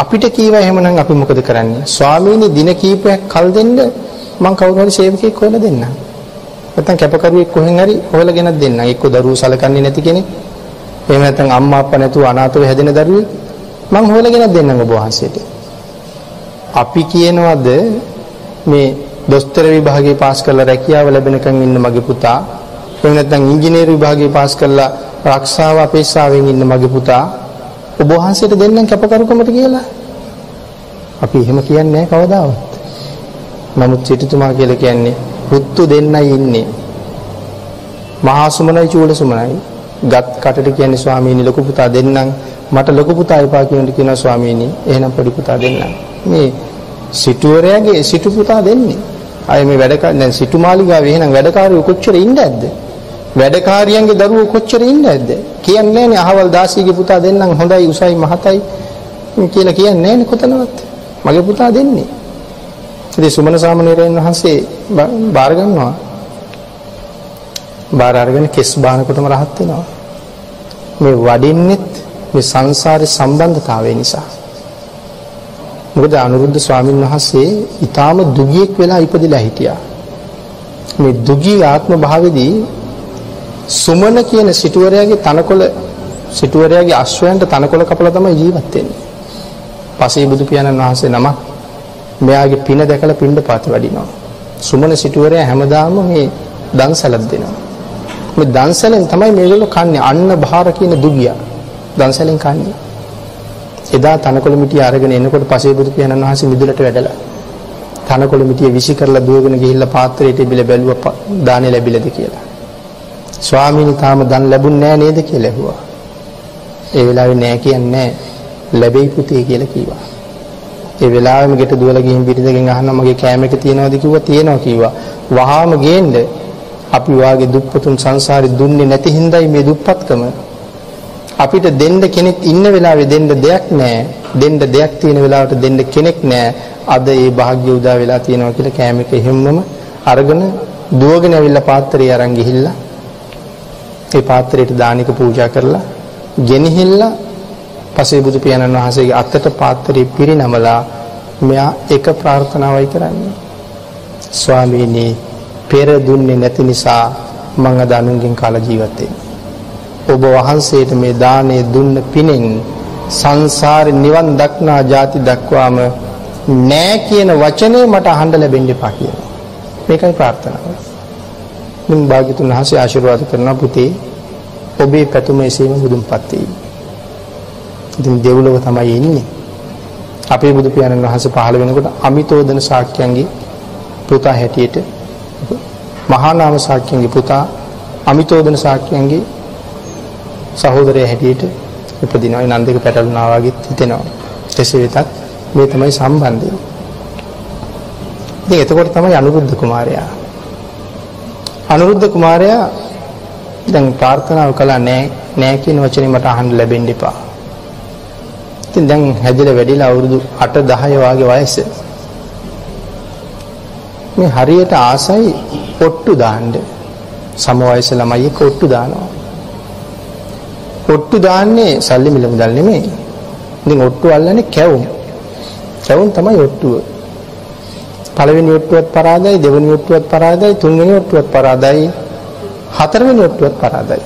අපිට කීවා එහෙමනම් අපි මොකද කරන්නේ? ස්වාමීනි දින කීපයක් කල් දෙන්න මං කවුරු හරි සේවකයෙක් හොයලා දෙන්නම්. නැත්නම් කැපකරුවෙක් කොහෙන් හරි හොයලා ගෙනත් දෙන්නම්. එක්ක දරුවෝ සලකන්නේ නැති කෙනෙක්. එහෙම නැත්නම් අම්මා අප්පා නැතුව අනාථව හැදෙන දරුවෙක් මං හොයලා ගෙනත් දෙන්නම් ඔබ වහන්සේට. අපි කියනවද මේ දොස්තර විභාගේ පාස් කරලා රැකියාව ලැබෙනකන් ඉන්න මගේ පුතා එහෙම නැත්නම් ඉංජිනේරු විභාගේ පාස් කරලා ආරක්ෂාව අපේක්ෂාවෙන් ඉන්න මගේ පුතා ඔබ වහන්සේට දෙන්නම් කැපකරුකමට කියලා. අපි එහෙම කියන්නේ නැහැ කවදාවත්. නමුත් සිටුතුමා කියලා කියන්නේ පුත්තු දෙන්නයි ඉන්නේ. මහා සුමනයි චූල සුමනයි. ගත් කටට කියන්නේ ස්වාමීනි ලොකු පුතා දෙන්නම් මට ලොකු පුතා එපා කියනට කියනවා ස්වාමීනි එහෙනම් පොඩි පුතා දෙන්නම්. මේ සිටුවරයාගේ සිටු පුතා දෙන්නේ. අය මේ වැඩ දැන් සිටුමාලිගාවේ එහෙනම් වැඩකාරයෝ කොච්චර ඉන්නේ නැද්ද? වැඩකාරියන්ගේ දරුවෝ කොච්චර ඉන්නේ නැද්ද? කියන්නේ නැහැ අහවල් දාසිගේ පුතා දෙන්නම් හොඳයි උසයි මහතයි කියලා කියන්නේ නැහැ කොතනවත්. මගේ පුතා දෙන්නේ. ඉතින් සුමන සාමණේරයන් වහන්සේ බාර ගන්නවා. බාර අරගෙන කෙස් බානකොටම රහත් වෙනවා. මේ වඩින්නෙත් මේ සංසාරේ සම්බන්ධතාවය නිසා. මොකද අනුරුද්ධ ස්වාමීන් වහන්සේ ඊටාම දුගියෙක් වෙලා ඉපදිලා හිටියා. මේ දුගී ආත්ම භාවයේදී සුමන කියන සිටුවරයාගේ තනකොළ සිටුවරයාගේ අශ්වයන්ට තනකොළ කපලා තමයි ජීවත් වෙන්නේ. පසේ බුදු පියාණන් වහන්සේ නමක් මෙයාගේ පින දැකලා පින්ඩ පාත වඩිනවා. සුමන සිටුවරයා හැමදාම මේ දන්සලක් දෙනවා. මේ දන්සලෙන් තමයි මේගොල්ලෝ කන්නේ අන්න බහාර කියන දුගියා. දන්සලෙන් කන්නේ. එදා තනකොළ මිටිය අරගෙන එනකොට පසේ බුදු පියාණන් වහන්සේ මිදුලට වැඩලා තනකොළ මිටිය විසි කරලා දුවගෙන ගිහිල්ලා පාත්‍රයට ඉබිල බැලුවා දානේ ලැබිලද කියලා. ස්වාමීනි තාම දන් ලැබුණ නෑ නේද කියලා ඇහුවා. ඒ වෙලාවේ නෑ කියන්නේ ලැබෙයි පුතේ කියලා කිව්වා. ඒ වෙලාවෙම ගෙට දුවලා ගිහින් පිටිදගෙන් අහනවා මගේ කෑම එක තියනවද කිව්වා තියෙනවා කිව්වා. වහාම ගේන්න අපි වාගේ දුප්පතුන් සංසාරේ දුන්නේ නැති හින්දායි මේ දුප්පත්කම. අපිට දෙන්න කෙනෙක් ඉන්න වෙලාවේ දෙන්න දෙයක් නැහැ. දෙන්න දෙයක් තියෙන වෙලාවට දෙන්න කෙනෙක් නැහැ. අද ඒ වාග්ය උදා වෙලා තියෙනවා කියලා කෑම එක හැමෝම අරගෙන දුවගෙන ඇවිල්ලා පාත්‍රය අරන් ගිහිල්ලා ඒ පාත්‍රයට දානික පූජා කරලා ගෙනහිල්ලා පසේ බුදු පියාණන් වහන්සේගේ අතට පාත්‍රය පිරිනමලා මෙයා එක ප්‍රාර්ථනාවයි කරන්නේ. ස්වාමීනි පෙර දුන්නේ නැති නිසා මං අද අනුන්ගෙන් කාලා ජීවත් ඔබ වහන්සේට මේ දාණය දුන්න පිනෙන් සංසාරේ නිවන් දක්නා ಜಾති දක්වාම නෑ කියන වචනේ මට අහන්න ලැබෙන්න එපා කියලා. මේකයි ප්‍රාර්ථනාව. මින් භාග්‍යතුන් වහන්සේ ආශිර්වාද කරන පුතේ ඔබේ පැතුම එසේම බුදුන්පත් වෙයි. ඉතින් දෙව්ලොව තමයි ඉන්නේ. අපේ බුදු පියාණන් වහන්සේ පහළ වෙනකොට අමිතෝදන ශාක්‍යයන්ගේ පුතා හැටියට මහා නාම ශාක්‍යයන්ගේ පුතා අමිතෝදන ශාක්‍යයන්ගේ සහෝදරය හැටියට උපදිනවා. ඒ නන්දක පැටලුණා වගේ හිතෙනවා. එසේ වෙතත් මේ තමයි සම්බන්ධය. ඉතින් එතකොට තමයි අනුරුද්ධ කුමාරයා. අනුරුද්ධ කුමාරයා දැන් ප්‍රාර්ථනාව කළා නෑ නෑ කියන වචනේ මට අහන්න ලැබෙන්න එපා. ඉතින් දැන් හැදිලා වැඩිලා අවුරුදු 8 10 වගේ වයස. මේ හරියට ආසයි ඔට්ටු දාන්න. සම වයස ළමයි එක්ක ඔට්ටු දානවා. ඔට්ටු දාන්නේ සල්ලි මිල මුදල් නෙමෙයි. ඉතින් ඔට්ටු අල්ලන්නේ කැවුම්. කැවුම් තමයි ඔට්ටුව. පළවෙනි ඔට්ටුවත් පරාදයි, දෙවෙනි ඔට්ටුවත් පරාදයි, තුන්වෙනි ඔට්ටුවත් පරාදයි, හතරවෙනි ඔට්ටුවත් පරාදයි.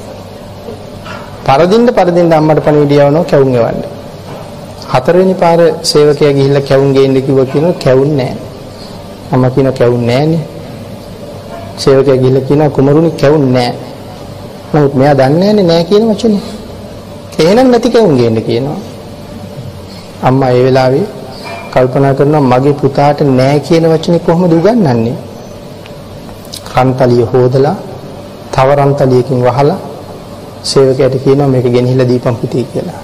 පරදින්න පරදින්න අම්මට පණිවිඩය යවනවා කැවුම් එවන්න. හතරවෙනි පාර සේවකයා ගිහිල්ලා කැවුම් ගේන්න කිව්වා කියනවා කැවුම් නැහැ. අම්මා කියන කැවුන්නේ නෑනේ. සේවකයා ගිහිල්ලා කියනවා කුමරුනි කැවුන්නේ නෑ. නමුත් මෙයා දන්නේ නෑනේ නෑ කියන වචනේ. එහෙනම් නැති කැවුම් ගේන්න කියනවා. අම්මා ඒ වෙලාවේ කල්පනා කරනවා මගේ පුතාට නෑ කියන වචනේ කොහොමද උගන්වන්නේ? රන්තලිය හොදලා තව රන්තලියකින් වහලා සේවකයාට කියනවා මේක ගෙනහිලා දීපන් පුතේ කියලා.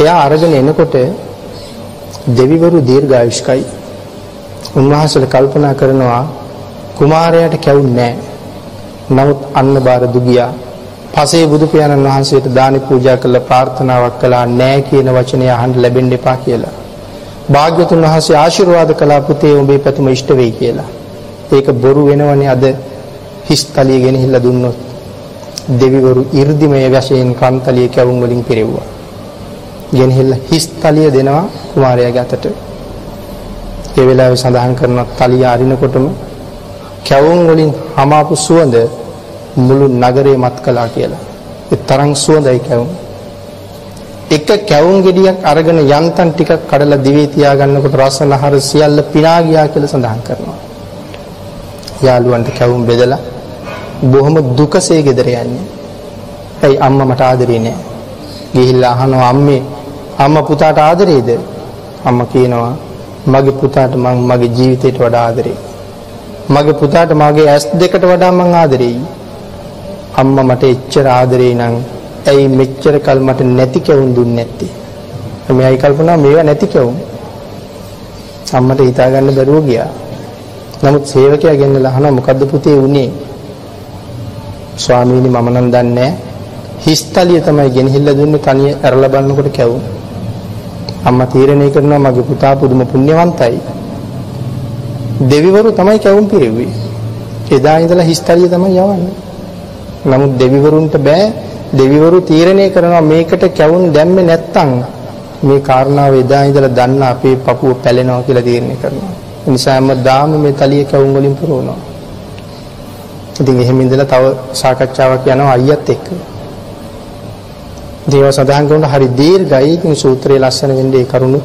එයා අරගෙන එනකොට දෙවිවරු දීර්ඝායුෂ්කයි. උන්වහන්සේලා කල්පනා කරනවා කුමාරයාට කැවුන්නේ නමුත් අන්න බාර දුගියා. පසේ බුදු පියාණන් වහන්සේට දානි පූජා කළ ප්‍රාර්ථනාවක් කළා නෑ කියන වචනය අහන්න ලැබෙන්න එපා කියලා. භාග්‍යතුන් වහන්සේ ආශිර්වාද කළා පුතේ උඹේ පැතුම ඉෂ්ට වෙයි කියලා. ඒක බොරු වෙනවනේ අද හිස්තලිය ගෙනහිල්ලා දුන්නොත් දෙවිවරු 이르දිමය වශයෙන් කන්තලිය කැවුම් වලින් පිරෙව්වා. ගෙනහිල්ලා හිස්තලිය දෙනවා කුමාරයාගේ අතට. ඒ වෙලාවේ සඳහන් කරන තලිය අරිනකොටම කැවුම් වලින් හමාපු සුවඳ මුළු නගරේ මත් කළා කියලා. ඒ තරම් සුවඳයි කැවුම්. එක කැවුම් ගෙඩියක් අරගෙන යන්තම් ටිකක් කඩලා දිවේ තියාගන්නකොට රසනහර සියල්ල පිනා ගියා කියලා සඳහන් කරනවා. යාළුවන්ට කැවුම් බෙදලා බොහොම දුකසේ ගෙදර යන්නේ. ඇයි අම්මා මට ආදරේ නෑ. ගිහිල්ලා අහනවා අම්මේ අම්මා පුතාට ආදරේද? අම්මා කියනවා මගේ පුතාට මං මගේ ජීවිතයට වඩා ආදරේ. මගේ පුතාට මගේ ඇස් දෙකට වඩා මං ආදරෙයි. අම්මා මට එච්චර ආදරේ නම් ඇයි මෙච්චර කල් මට නැති කැවුම් දුන්නේ නැත්තේ? මෙයයි කල්පනා මේවා නැති කැවුම්. අම්මට හිතා ගන්න බැරුව ගියා. නමුත් සේවකයා ගෙන්නලා අහනවා මොකද්ද පුතේ උනේ? ස්වාමීනි මම නම් දන්නේ හිස්තලිය තමයි ගෙනහිල්ලා දුන්නේ තනිය ඇරලා බලනකොට කැවුම්. අම්මා තීරණය කරනවා මගේ පුතා පුදුම පුණ්‍යවන්තයි. දෙවිවරු තමයි කැවුම් පිරෙව්වේ. එදා ඉඳලා හිස්තලිය තමයි යවන්නේ. නමුත් දෙවිවරුන්ට බෑ දෙවිවරු තීරණය කරනවා මේකට කැවුම් දැම්මේ නැත්තම් මේ කාරණාව එදා ඉඳලා දන්න අපේ පපුව පැලෙනවා කියලා තීරණය කරනවා. ඒ නිසා හැමදාම මේ තලිය කැවුම් වලින් පුරවනවා. ඉතින් එහෙම ඉඳලා තව සාකච්ඡාවක් යනවා අයියත් එක්ක. දේව සඳහන් කරන හරි දීර්ඝයි. ඉතින් සූත්‍රයේ ලස්සන වෙන්නේ ඒ කරුණු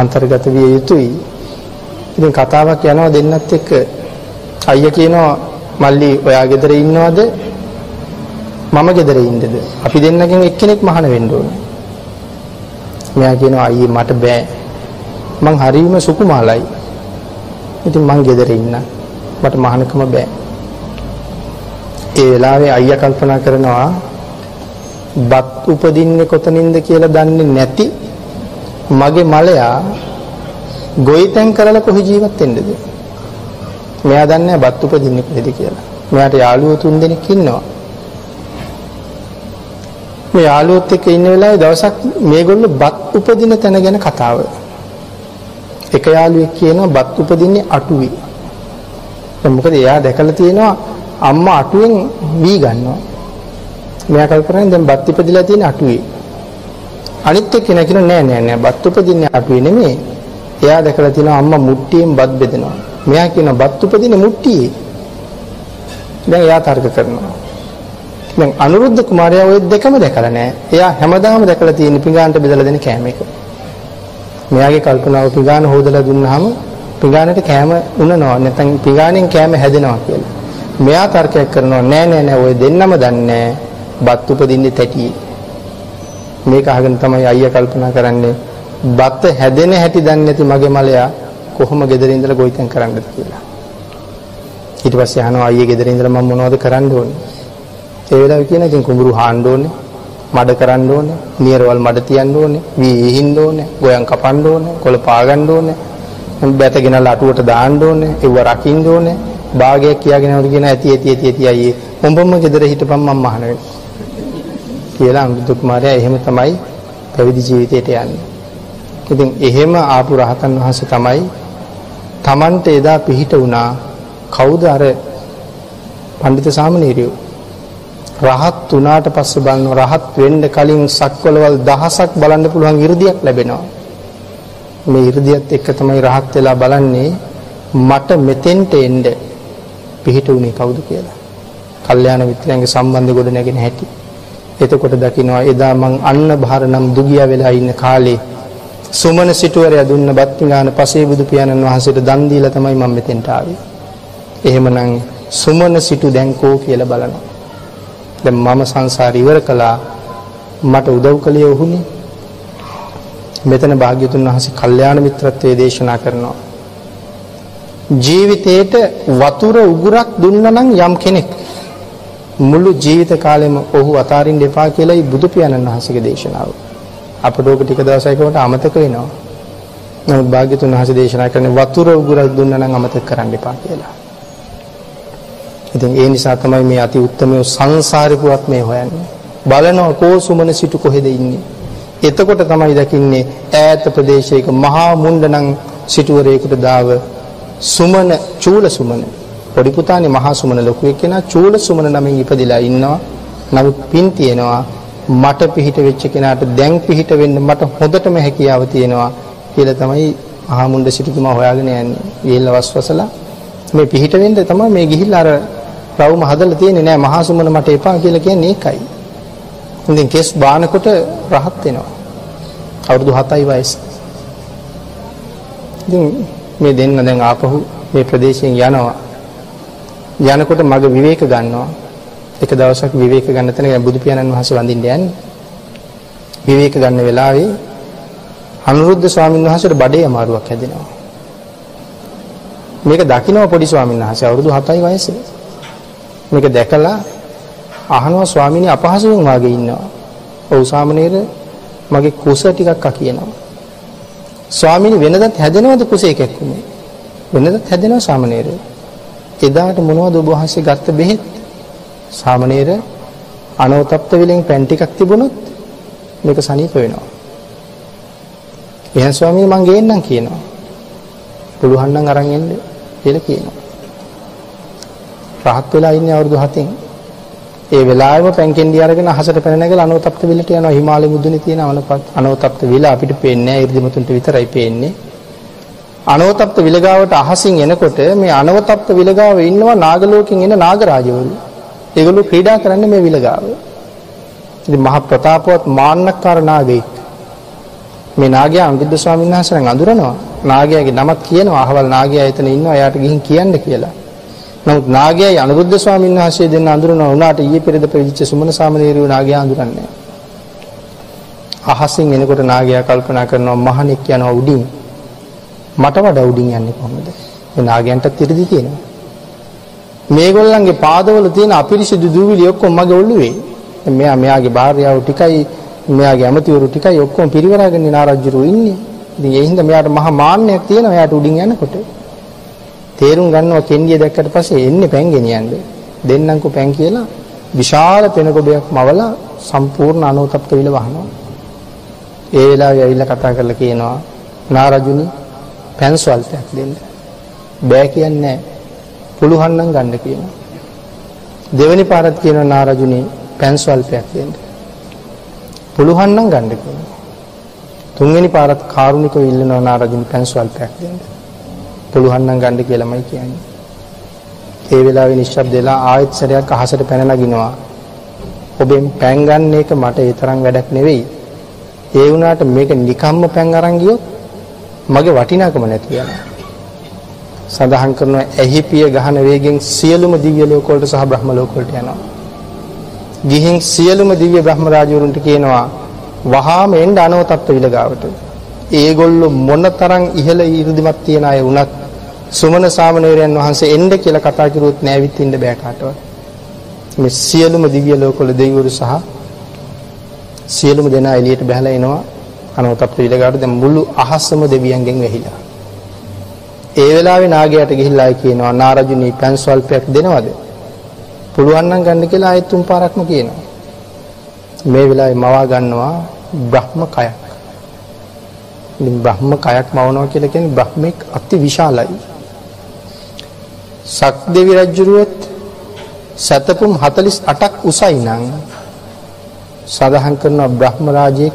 අන්තර්ගත විය යුතුයි. ඉතින් කතාවක් යනවා දෙන්නත් එක්ක. අයියා කියනවා මල්ලි ඔයා ගෙදර ඉන්නවද? මම ගෙදර ඉන්නද? අපි දෙන්නගෙන් එක්කෙනෙක් මහාන වෙන්න ඕනේ. මෙයා කියනවා අයියේ මට බෑ. මං හරීම සුකුමාලයි. ඉතින් මං ගෙදර ඉන්න. මට මහානකම බෑ. ඒ වෙලාවේ අයියා කල්පනා කරනවා බත් උපදින්නේ කොතනින්ද කියලා දන්නේ නැති මගේ මලයා ගොවිතැන් කරලා කොහේ ජීවත් වෙන්නද? මෙයා දන්නේ බත් උපදින්නේ කොහෙද කියලා. මෙයාට යාළුවෝ තුන් දෙනෙක් ඉන්නවා. මේ යාළුවොත් එක්ක ඉන්න වෙලාවේ දවසක් මේගොල්ලෝ බත් උපදින තැන ගැන කතාව. එක යාළුවෙක් කියනවා බත් උපදින්නේ අටුවේ. දැන් මොකද එයා දැකලා තියෙනවා අම්මා අටුවෙන් වී ගන්නවා. මෙයා කල්පනා දැන් බත් ඉපදිලා තියෙන අටුවේ. අනිත් එක්කෙනා කියන නෑ නෑ නෑ බත් උපදින්නේ අටුවේ නෙමෙයි. එයා දැකලා තියෙනවා අම්මා මුට්ටියෙන් බත් බෙදනවා. මෙයා කියනවා බත් උපදින්නේ මුට්ටියේ. දැන් එයා තර්ක කරනවා. දැන් අනුරුද්ධ කුමාරයා ওই දෙකම දැකලා නෑ. එයා හැමදාම දැකලා තියෙන පිඟානට බෙදලා දෙන කෑම එක. මෙයාගේ කල්පනාව පිඟාන හොදලා දුන්නාම පිඟානට කෑම උනනවා නැත්නම් පිඟානෙන් කෑම හැදෙනවා කියලා. මෙයා තර්කයක් කරනවා නෑ නෑ නෑ ඔය දෙන්නම දන්නේ බත් උපදින්නේ තැටියේ. මේක අහගෙන තමයි අයියා කල්පනා කරන්නේ බත් හැදෙන හැටි දන්නේ නැති මගේ මලයා කොහොම ගෙදර ඉඳලා ගොවිතැන් කරන්නද කියලා. ඊට පස්සේ අහනවා අයියේ ගෙදර ඉඳලා මම මොනවද කරන්න ඕනේ? ඒ වෙලාවේ කියන ඉතින් කුඹුරු හාන්න ඕනේ, මඩ කරන්න ඕනේ, නියරවල් මඩ තියන්න ඕනේ, වී ඉහින්න ඕනේ, ගොයන් කපන්න ඕනේ, කොළ පාගන්න ඕනේ, බැත ගෙනල්ලා අටුවට දාන්න ඕනේ, ඒව රකින්න ඕනේ. භාගයක් කියාගෙන යනකොට කියන ඇති ඇති ඇති ඇති අයියේ උඹම ගෙදර හිටපන් මම මහාන වෙනවා. කියලා අනුරුද්ධ කුමාරයා එහෙම තමයි පැවිදි ජීවිතයට යන්නේ. ඉතින් එහෙම ආපු රහතන් වහන්සේ තමයි Tamante එදා පිහිට වුණා කවුද අර පඬිත සාමණේරියෝ රහත් වුණාට පස්සේ බලන රහත් වෙන්න කලින් සක්වලවල් දහසක් බලන්න පුළුවන් 이르දියක් ලැබෙනවා. මේ 이르දියත් එක්ක තමයි රහත් වෙලා බලන්නේ මට මෙතෙන්ට එන්න පිහිට උනේ කවුද කියලා. කල්යාණ මිත්‍රයන්ගේ සම්බන්ධ ගොඩ නැගෙන හැටි. එතකොට දකින්නවා එදා මං අන්න භාර නම් දුගියා වෙලා ඉන්න කාලේ සුමන සිටුවරයා දුන්න බත් පිඟාන පසේ බුදු පියාණන් වහන්සේට දන් දීලා තමයි මම මෙතෙන්ට ආවේ. එහෙමනම් සුමන සිටු දැන්කෝ කියලා බලනවා. දැන් මම සංසාර ඉවර කළා මට උදව් කළේ ඔහුනේ. මෙතන භාග්‍යතුන් වහන්සේ කල්යාණ මිත්‍රත්වයේ දේශනා කරනවා. ජීවිතේට වතුර උගුරක් දුන්න නම් යම් කෙනෙක් මුළු ජීවිත කාලෙම ඔහු අතාරින්න එපා කියලායි බුදු පියාණන් වහන්සේගේ දේශනාව. අපට ඕක ටික දවසයකට අමතක වෙනවා. නමුත් භාග්‍යතුන් වහන්සේ දේශනා කරන්නේ වතුර උගුරක් දුන්න නම් අමතක කරන්න එපා කියලා. ඉතින් ඒ නිසා තමයි මේ අති උත්තමය සංසාරිකුවත් මේ හොයන්නේ. බලනවා කෝ සුමන සිටු කොහෙද ඉන්නේ. එතකොට තමයි දකින්නේ ඈත ප්‍රදේශයක මහා මුණ්ඩනම් සිටුවරයෙකුට දාව සුමන චූල සුමන පොඩි පුතානේ මහා සුමන ලොකු එක්කෙනා චූල සුමන නමින් ඉපදිලා ඉන්නවා. නමුත් පින් තියෙනවා මට පිහිට වෙච්ච කෙනාට දැන් පිහිට වෙන්න මට හොඳටම හැකියාව තියෙනවා කියලා තමයි මහා මුණ්ඩ සිටුතුමා හොයාගෙන යන්නේ. ගිහිල්ලා වස්වසලා මේ පිහිට වෙන්න තමයි මේ ගිහිල්ලා අර රවුම හදලා තියෙන්නේ නෑ මහා සුමන මට එපා කියලා කියන්නේ ඒකයි. ඉතින් කෙස් බානකොට රහත් වෙනවා. අවුරුදු 7යි වයස. ඉතින් මේ දෙන්න දැන් ආපහු මේ ප්‍රදේශයෙන් යනවා. යනකොට මග විවේක ගන්නවා. එක දවසක් විවේක ගන්න තැන බුදු පියාණන් වහන්සේ වඳින්න යන්නේ. විවේක ගන්න වෙලාවේ අනුරුද්ධ ස්වාමීන් වහන්සේට බඩේ අමාරුවක් හැදෙනවා. මේක දකින්න පොඩි ස්වාමීන් වහන්සේ අවුරුදු 7යි වයසේ. මේක දැකලා අහනවා ස්වාමීනි අපහසුයෙන් වාගේ ඉන්නවා. ඔව් සාමණේර මගේ කුස ටිකක් අ කියනවා. ස්වාමීනි වෙනදත් හැදෙනවද කුසේ කැක්කුමේ? වෙනදත් හැදෙනවා සාමණේර. එදාට මොනවද ඔබ වහන්සේ ගත්ත බෙහෙත්? සාමණේර අනෝතප්ත විලෙන් පැන් ටිකක් තිබුණොත් මේක සනීප වෙනවා. එහෙනම් ස්වාමීනි මං ගේන්නම් කියනවා. පුළුවන් නම් අරන් එන්න කියලා කියනවා. රහත් වෙලා ඉන්නේ අවුරුදු 7න්. ඒ වෙලාවෙම පැන්කෙන්ඩි අරගෙන අහසට පැන නැගලා අනෝතප්ත විලට යනවා හිමාලය මුදුනේ තියෙන අනෝතප්ත විල අපිට පේන්නේ නැහැ 이르දිමතුන්ට විතරයි පේන්නේ. අනෝතප්ත විලගාවට අහසින් එනකොට මේ අනවතප්ත විලගාව ඉන්නවා නාගලෝකෙන් එන නාගරාජවරු. ඒගොල්ලෝ ක්‍රීඩා කරන්නේ මේ විලගාව. ඉතින් මහ ප්‍රතාපවත් මාන්නකාර නාගයෙක්. මේ නාගයා අංගුද්ධ ස්වාමීන් වහන්සේගෙන් අඳුරනවා. නාගයාගේ නමක් කියනවා අහවල් නාගයා එතන ඉන්නවා එයාට ගිහින් කියන්න කියලා. නමුත් නාගයයි අනුරුද්ධ ස්වාමීන් වහන්සේ දෙන්න අඳුරනවා උනාට ඊයේ පෙරේද පැවිදිච්ච සුමන සාමණේරියෝ නාගයා අඳුරන්නේ අහසින් එනකොට නාගයා කල්පනා කරනවා මහණෙක් යනවා උඩින් මට වඩා උඩින් යන්නේ කොහොමද? මේ නාගයන්ටත් ඉරිදි තියෙනවා. මේගොල්ලන්ගේ පාදවල තියෙන අපිරිසිදු දූවිලි ඔක්කොම මගේ ඔළුවේ. මෙයා මෙයාගේ භාර්යාව ටිකයි මෙයාගේ ඇමතිවරු ටිකයි ඔක්කොම පිරිවරාගෙන නාරජ්ජුරු ඉන්නේ. ඉතින් ඒ හින්දා මෙයාට මහා මාන්නයක් තියෙනවා එයාට උඩින් යනකොට. තේරුම් ගන්නවා කෙන්ඩිය දැක්කට පස්සේ එන්නේ පැන් ගෙනියන්න. දෙන්නම්කෝ පැන් කියලා විශාල පෙනකොඩයක් මවලා සම්පූර්ණ අනෝතප්ත විල වහනවා. ඒ වෙලාවේ ඇවිල්ලා කතා කරලා කියනවා නාරජුනි පැන් ස්වල්පයක් දෙන්න. බෑ කියන්නේ පුළුවන් නම් ගන්න කියනවා. දෙවෙනි පාරත් කියනවා නාරජුනි පැන් ස්වල්පයක් දෙන්න. පුළුවන් නම් ගන්න කියනවා. තුන්වෙනි පාරත් කාරුණිකව ඉල්ලනවා නාරජුනි පැන් ස්වල්පයක් දෙන්න. පුළුවන් නම් ගන්න කියලාමයි කියන්නේ. ඒ වෙලාවේ නිශ්ශබ්ද වෙලා ආයෙත් සැරයක් අහසට පැන නගිනවා. ඔබෙන් පැන් ගන්න එක මට ඒ තරම් වැඩක් නෙවෙයි. ඒ වුණාට මේක නිකම්ම පැන් අරන් ගියොත් මගේ වටිනාකම නැති වෙනවා. සඳහන් කරනවා ඇහි පිය ගහන වේගෙන් සියලුම දිව්‍ය ලෝක වලට සහ බ්‍රහ්ම ලෝක වලට යනවා. ගිහින් සියලුම දිව්‍ය බ්‍රහ්ම රාජවරුන්ට කියනවා වහාම එන්න අනවතත්ත්ව විලගාවට. ඒගොල්ලෝ මොනතරම් ඉහළ 이르දිමත් තියන අය වුණත් සුමන සාමණේරයන් වහන්සේ එන්න කියලා කතා කරුවොත් නෑවිත් ඉන්න බෑ කාටවත්. මේ සියලුම දිව්‍ය ලෝකවල දෙවිවරු සහ සියලුම දෙනා එළියට බහලා එනවා අනවතප්ප විලගාට දැන් මුළු අහසම දෙවියන්ගෙන් වැහිලා. ඒ වෙලාවේ නාගයාට ගිහිල්ලා කියනවා නාරජුනි පෑන් ස්වල්පයක් දෙනවද? පුළුවන් නම් ගන්න කියලා ආයෙත් තුන් පාරක්ම කියනවා. මේ වෙලාවේ මවා ගන්නවා බ්‍රහ්ම කයක්. ඉතින් බ්‍රහ්ම කයක් මවනවා කියලා කියන්නේ බ්‍රහ්මෙක් අති විශාලයි. සක්දෙවි රජුරුවත් සතපුම් 48ක් උසයි නම් සඳහන් කරනවා බ්‍රහ්ම රාජයේ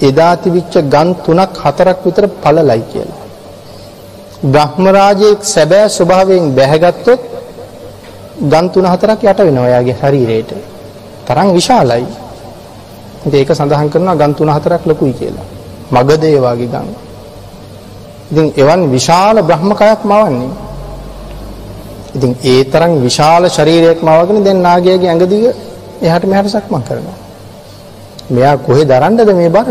එදා තිබිච්ච ගන් තුනක් හතරක් විතර පළලයි කියලා. බ්‍රහ්ම රාජයේ සැබෑ ස්වභාවයෙන් බැහැගත්තොත් ගන් තුන හතරක් යට වෙනවා එයාගේ ශරීරයට. තරම් විශාලයි. ඉතින් ඒක සඳහන් කරනවා ගන් තුන හතරක් ලොකුයි කියලා. මගධේ වගේ ගම්. ඉතින් එවන් විශාල බ්‍රහ්මකයක් මවන්නේ. ඉතින් ඒ තරම් විශාල ශරීරයක් මවගෙන දැන් නාගයාගේ ඇඟ දිග එහාට මෙහාට සක්මන් කරනවා. මෙයා කොහෙ දරන්නද මේ බර?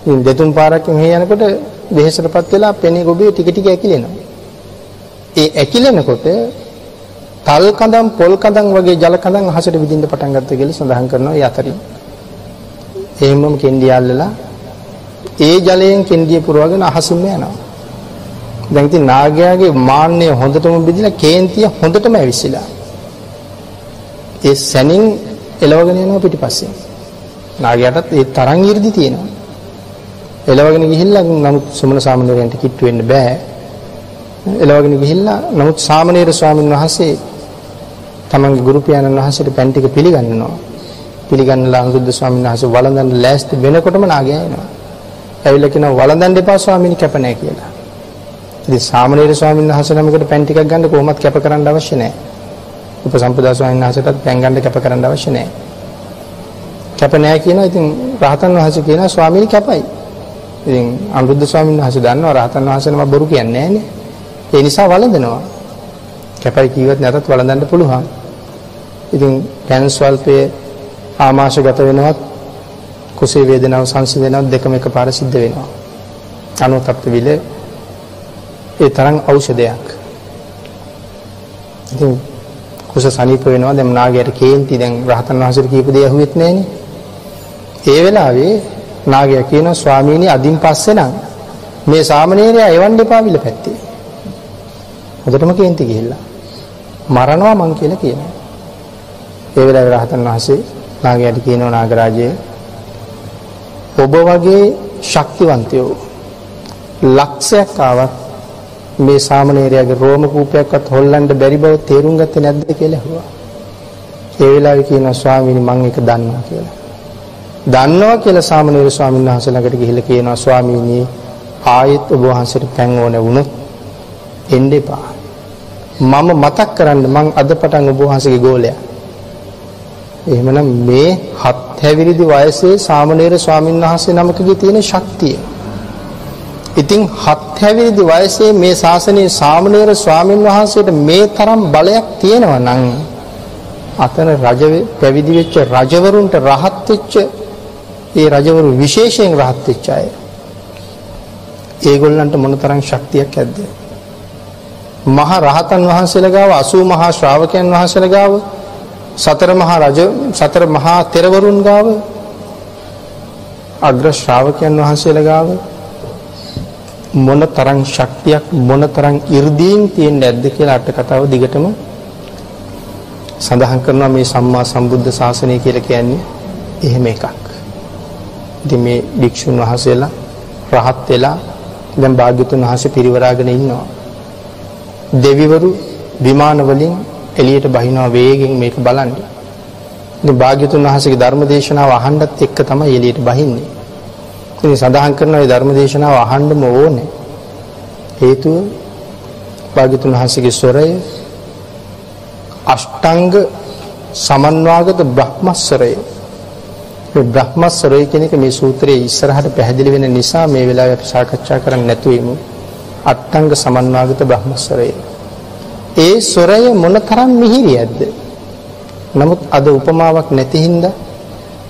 ඉතින් දෙතුන් පාරක් මෙහෙ යනකොට දෙහෙසටපත් වෙලා පෙනේ ගොබේ ටික ටික ඇකිලෙනවා. ඒ ඇකිලෙනකොට තල් කඳන් පොල් කඳන් වගේ ජල කඳන් අහසට විදින්න පටන් ගත්තා කියලා සඳහන් කරනවා ඒ අතරින්. එහෙමම කෙන්ඩිය අල්ලලා ඒ ජලයෙන් කෙන්ඩිය පුරවගෙන අහසින්ම යනවා. දැන් ඉතින් නාගයාගේ මාන්නය හොඳටම බෙදිලා කේන්තිය හොඳටම ඇවිස්සලා. ඒ සැනින් එලවගෙන යනවා පිටිපස්සේ. නාගයාටත් ඒ තරම් 이르දි තියෙනවා. එලවගෙන ගිහිල්ලා නමුත් සුමන සාමණේරයන්ට කිට්ටු වෙන්න බෑ. එලවගෙන ගිහිල්ලා නමුත් සාමණේර ස්වාමීන් වහන්සේ තමන්ගේ ගුරු පියාණන් වහන්සේට පැන් ටික පිළිගන්නවා. පිළිගන්නලා අනුරුද්ධ ස්වාමීන් වහන්සේ වළඳන්න ලෑස්ති වෙනකොටම නාගයා එනවා. ඇවිල්ලා කියනවා වළඳන්න එපා ස්වාමීනි කැප නැහැ කියලා. ඉතින් සාමණේර ස්වාමීන් වහන්සේ නමකට පැන් ටිකක් ගන්න කොහොමත් කැප කරන්න අවශ්‍ය නැහැ. උපසම්පදා ස්වාමීන් වහන්සේටත් පැන් ගන්න කැප කරන්න අවශ්‍ය නැහැ. කැප නැහැ කියනවා. ඉතින් රහතන් වහන්සේ කියනවා ස්වාමීනි කැපයි. ඉතින් අනුරුද්ධ ස්වාමීන් වහන්සේ දන්නවා රහතන් වහන්සේ නම බොරු කියන්නේ නැහැනේ. ඒ නිසා වළඳනවා. කැපයි කීවත් නැතත් වළඳන්න පුළුවන්. ඉතින් කැන් ස්වල්පයේ ආමාශගත වෙනවත් කුසේ වේදනාව සංසිඳනවත් දෙකම එකපාර සිද්ධ වෙනවා. අනුතප්ත විල ඒ තරම් ඖෂධයක්. ඉතින් කුස සනීප වෙනවා දැන් නාගයට කේන්ති දැන් රහතන් වහන්සේට කියපු දේ අහුවෙත් නැහනේ. ඒ වෙලාවේ නාගයා කියනවා ස්වාමීනි අදින් පස්සේ නම් මේ සාමණේරයා එවන්න එපා විල පැත්තේ. හොඳටම කේන්ති ගිහිල්ලා. මරනවා මං කියලා කියනවා. ඒ වෙලාවේ රහතන් වහන්සේ නාගයාට කියනවා නාගරාජයේ ඔබ වගේ ශක්තිවන්තයෝ ලක්ෂයක් ආවත් මේ සාමණේරයාගේ රෝම කූපයක්වත් හොල්ලන්න බැරි බව තේරුම් ගත්තේ නැද්ද කියලා ඇහුවා. ඒ වෙලාවේ කියනවා ස්වාමීනි මම ඒක දන්නවා කියලා. දන්නවා කියලා සාමණේර ස්වාමීන් වහන්සේ ළඟට ගිහිල්ලා කියනවා ස්වාමීනි ආයෙත් ඔබ වහන්සේට පැන් ඕන වුණොත් එන්න එපා. මම මතක් කරන්න මං අද පටන් ඔබ වහන්සේගේ ගෝලයා. එහෙමනම් මේ හත් හැවිරිදි වයසේ සාමණේර ස්වාමීන් වහන්සේ නමකගේ තියෙන ශක්තිය. ඉතින් හත් හැවිරිදි වයසේ මේ ශාසනයේ සාමණේර ස්වාමීන් වහන්සේට මේ තරම් බලයක් තියෙනවා නම් අතන රජ පැවිදි වෙච්ච රජවරුන්ට රහත් වෙච්ච ඒ රජවරු විශේෂයෙන් රහත් වෙච්ච අය. ඒගොල්ලන්ට මොනතරම් ශක්තියක් ඇද්ද? මහා රහතන් වහන්සේලා ගාව 80 මහා ශ්‍රාවකයන් වහන්සේලා ගාව සතර මහා රජ සතර මහා තෙරවරුන් ගාව අග්‍ර ශ්‍රාවකයන් වහන්සේලා ගාව මොන තරම් ශක්තියක් මොන තරම් 이르දීන් තියෙන්නේ නැද්ද කියලා අට කතාව දිගටම සඳහන් කරනවා මේ සම්මා සම්බුද්ධ ශාසනය කියලා කියන්නේ එහෙම එකක්. ඉතින් මේ භික්ෂුන් වහන්සේලා රහත් වෙලා දැන් භාග්‍යතුන් වහන්සේ පිරිවරාගෙන ඉන්නවා. දෙවිවරු විමාන වලින් එළියට බහිනවා වේගෙන් මේක බලන්න. ඉතින් භාග්‍යතුන් වහන්සේගේ ධර්ම දේශනාව අහන්නත් එක්ක තමයි එළියට බහින්නේ. ඉතින් සඳහන් කරන මේ ධර්ම දේශනාව අහන්නම ඕනේ. හේතුව භාග්‍යතුන් වහන්සේගේ ස්වරය අෂ්ටාංග සමන්වාගත බ්‍රහ්මස්වරය. මේ බ්‍රහ්මස්වරය කියන එක මේ සූත්‍රයේ ඉස්සරහට පැහැදිලි වෙන නිසා මේ වෙලාවේ අපි සාකච්ඡා කරන්න නැතුව ඉමු. අට්ටංග සමන්වාගත බ්‍රහ්මස්වරය. ඒ ස්වරය මොනතරම් මිහිරියක්ද? නමුත් අද උපමාවක් නැති හින්දා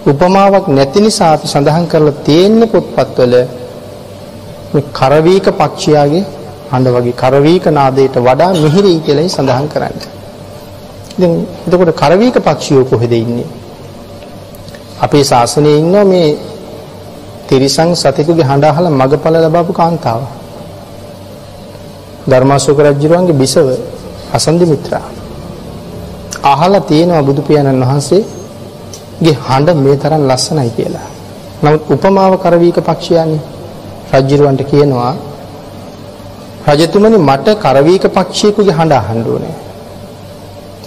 උපමාවක් නැති නිසා අපි සඳහන් කරලා තියෙන්නේ පොත්පත්වල මේ කරවීක පක්ෂියාගේ හඬ වගේ කරවීක නාදයට වඩා මිහිරි කියලායි සඳහන් කරන්නේ. ඉතින් එතකොට කරවීක පක්ෂියෝ කොහෙද ඉන්නේ? අපේ ශාසනයේ ඉන්න මේ තිරිසන් සතෙකුගේ හඬ අහලා මගපල ලබපු කාන්තාව. ධර්මාශෝක රජුගේ බිසව අසන්දි මිත්‍රා. අහලා තියෙනවා බුදු පියාණන් වහන්සේගේ හඬ මේ තරම් ලස්සනයි කියලා. නමුත් උපමාව කරවීක පක්ෂයන්නේ රජුරවන්ට කියනවා රජතුමනි මට කරවීක පක්ෂියෙකුගේ හඬ අහන්න ඕනේ.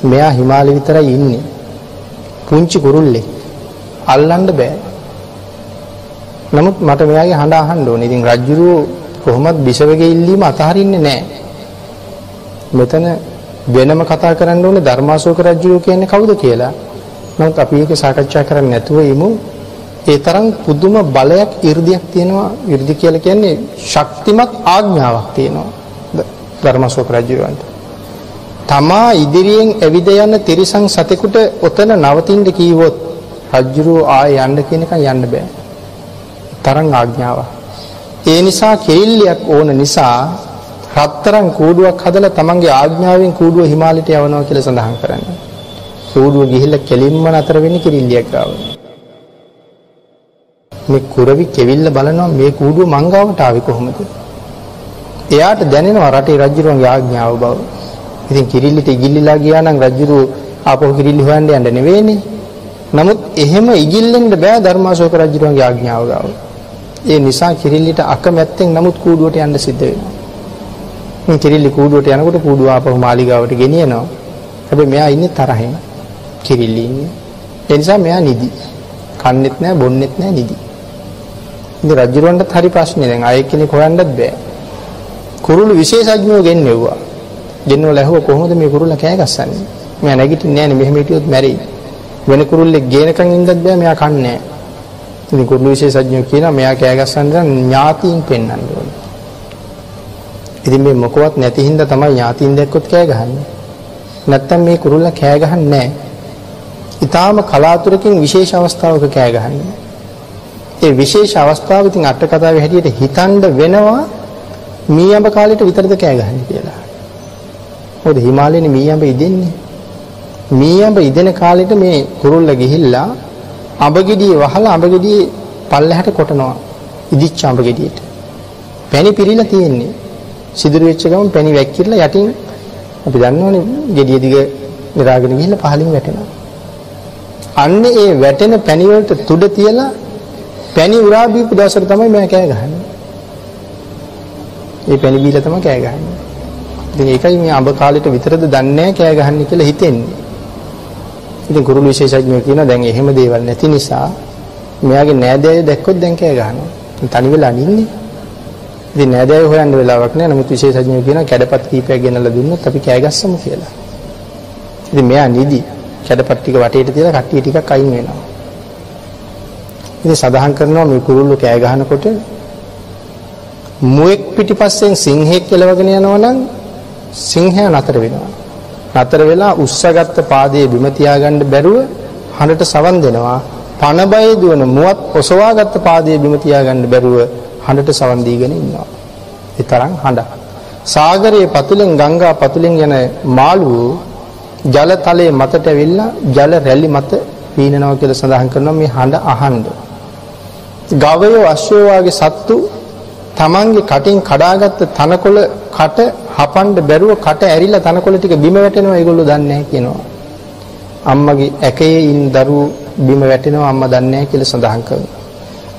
මෙයා හිමාලය විතරයි ඉන්නේ. පුංචි කුරුල්ලෙක්. අල්ලන්න බෑ. නමුත් මට මෙයාගේ හඬ අහන්න ඕනේ. ඉතින් රජුරෝ කොහොමත් බිසවගේ ඉල්ලීම අතහරින්නේ නැහැ. මෙතන වෙනම කතා කරන්න ඕනේ ධර්මාශෝක රජුරෝ කියන්නේ කවුද කියලා. නමුත් අපි ඒක සාකච්ඡා කරන්නේ නැතුව ඉමු. ඒ තරම් පුදුම බලයක් 이르දියක් තියෙනවා. 이르දි කියලා කියන්නේ ශක්තිමත් ආඥාවක් තියෙනවා. ධර්මාශෝක රජුරවන්ට. තමා ඉදිරියෙන් ඇවිද යන තිරිසන් සතෙකුට ඔතන නවතින්න කීවොත් රජුරෝ ආය යන්න කියන එක යන්න බෑ. තරම් ආඥාවක්. ඒ නිසා කිරිල්ලියක් ඕන නිසා රත්තරන් කූඩුවක් හදලා තමන්ගේ ආඥාවෙන් කූඩුව හිමාලයට යවනවා කියලා සඳහන් කරන්නේ. කූඩුව ගිහිල්ලා කෙලින්ම නතර වෙන්නේ කිරිල්ලියක් ගාව. මේ කුරවි කෙවිල්ල බලනවා මේ කූඩුව මංගාවට ආවේ කොහොමද? එයාට දැනෙනවා රටේ රජුරුවන්ගේ ආඥාව බව. ඉතින් කිරිල්ලිට ඉගිල්ලිලා ගියා නම් රජුරු ආපහු කිරිල්ලි හොයන්න යන්න නෙවෙයිනේ. නමුත් එහෙම ඉගිල්ලෙන්න බෑ ධර්මාශෝක රජුරුවන්ගේ ආඥාව ගාව. ඒ නිසා කිරිල්ලිට අකමැත්තෙන් නමුත් කූඩුවට යන්න සිද්ධ වෙනවා. මේ කිරිල්ලි කූඩුවට යනකොට කූඩුව ආපහු මාලිගාවට ගෙනියනවා. හැබැයි මෙයා ඉන්නේ තරහෙන්. කිරිල්ලි ඉන්නේ. ඒ නිසා මෙයා නිදි. කන්නෙත් නෑ බොන්නෙත් නෑ නිදි. ඉතින් රජුරවන්ටත් හරි ප්‍රශ්නේ දැන් ආයෙ කෙනෙක් හොයන්නත් බෑ. කුරුළු විශේෂඥයෝ ගෙන්නෙව්වා. ගෙන්නවල ඇහුව කොහොමද මේ කුරුල්ලා කෑ ගස්සන්නේ? මෙයා නැගිටින්නේ නෑනේ මෙහෙම හිටියොත් මැරෙයි. වෙන කුරුල්ලෙක් ගේනකන් ඉඳත් බෑ මෙයා කන්නේ නෑ. ඉතින් කුරුළු විශේෂඥයෝ කියනවා මෙයා කෑ ගස්සන්න නම් ඥාතීන් පෙන්වන්න ඕනේ. ඉතින් මේ මොකවත් නැති හින්දා තමයි ඥාතීන් දැක්කොත් කෑ ගහන්නේ. නැත්තම් මේ කුරුල්ලා කෑ ගහන්නේ නැහැ. ඊටාම කලාතුරකින් විශේෂ අවස්ථාවක කෑ ගහන්නේ. ඒ විශේෂ අවස්ථාව ඉතින් අට කතාවේ හැටියට හිතන්න වෙනවා මීයඹ කාලෙට විතරද කෑ ගහන්නේ කියලා. මොකද හිමාලයේනේ මීයඹ ඉදෙන්නේ. මීයඹ ඉදෙන කාලෙට මේ කුරුල්ල ගිහිල්ලා අඹගෙඩිය වහලා අඹගෙඩියේ පල්ලෙහාට කොටනවා. ඉදිච්ච අඹගෙඩියට. පැණි පිරීලා තියෙන්නේ. සිදුරු වෙච්ච ගමන් පැණි වැක්කිරලා යටින් අපි දන්නවනේ gediya දිග නිරාගෙන ගිහිල්ලා පහලින් වැටෙනවා. අන්න ඒ වැටෙන පැණි වලට තුඩ තියලා පැණි උරා බීපු දවසට තමයි මම කෑ ගහන්නේ. ඒ පැණි බීලා තමයි කෑ ගහන්නේ. ඉතින් ඒකයි මේ අඹ කාලෙට විතරද දන්නේ කෑ ගහන්නේ කියලා හිතෙන්නේ. ඉතින් කුරුළු විශේෂඥයෝ කියනවා දැන් එහෙම දේවල් නැති නිසා මෙයාගේ නෑදෑයෝ දැක්කොත් දැන් කෑ ගහනවා. තනි වෙලා අනින්නේ. ඉතින් නෑදෑයෝ හොයන්න වෙලාවක් නෑ. නමුත් විශේෂඥයෝ කියනවා කැඩපත් කීපයක් ගෙනල්ලා දුන්නොත් අපි කෑ ගස්සමු කියලා. ඉතින් මෙයා නිදි කැඩපත් ටික වටේට තියලා කට්ටිය ටිකක් අයින් වෙනවා. ඉතින් සඳහන් කරනවා මේ කුරුල්ලෝ කෑ ගහනකොට මුවෙක් පිටිපස්සෙන් සිංහෙක් කෙලවගෙන යනවා නම් සිංහයා නතර වෙනවා. නතර වෙලා උස්සගත්ත පාදයේ බිම තියාගන්න බැරුව හඬට සවන් දෙනවා. පන බය දුවන මුවත් ඔසවාගත්ත පාදයේ බිම තියාගන්න බැරුව හඬට සවන් දීගෙන ඉන්නවා. ඒ තරම් හඬ. සාගරයේ පතුලෙන් ගංගා පතුලෙන් යන මාළුවෝ ජල තලයේ මතට ඇවිල්ලා ජල රැලි මත පීනනවා කියලා සඳහන් කරනවා මේ හඬ අහන්න. ගවයෝ අශ්වයෝ වගේ සත්තු තමන්ගේ කටින් කඩාගත්ත තනකොළ කට හපන්න බැරුව කට ඇරිලා තනකොළ ටික බිම වැටෙනවා ඒගොල්ලෝ දන්නේ නැහැ කියනවා. අම්මගේ ඇකයේ ඉන්න දරුවෝ බිම වැටෙනවා අම්මා දන්නේ නැහැ කියලා සඳහන් කරනවා.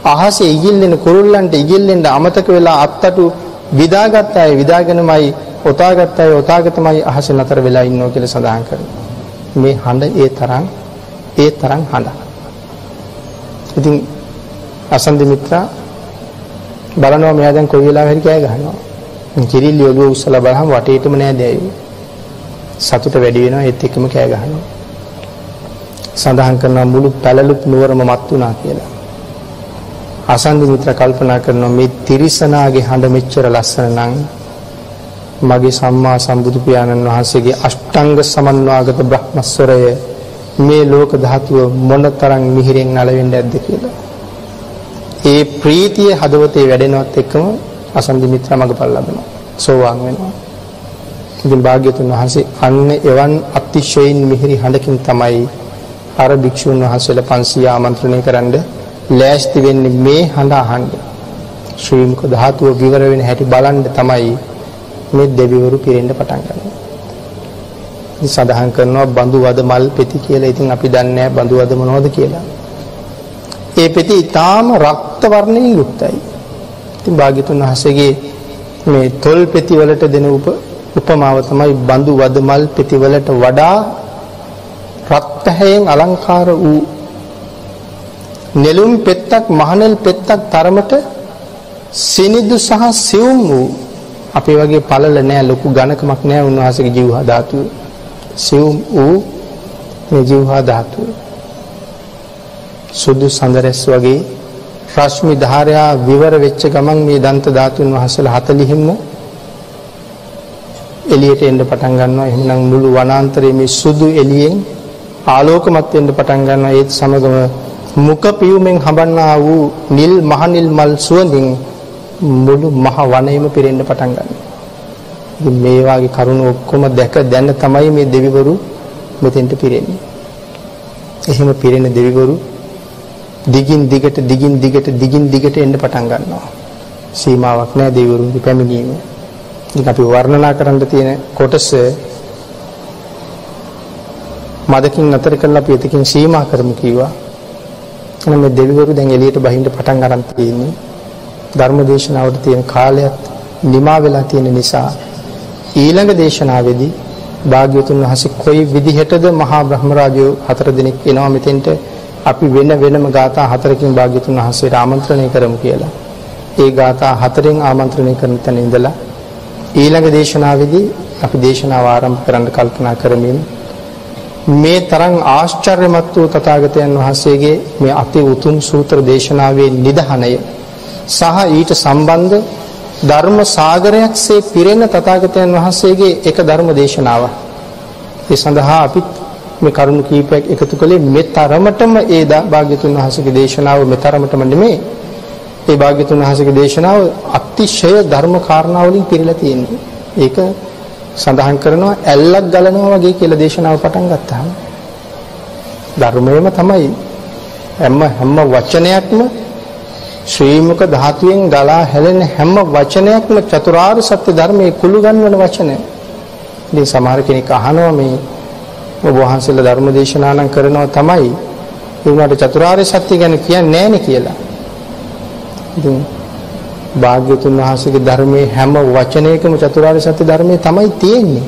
අහසේ ඉගිල්ලෙන කුරුල්ලන්ට ඉගිල්ලෙන්න අමතක වෙලා අත්තටු විදාගත් අය විදාගෙනමයි ඔතාගත් අය ඔතාගතමයි අහසේ නතර වෙලා ඉන්නවා කියලා සඳහන් කරනවා. මේ හඬ ඒ තරම් ඒ තරම් හඬ. ඉතින් අසන්දි මිත්‍රා බලනවා මෙයා දැන් කොයි වෙලාවෙ හරි කෑ ගහනවා. කිරිල්ලි ඔළුව උස්සලා බලහම වටේටම නෑ දැයි. සතුට වැඩි වෙනවා ඒත් එක්කම කෑ ගහනවා. සඳහන් කරනවා මුළු පැලලුත් නුවරම මත් වුණා කියලා. අසන්දි මිත්‍ර කල්පනා කරනවා මේ තිරිසනාගේ හඬ මෙච්චර ලස්සන නම් මගේ සම්මා සම්බුදු පියාණන් වහන්සේගේ අෂ්ටාංග සමන්වාගත බ්‍රහ්මස්වරය මේ ලෝක ධාතුව මොනතරම් මිහිරෙන් නලවෙන්න ඇද්ද කියලා. ඒ ප්‍රීතිය හදවතේ වැඩෙනවත් එක්කම අසන්දි මිත්‍ර මගපල් ලබනවා. සෝවාන් වෙනවා. ඉතින් භාග්‍යතුන් වහන්සේ අන්න එවන් අතිශයින් මිහිරි හඬකින් තමයි අර භික්ෂුන් වහන්සේලා 500 ආමන්ත්‍රණය කරන්නේ ලෑස්ති වෙන්නේ මේ හඬ අහන්න. ශ්‍රී මුඛ ධාතුව විවර වෙන හැටි බලන්න තමයි මේ දෙවිවරු පිරෙන්න පටන් ගන්නේ. ඉතින් සඳහන් කරනවා බඳු වද මල් පෙති කියලා. ඉතින් අපි දන්නේ බඳු වද මොනවද කියලා. ඒ පෙති ඊටාම රක්ත වර්ණයෙන් යුක්තයි. ඉතින් භාග්‍යතුන් වහන්සේගේ මේ තොල් පෙති වලට දෙන උප උපමාව තමයි බඳු වද මල් පෙති වලට වඩා රත්තරයෙන් අලංකාර වූ නෙළුම් පෙත්තක් මහනෙල් පෙත්තක් තරමට සිනිදු සහ සියුම් වූ අපේ වගේ පළල නෑ ලොකු ඝනකමක් නෑ උන්වහන්සේගේ ජීවහා ධාතුව. සියුම් වූ මේ ජීවහා ධාතුව. සුදු සඳරැස් වගේ රශ්මි ධාරයා විවර වෙච්ච ගමන් මේ දන්ත ධාතුන් වහන්සේලා 40ම එළියට එන්න පටන් ගන්නවා. එහෙනම් මුළු වනාන්තරයේ මේ සුදු එළියෙන් ආලෝකමත් වෙන්න පටන් ගන්නවා. ඒත් සමගම මුඛ පියුමෙන් හඹන්නා වූ නිල් මහ නිල් මල් සුවඳින් මුළු මහ වනයේම පිරෙන්න පටන් ගන්නවා. ඉතින් මේ වාගේ කරුණ ඔක්කොම දැක දැන තමයි මේ දෙවිවරු මෙතෙන්ට පිරෙන්නේ. එහෙම පිරෙන දෙවිවරු දිගින් දිගට දිගින් දිගට දිගින් දිගට එන්න පටන් ගන්නවා. සීමාවක් නැහැ දෙවිවරුන්ගේ පැමිණීම. ඉතින් අපි වර්ණනා කරන්න තියෙන කොටස මදකින් අතර කරලා අපි එතකින් සීමා කරමු කිව්වා. එහෙනම් මේ දෙවිවරු දැන් එළියට බහින්න පටන් ගන්න තියෙන්නේ. ධර්ම දේශනාවට තියෙන කාලයත් නිමා වෙලා තියෙන නිසා ඊළඟ දේශනාවේදී භාග්‍යවතුන් වහන්සේ කොයි විදිහටද මහා බ්‍රහ්ම රාජයෝ හතර දෙනෙක් එනවා මෙතෙන්ට අපි වෙන වෙනම ගාථා හතරකින් භාග්‍යවතුන් වහන්සේට ආමන්ත්‍රණය කරමු කියලා. ඒ ගාථා හතරෙන් ආමන්ත්‍රණය කරන තැන ඉඳලා ඊළඟ දේශනාවේදී අපි දේශනාව ආරම්භ කරන්න කල්පනා කරමින් මේ තරම් ආශ්චර්යමත් වූ තථාගතයන් වහන්සේගේ මේ අති උතුම් සූත්‍ර දේශනාවේ නිදහණය සහ ඊට සම්බන්ධ ධර්ම සාගරයක්සේ පිරෙන තථාගතයන් වහන්සේගේ එක ධර්ම දේශනාවක්. ඒ සඳහා අපි මේ කරුණු කීපයක් එකතු කළේ මෙතරමටම ඒ භාග්‍යතුන් වහන්සේගේ දේශනාව මෙතරමටම නෙමෙයි. ඒ භාග්‍යතුන් වහන්සේගේ දේශනාව අතිශය ධර්ම කාරණා වලින් පිරීලා තියෙනවා. ඒක සඳහන් කරනවා ඇල්ලක් ගලනවා වගේ කියලා දේශනාව පටන් ගත්තාම ධර්මයේම තමයි හැම හැම වචනයක්ම ශ්‍රීමුක ධාතුවෙන් ගලා හැලෙන හැම වචනයක්ම චතුරාර්ය සත්‍ය ධර්මයේ කුළු ගන්වන වචන. ඉතින් සමහර කෙනෙක් අහනවා මේ ඔබ වහන්සේලා ධර්ම දේශනා නම් කරනවා තමයි ඒ වුණාට චතුරාර්ය සත්‍ය ගැන කියන්නේ නැහැනේ කියලා. ඉතින් භාග්‍යතුන් වහන්සේගේ ධර්මයේ හැම වචනයකම චතුරාර්ය සත්‍ය ධර්මයේ තමයි තියෙන්නේ.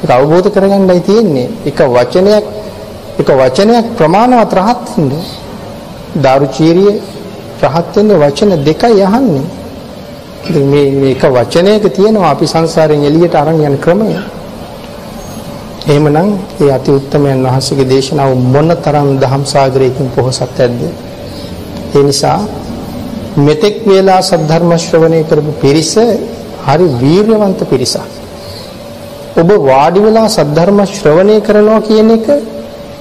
ඒක අවබෝධ කරගන්නයි තියෙන්නේ. එක වචනයක් එක වචනයක් ප්‍රමාණවත් රහත් වෙන්න. දාරුචීරිය රහත් වෙන්නේ වචන දෙකයි අහන්නේ. ඉතින් මේ මේක වචනයක තියෙනවා අපි සංසාරයෙන් එළියට අරන් යන ක්‍රමය. එහෙමනම් ඒ අති උත්තමයන් වහන්සේගේ දේශනාව මොන තරම් දහම් සාගරයකින් පොහොසත් ඇද්ද? ඒ නිසා මෙතෙක් වේලා සද්ධර්ම ශ්‍රවණය කරපු පිරිස හරි වීරවන්ත පිරිසක්. ඔබ වාඩි වෙලා සද්ධර්ම ශ්‍රවණය කරනවා කියන එක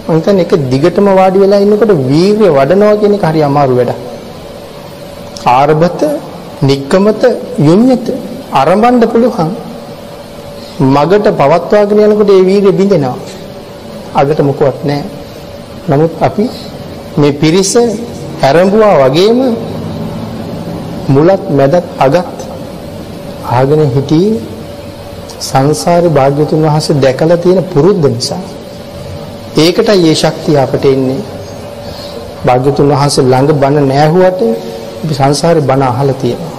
මම එක දිගටම වාඩි වෙලා ඉන්නකොට වීරිය වඩනවා කියන එක හරි අමාරු වැඩක්. ආරබත, නික්කමත, යොම්යත ආරම්භන්න පුළුවන්. මගට පවත්වාගෙන යනකොට ඒ වීරිය බිඳෙනවා. අගට මොකවත් නැහැ. නමුත් අපි මේ පිරිස ආරම්භුවා වගේම මුලත් මැදත් අගත් ආගෙන හිටියේ සංසාරේ භාග්‍යතුන් වහන්සේ දැකලා තියෙන පුරුද්ද නිසා. ඒකටයි මේ ශක්තිය අපට එන්නේ. භාග්‍යතුන් වහන්සේ ළඟ බණ නැහුවට අපි සංසාරේ බණ අහලා තියෙනවා.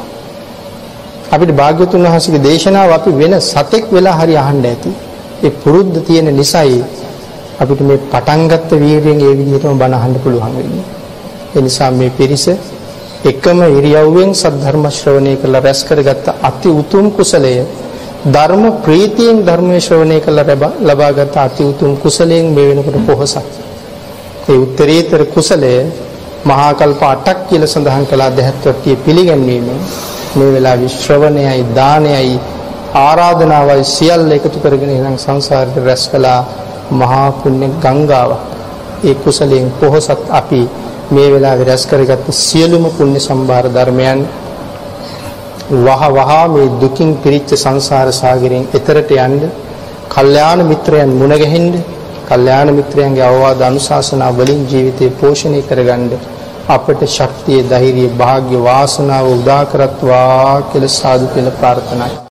අපිට භාග්‍යතුන් වහන්සේගේ දේශනාව අපි වෙන සතෙක් වෙලා හරි අහන්න ඇති. ඒ පුරුද්ද තියෙන නිසායි අපිට මේ පටන් ගත්ත වීර්යයෙන් ඒ විදිහටම බණ අහන්න පුළුවන් වෙන්නේ. ඒ නිසා මේ පිරිස එකම ඉරියව්වෙන් සද්ධර්ම ශ්‍රවණය කරලා රැස් කරගත්ත අති උතුම් කුසලය ධර්ම ප්‍රීතියෙන් ධර්මයේ ශ්‍රවණය කරලා ලබාගත් අති උතුම් කුසලයෙන් මේ වෙනකොට පොහසත්. ඒ උත්තරීතර කුසලය මහා කල්ප 8ක් කියලා සඳහන් කළා දෙහත්වට්ටිය පිළිගැන්වීම මේ වෙලාවේ ශ්‍රවණයයි දානයයි ආරාධනාවයි සියල්ල එකතු කරගෙන ඉඳන් සංසාරේ රැස් කළා මහා පුණ්‍ය ගංගාවක්. ඒ කුසලයෙන් පොහසත් අපි මේ වෙලාවේ රැස් කරගත්ත සියලුම පුණ්‍ය සම්භාර ධර්මයන් වහ වහ මේ දුකින් පිරිච්ච සංසාර සාගරයෙන් එතරට යන්න කල්යාණ මිත්‍රයන් මුණ ගැහෙන්න කල්යාණ මිත්‍රයන්ගේ අවවාද අනුශාසනා වලින් ජීවිතේ පෝෂණය කරගන්න අපට ශක්තිය ධෛර්යය වාග්ය වාසනාව උදා කරත්වා කියලා සාදු කියලා ප්‍රාර්ථනායි